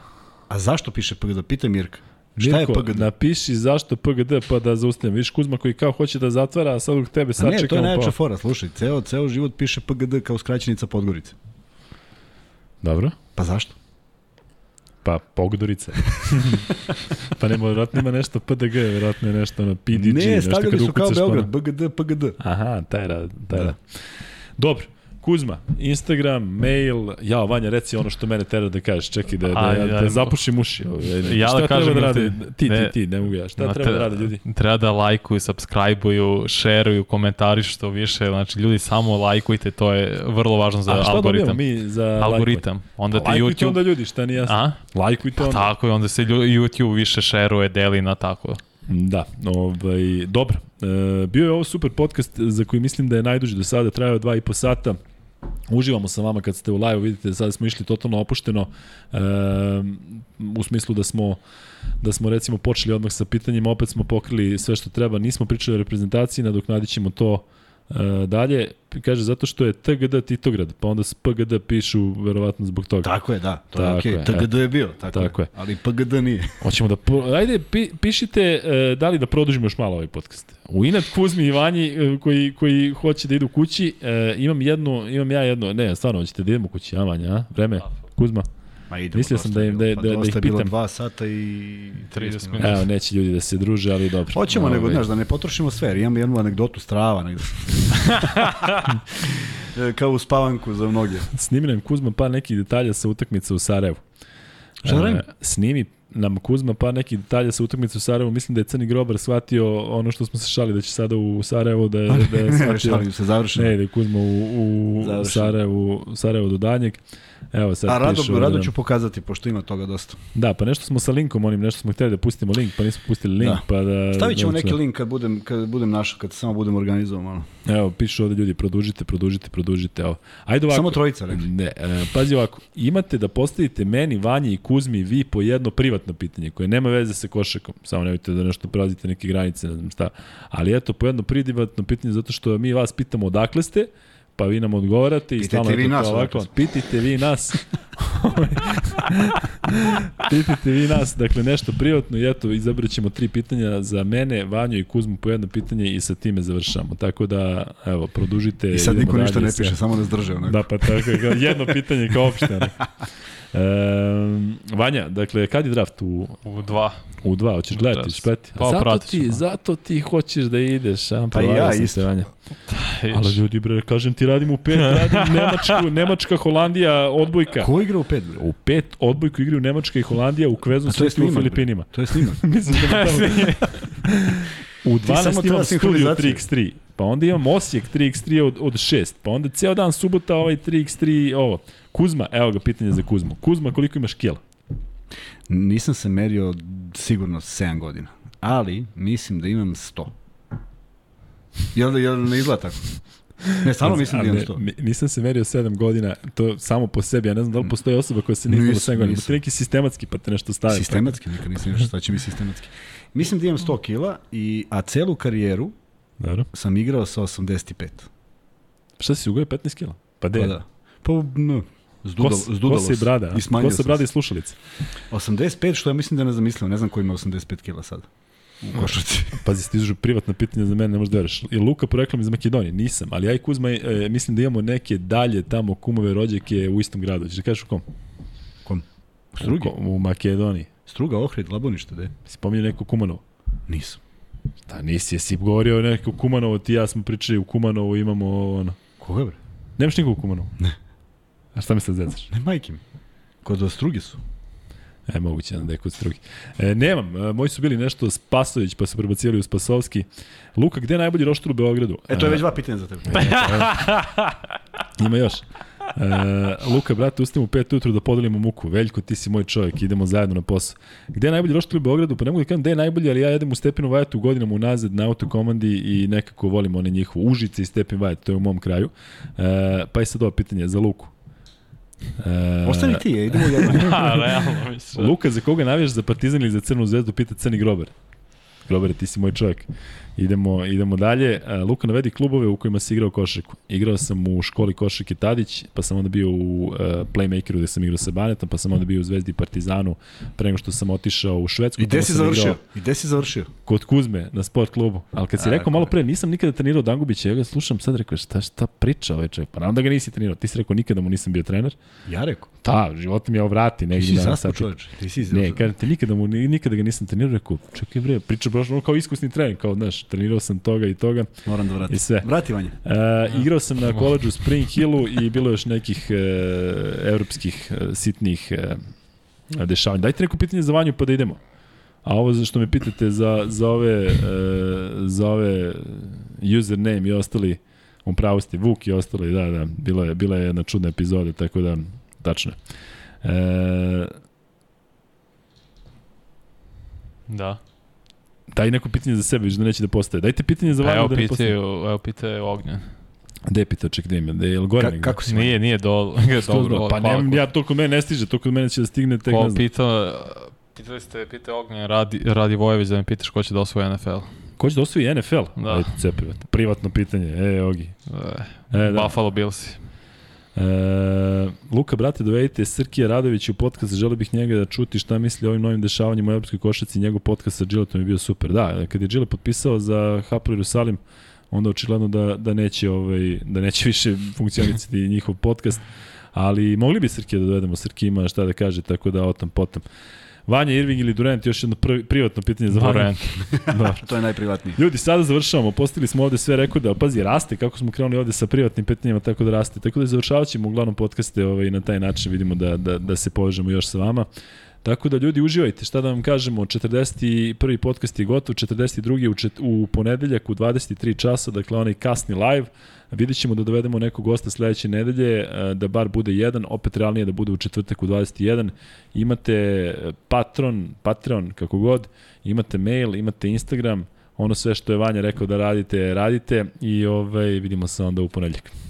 Speaker 1: A zašto piše PGD? Pitaj Mirka. Šta
Speaker 2: Mirko,
Speaker 1: je PGD?
Speaker 2: napiši zašto PGD pa da zaustavim. Viš Kuzma koji kao hoće da zatvara, a sad u tebe
Speaker 1: A
Speaker 2: sad
Speaker 1: ne, to je najjača
Speaker 2: pa.
Speaker 1: fora, slušaj, ceo, ceo život piše PGD kao skraćenica Podgorice.
Speaker 2: Dobro.
Speaker 1: Pa zašto?
Speaker 2: Pa Pogdorica. [LAUGHS] pa nema, vjerojatno ima nešto PDG, vjerojatno je nešto ono PDG,
Speaker 1: ne,
Speaker 2: nešto
Speaker 1: stavljali su kao
Speaker 2: pa
Speaker 1: Beograd, BGD, PGD.
Speaker 2: Aha, taj rad, taj
Speaker 1: Da.
Speaker 2: rad. Dobro, Kuzma, Instagram, mail, ja, Vanja, reci ono što mene tera da kažeš, čekaj da, da, da, da
Speaker 3: ajmo.
Speaker 2: zapušim uši.
Speaker 3: Ja
Speaker 2: šta
Speaker 3: da kažem
Speaker 2: treba da
Speaker 3: da
Speaker 2: rade?
Speaker 3: ti-
Speaker 2: Ti, ti,
Speaker 3: ne.
Speaker 2: ti, ne mogu ja. Šta
Speaker 3: Ma,
Speaker 2: treba da rade ljudi?
Speaker 3: Treba da lajkuju, subscribe-uju, šeruju, komentarišu što više. Znači, ljudi, samo lajkujte, to je vrlo važno za
Speaker 2: A šta
Speaker 3: algoritam.
Speaker 2: mi za
Speaker 3: Algoritam. Onda ti
Speaker 2: Lajkujte
Speaker 3: YouTube...
Speaker 2: onda ljudi, šta nije jasno.
Speaker 3: A?
Speaker 2: Lajkujte
Speaker 3: Pa
Speaker 2: onda.
Speaker 3: tako je, onda se YouTube više šeruje, deli na tako.
Speaker 2: Da, ovaj, dobro. E, bio je ovo super podcast za koji mislim da je najduži do sada, trajao dva i po sata. Uživamo sa vama kad ste u live, vidite, sada smo išli totalno opušteno, e, u smislu da smo da smo recimo počeli odmah sa pitanjima, opet smo pokrili sve što treba, nismo pričali o reprezentaciji, nadoknadit ćemo to E, dalje, kaže zato što je TGD Titograd, pa onda s PGD pišu verovatno zbog toga.
Speaker 1: Tako je, da, to
Speaker 2: Tako
Speaker 1: je
Speaker 2: je,
Speaker 1: okej. TGD je bio, tako,
Speaker 2: Tako je.
Speaker 1: Ali PGD nije. [LAUGHS]
Speaker 2: Hoćemo da, po, ajde, pi, pišite e, da li da produžimo još malo ovaj podcast. U inat Kuzmi i Vanji e, koji, koji hoće da idu kući, e, imam jednu, imam ja jednu, ne, stvarno, hoćete da idemo kući, a Vanja, a? Vreme, Kuzma?
Speaker 1: Ma idemo,
Speaker 2: Mislio sam da im- da-
Speaker 1: Pa
Speaker 2: da- da
Speaker 1: dosta
Speaker 2: ih
Speaker 1: je bilo
Speaker 2: pitam.
Speaker 1: 2 sata i
Speaker 3: 30
Speaker 1: 30
Speaker 3: minuta.
Speaker 2: Evo, neće ljudi da se druže, ali dobro.
Speaker 1: Hoćemo, nego, znaš, da ne potrošimo sve, imam jednu anegdotu strava negde. [LAUGHS] Kao u spavanku za mnoge.
Speaker 2: Snimi nam Kuzma par nekih detalja sa utakmice u Sarajevu.
Speaker 1: Šta da radim?
Speaker 2: Snimi nam Kuzma par nekih detalja sa utakmice u Sarajevu. Mislim da je Crni Grobar shvatio ono što smo se šali da će sada u Sarajevu da, da je [LAUGHS] shvatio.
Speaker 1: Šalim se, završeno.
Speaker 2: Ne, da je Kuzma u, u. Sarajevu, Sarajevu do danjeg. Evo sad
Speaker 1: A rado,
Speaker 2: pišu
Speaker 1: rado
Speaker 2: da-
Speaker 1: ću pokazati, pošto ima toga dosta.
Speaker 2: Da, pa nešto smo sa linkom onim, nešto smo hteli da pustimo link, pa nismo pustili link,
Speaker 1: Da.
Speaker 2: pa da...
Speaker 1: Stavit ćemo
Speaker 2: da-
Speaker 1: neki link kad budem, kad budem našao, kad samo budem organizovao malo.
Speaker 2: Evo, pišu ovde ljudi, produžite, produžite, produžite, evo. Ajde ovako.
Speaker 1: Samo trojica, rekli.
Speaker 2: Ne, e, pazi ovako, imate da postavite meni, Vanji i Kuzmi, vi po jedno privatno pitanje koje nema veze sa košakom, samo nemojte da nešto prelazite neke granice, ne znam šta, ali eto, po jedno privatno pitanje zato što mi vas pitamo odakle ste, pa vi nam odgovarate i stalno
Speaker 1: vi nas
Speaker 2: ovako, pitajte vi nas. [LAUGHS] pitajte vi nas, dakle nešto privatno i eto, izabrat ćemo tri pitanja za mene, Vanju i Kuzmu po jedno pitanje i sa time završamo. Tako da, evo, produžite.
Speaker 1: I sad niko ništa ne
Speaker 2: sa-
Speaker 1: piše, samo nas drže. Onako.
Speaker 2: Da, pa tako jedno pitanje kao opšte. ono. E, Vanja, dakle, kad je draft u,
Speaker 3: U dva.
Speaker 2: u dva? Hoćeš gledati, pratiti?
Speaker 3: Pa,
Speaker 2: zato, ti, zato ti hoćeš da ideš, a?
Speaker 1: Pa ja isto.
Speaker 2: Se, Vanja. Ali ljudi, bre, kažem ti radim u pet, radim [LAUGHS] Nemačku, Nemačka, Holandija, odbojka.
Speaker 1: Ko igra u pet, bre?
Speaker 2: U pet odbojku igraju Nemačka i Holandija u kvezu
Speaker 1: A to je
Speaker 2: u
Speaker 1: bre.
Speaker 2: Filipinima.
Speaker 1: To je snimak. [LAUGHS]
Speaker 2: Mislim da [LAUGHS] tamo... U 12
Speaker 1: samo treba
Speaker 2: imam studiju
Speaker 1: sinhronizaciju.
Speaker 2: 3x3, pa onda imam Osijek 3x3 od, od 6, pa onda ceo dan subota ovaj 3x3, ovo. Kuzma, evo ga pitanje za Kuzmu. Kuzma, koliko imaš kila?
Speaker 1: Nisam se merio sigurno 7 godina, ali mislim da imam 100. Jel, jel ne izgleda tako? Ne, stvarno mislim da imam
Speaker 2: Ne,
Speaker 1: 100.
Speaker 2: ni- nisam se merio 7 godina, to samo po sebi, ja ne znam da li postoji osoba koja se nije
Speaker 1: Nisam,
Speaker 2: 7 godina. Ti neki sistematski pa te nešto stavi.
Speaker 1: Sistematski, nikad nisam išao, šta će mi sistematski. Mislim da imam 100 kila, i, a celu karijeru
Speaker 2: Dobro.
Speaker 1: sam igrao sa 85.
Speaker 2: Šta si ugojio 15 kila? Pa de.
Speaker 1: Pa da. Pa, no, zdudalo,
Speaker 2: Kos,
Speaker 1: zdudalo
Speaker 2: kosa i brada.
Speaker 1: I
Speaker 2: Kosa, brada i slušalice.
Speaker 1: 85, što ja mislim da je nezamislivo. Ne znam ko ima 85 kila sad. U košarci. [LAUGHS]
Speaker 2: Pazi, stižu privatna pitanja za mene, ne možeš da veriš. Je Luka poreklom iz Makedonije? Nisam, ali ja i Kuzma e, mislim da imamo neke dalje tamo kumove rođake u istom gradu. Ćeš da kažeš u kom?
Speaker 1: Kom?
Speaker 2: U,
Speaker 1: Strugi?
Speaker 2: kom? u Makedoniji.
Speaker 1: Struga, Ohrid, Labunište, de?
Speaker 2: Si pominjao neko Kumanovo?
Speaker 1: Nisam.
Speaker 2: Da, nisi, jesi govorio neko Kumanovo, ti ja smo pričali u Kumanovu, imamo ono...
Speaker 1: Koga bre?
Speaker 2: Nemaš nikog u Kumanovu? Ne. A šta mi sad zecaš?
Speaker 1: Ne, majke mi. Kod Struge su.
Speaker 2: E, moguće da je kod strugi. E, nemam, e, moji su bili nešto Spasović, pa su prebacili u Spasovski. Luka, gde je najbolji roštur u Beogradu?
Speaker 1: E, to je već dva pitanja za tebe.
Speaker 2: Ima još. E, Luka, brate, ustim u pet ujutru da podelimo muku. Veljko, ti si moj čovjek, idemo zajedno na posao. Gde je najbolji roštilj u Beogradu? Pa ne mogu da kažem gde je najbolji, ali ja jedem u Stepinu Vajatu godinama unazad na autokomandi i nekako volim one njihovu Užice i Stepin Vajat, to je u mom kraju. E, pa je sad ovo pitanje za Luku. E,
Speaker 1: Ostani ti, je, idemo jedno. [LAUGHS]
Speaker 3: A, realno mislim.
Speaker 2: Luka, za koga navijaš za Partizan ili za Crnu zvezdu, pita Crni Grober. Grober, ti si moj čovjek. Idemo, idemo dalje. E, Luka, navedi klubove u kojima si igrao košarku. Igrao sam u školi košarke Tadić, pa sam onda bio u uh, Playmakeru gde sam igrao sa Banetom, pa sam onda bio u Zvezdi Partizanu pre nego što sam otišao u Švedsku.
Speaker 1: I gde si završio?
Speaker 2: igrao
Speaker 1: I gde si završio?
Speaker 2: Kod Kuzme na sport klubu. Ali kad si
Speaker 1: A,
Speaker 2: rekao malo pre, nisam nikada trenirao Dangubića, ja ga slušam sad rekao šta, šta priča ovaj čovjek. Pa naravno da ga nisi trenirao. Ti si rekao nikada mu nisam bio trener.
Speaker 1: Ja rekao.
Speaker 2: Da, život mi je ovrati
Speaker 1: Ti si zaspo čoveče. Ti si
Speaker 2: Ne, kažem ti, nikada, mu, nikada ga nisam trenirao, rekao, čekaj bre, priča baš ono kao iskusni trener, kao, znaš, trenirao sam toga i toga
Speaker 1: Moram da vratim.
Speaker 2: i sve.
Speaker 1: Vrati Vanja.
Speaker 2: E, igrao sam na koleđu u Spring Hillu i bilo je još nekih e, evropskih e, sitnih e, dešavanja. Dajte neko pitanje za Vanju pa da idemo. A ovo za što me pitate za, za ove, e, za ove username i ostali, u pravu ste, Vuk i ostali, da, da, bilo je, bila je jedna čudna epizoda, tako da, tačno. je. E,
Speaker 3: Da.
Speaker 2: Daj neko pitanje za sebe, da neće da postaje. Dajte pitanje za
Speaker 3: Pa
Speaker 2: Vanju
Speaker 3: evo
Speaker 2: da ne postaje.
Speaker 3: evo pitaju Ognjen.
Speaker 2: Gde je pitao, ček, gde ima? Gde je, je li gore
Speaker 1: Ka,
Speaker 2: negde?
Speaker 1: kako si?
Speaker 3: Nije, nije do... [LAUGHS]
Speaker 2: Dobro, pa ne, ja to kod mene ne stiže, to kod mene će da stigne tek
Speaker 3: Ko
Speaker 2: ne znam.
Speaker 3: pitao, pitali ste, pitao Ognjen Radi, Radi Vojević da me pitaš ko će da osvoje NFL.
Speaker 2: Ko će da osvoji NFL?
Speaker 3: Da.
Speaker 2: Ajde, cepi, privatno pitanje. E, Ogi.
Speaker 3: E,
Speaker 2: E, da.
Speaker 3: Buffalo Billsi.
Speaker 2: E, Luka, brate, dovedite Srkija Radović u podcast, želeo bih njega da čuti šta misli o ovim novim dešavanjima u Europskoj košaci, njegov podcast sa Giletom je bio super. Da, kad je Gile potpisao za Hapoel Jerusalim, onda očigledno da, da neće ovaj da neće više [LAUGHS] funkcionisati njihov podcast, ali mogli bi Srkija da dovedemo, Srki ima šta da kaže, tako da o tom potom. Vanja Irving ili Durant, još jedno prvi, privatno pitanje za.
Speaker 3: Durant. [LAUGHS]
Speaker 2: da.
Speaker 1: To je najprivatniji.
Speaker 2: Ljudi, sada završavamo, postavili smo ovde sve rekorde, ali pazi, raste kako smo krenuli ovde sa privatnim pitanjima, tako da raste. Tako da završavat ćemo uglavnom podcaste ovaj, na taj način, vidimo da, da, da se povežemo još sa vama. Tako da ljudi uživajte, šta da vam kažemo, 41. podcast je gotov, 42. u, čet, u ponedeljak u 23 časa, dakle onaj kasni live, vidjet ćemo da dovedemo nekog gosta sledeće nedelje, e, da bar bude jedan, opet realnije da bude u četvrtak u 21. Imate Patron, Patreon, kako god, imate mail, imate Instagram, ono sve što je Vanja rekao da radite, radite i ovaj, vidimo se onda u ponedeljak.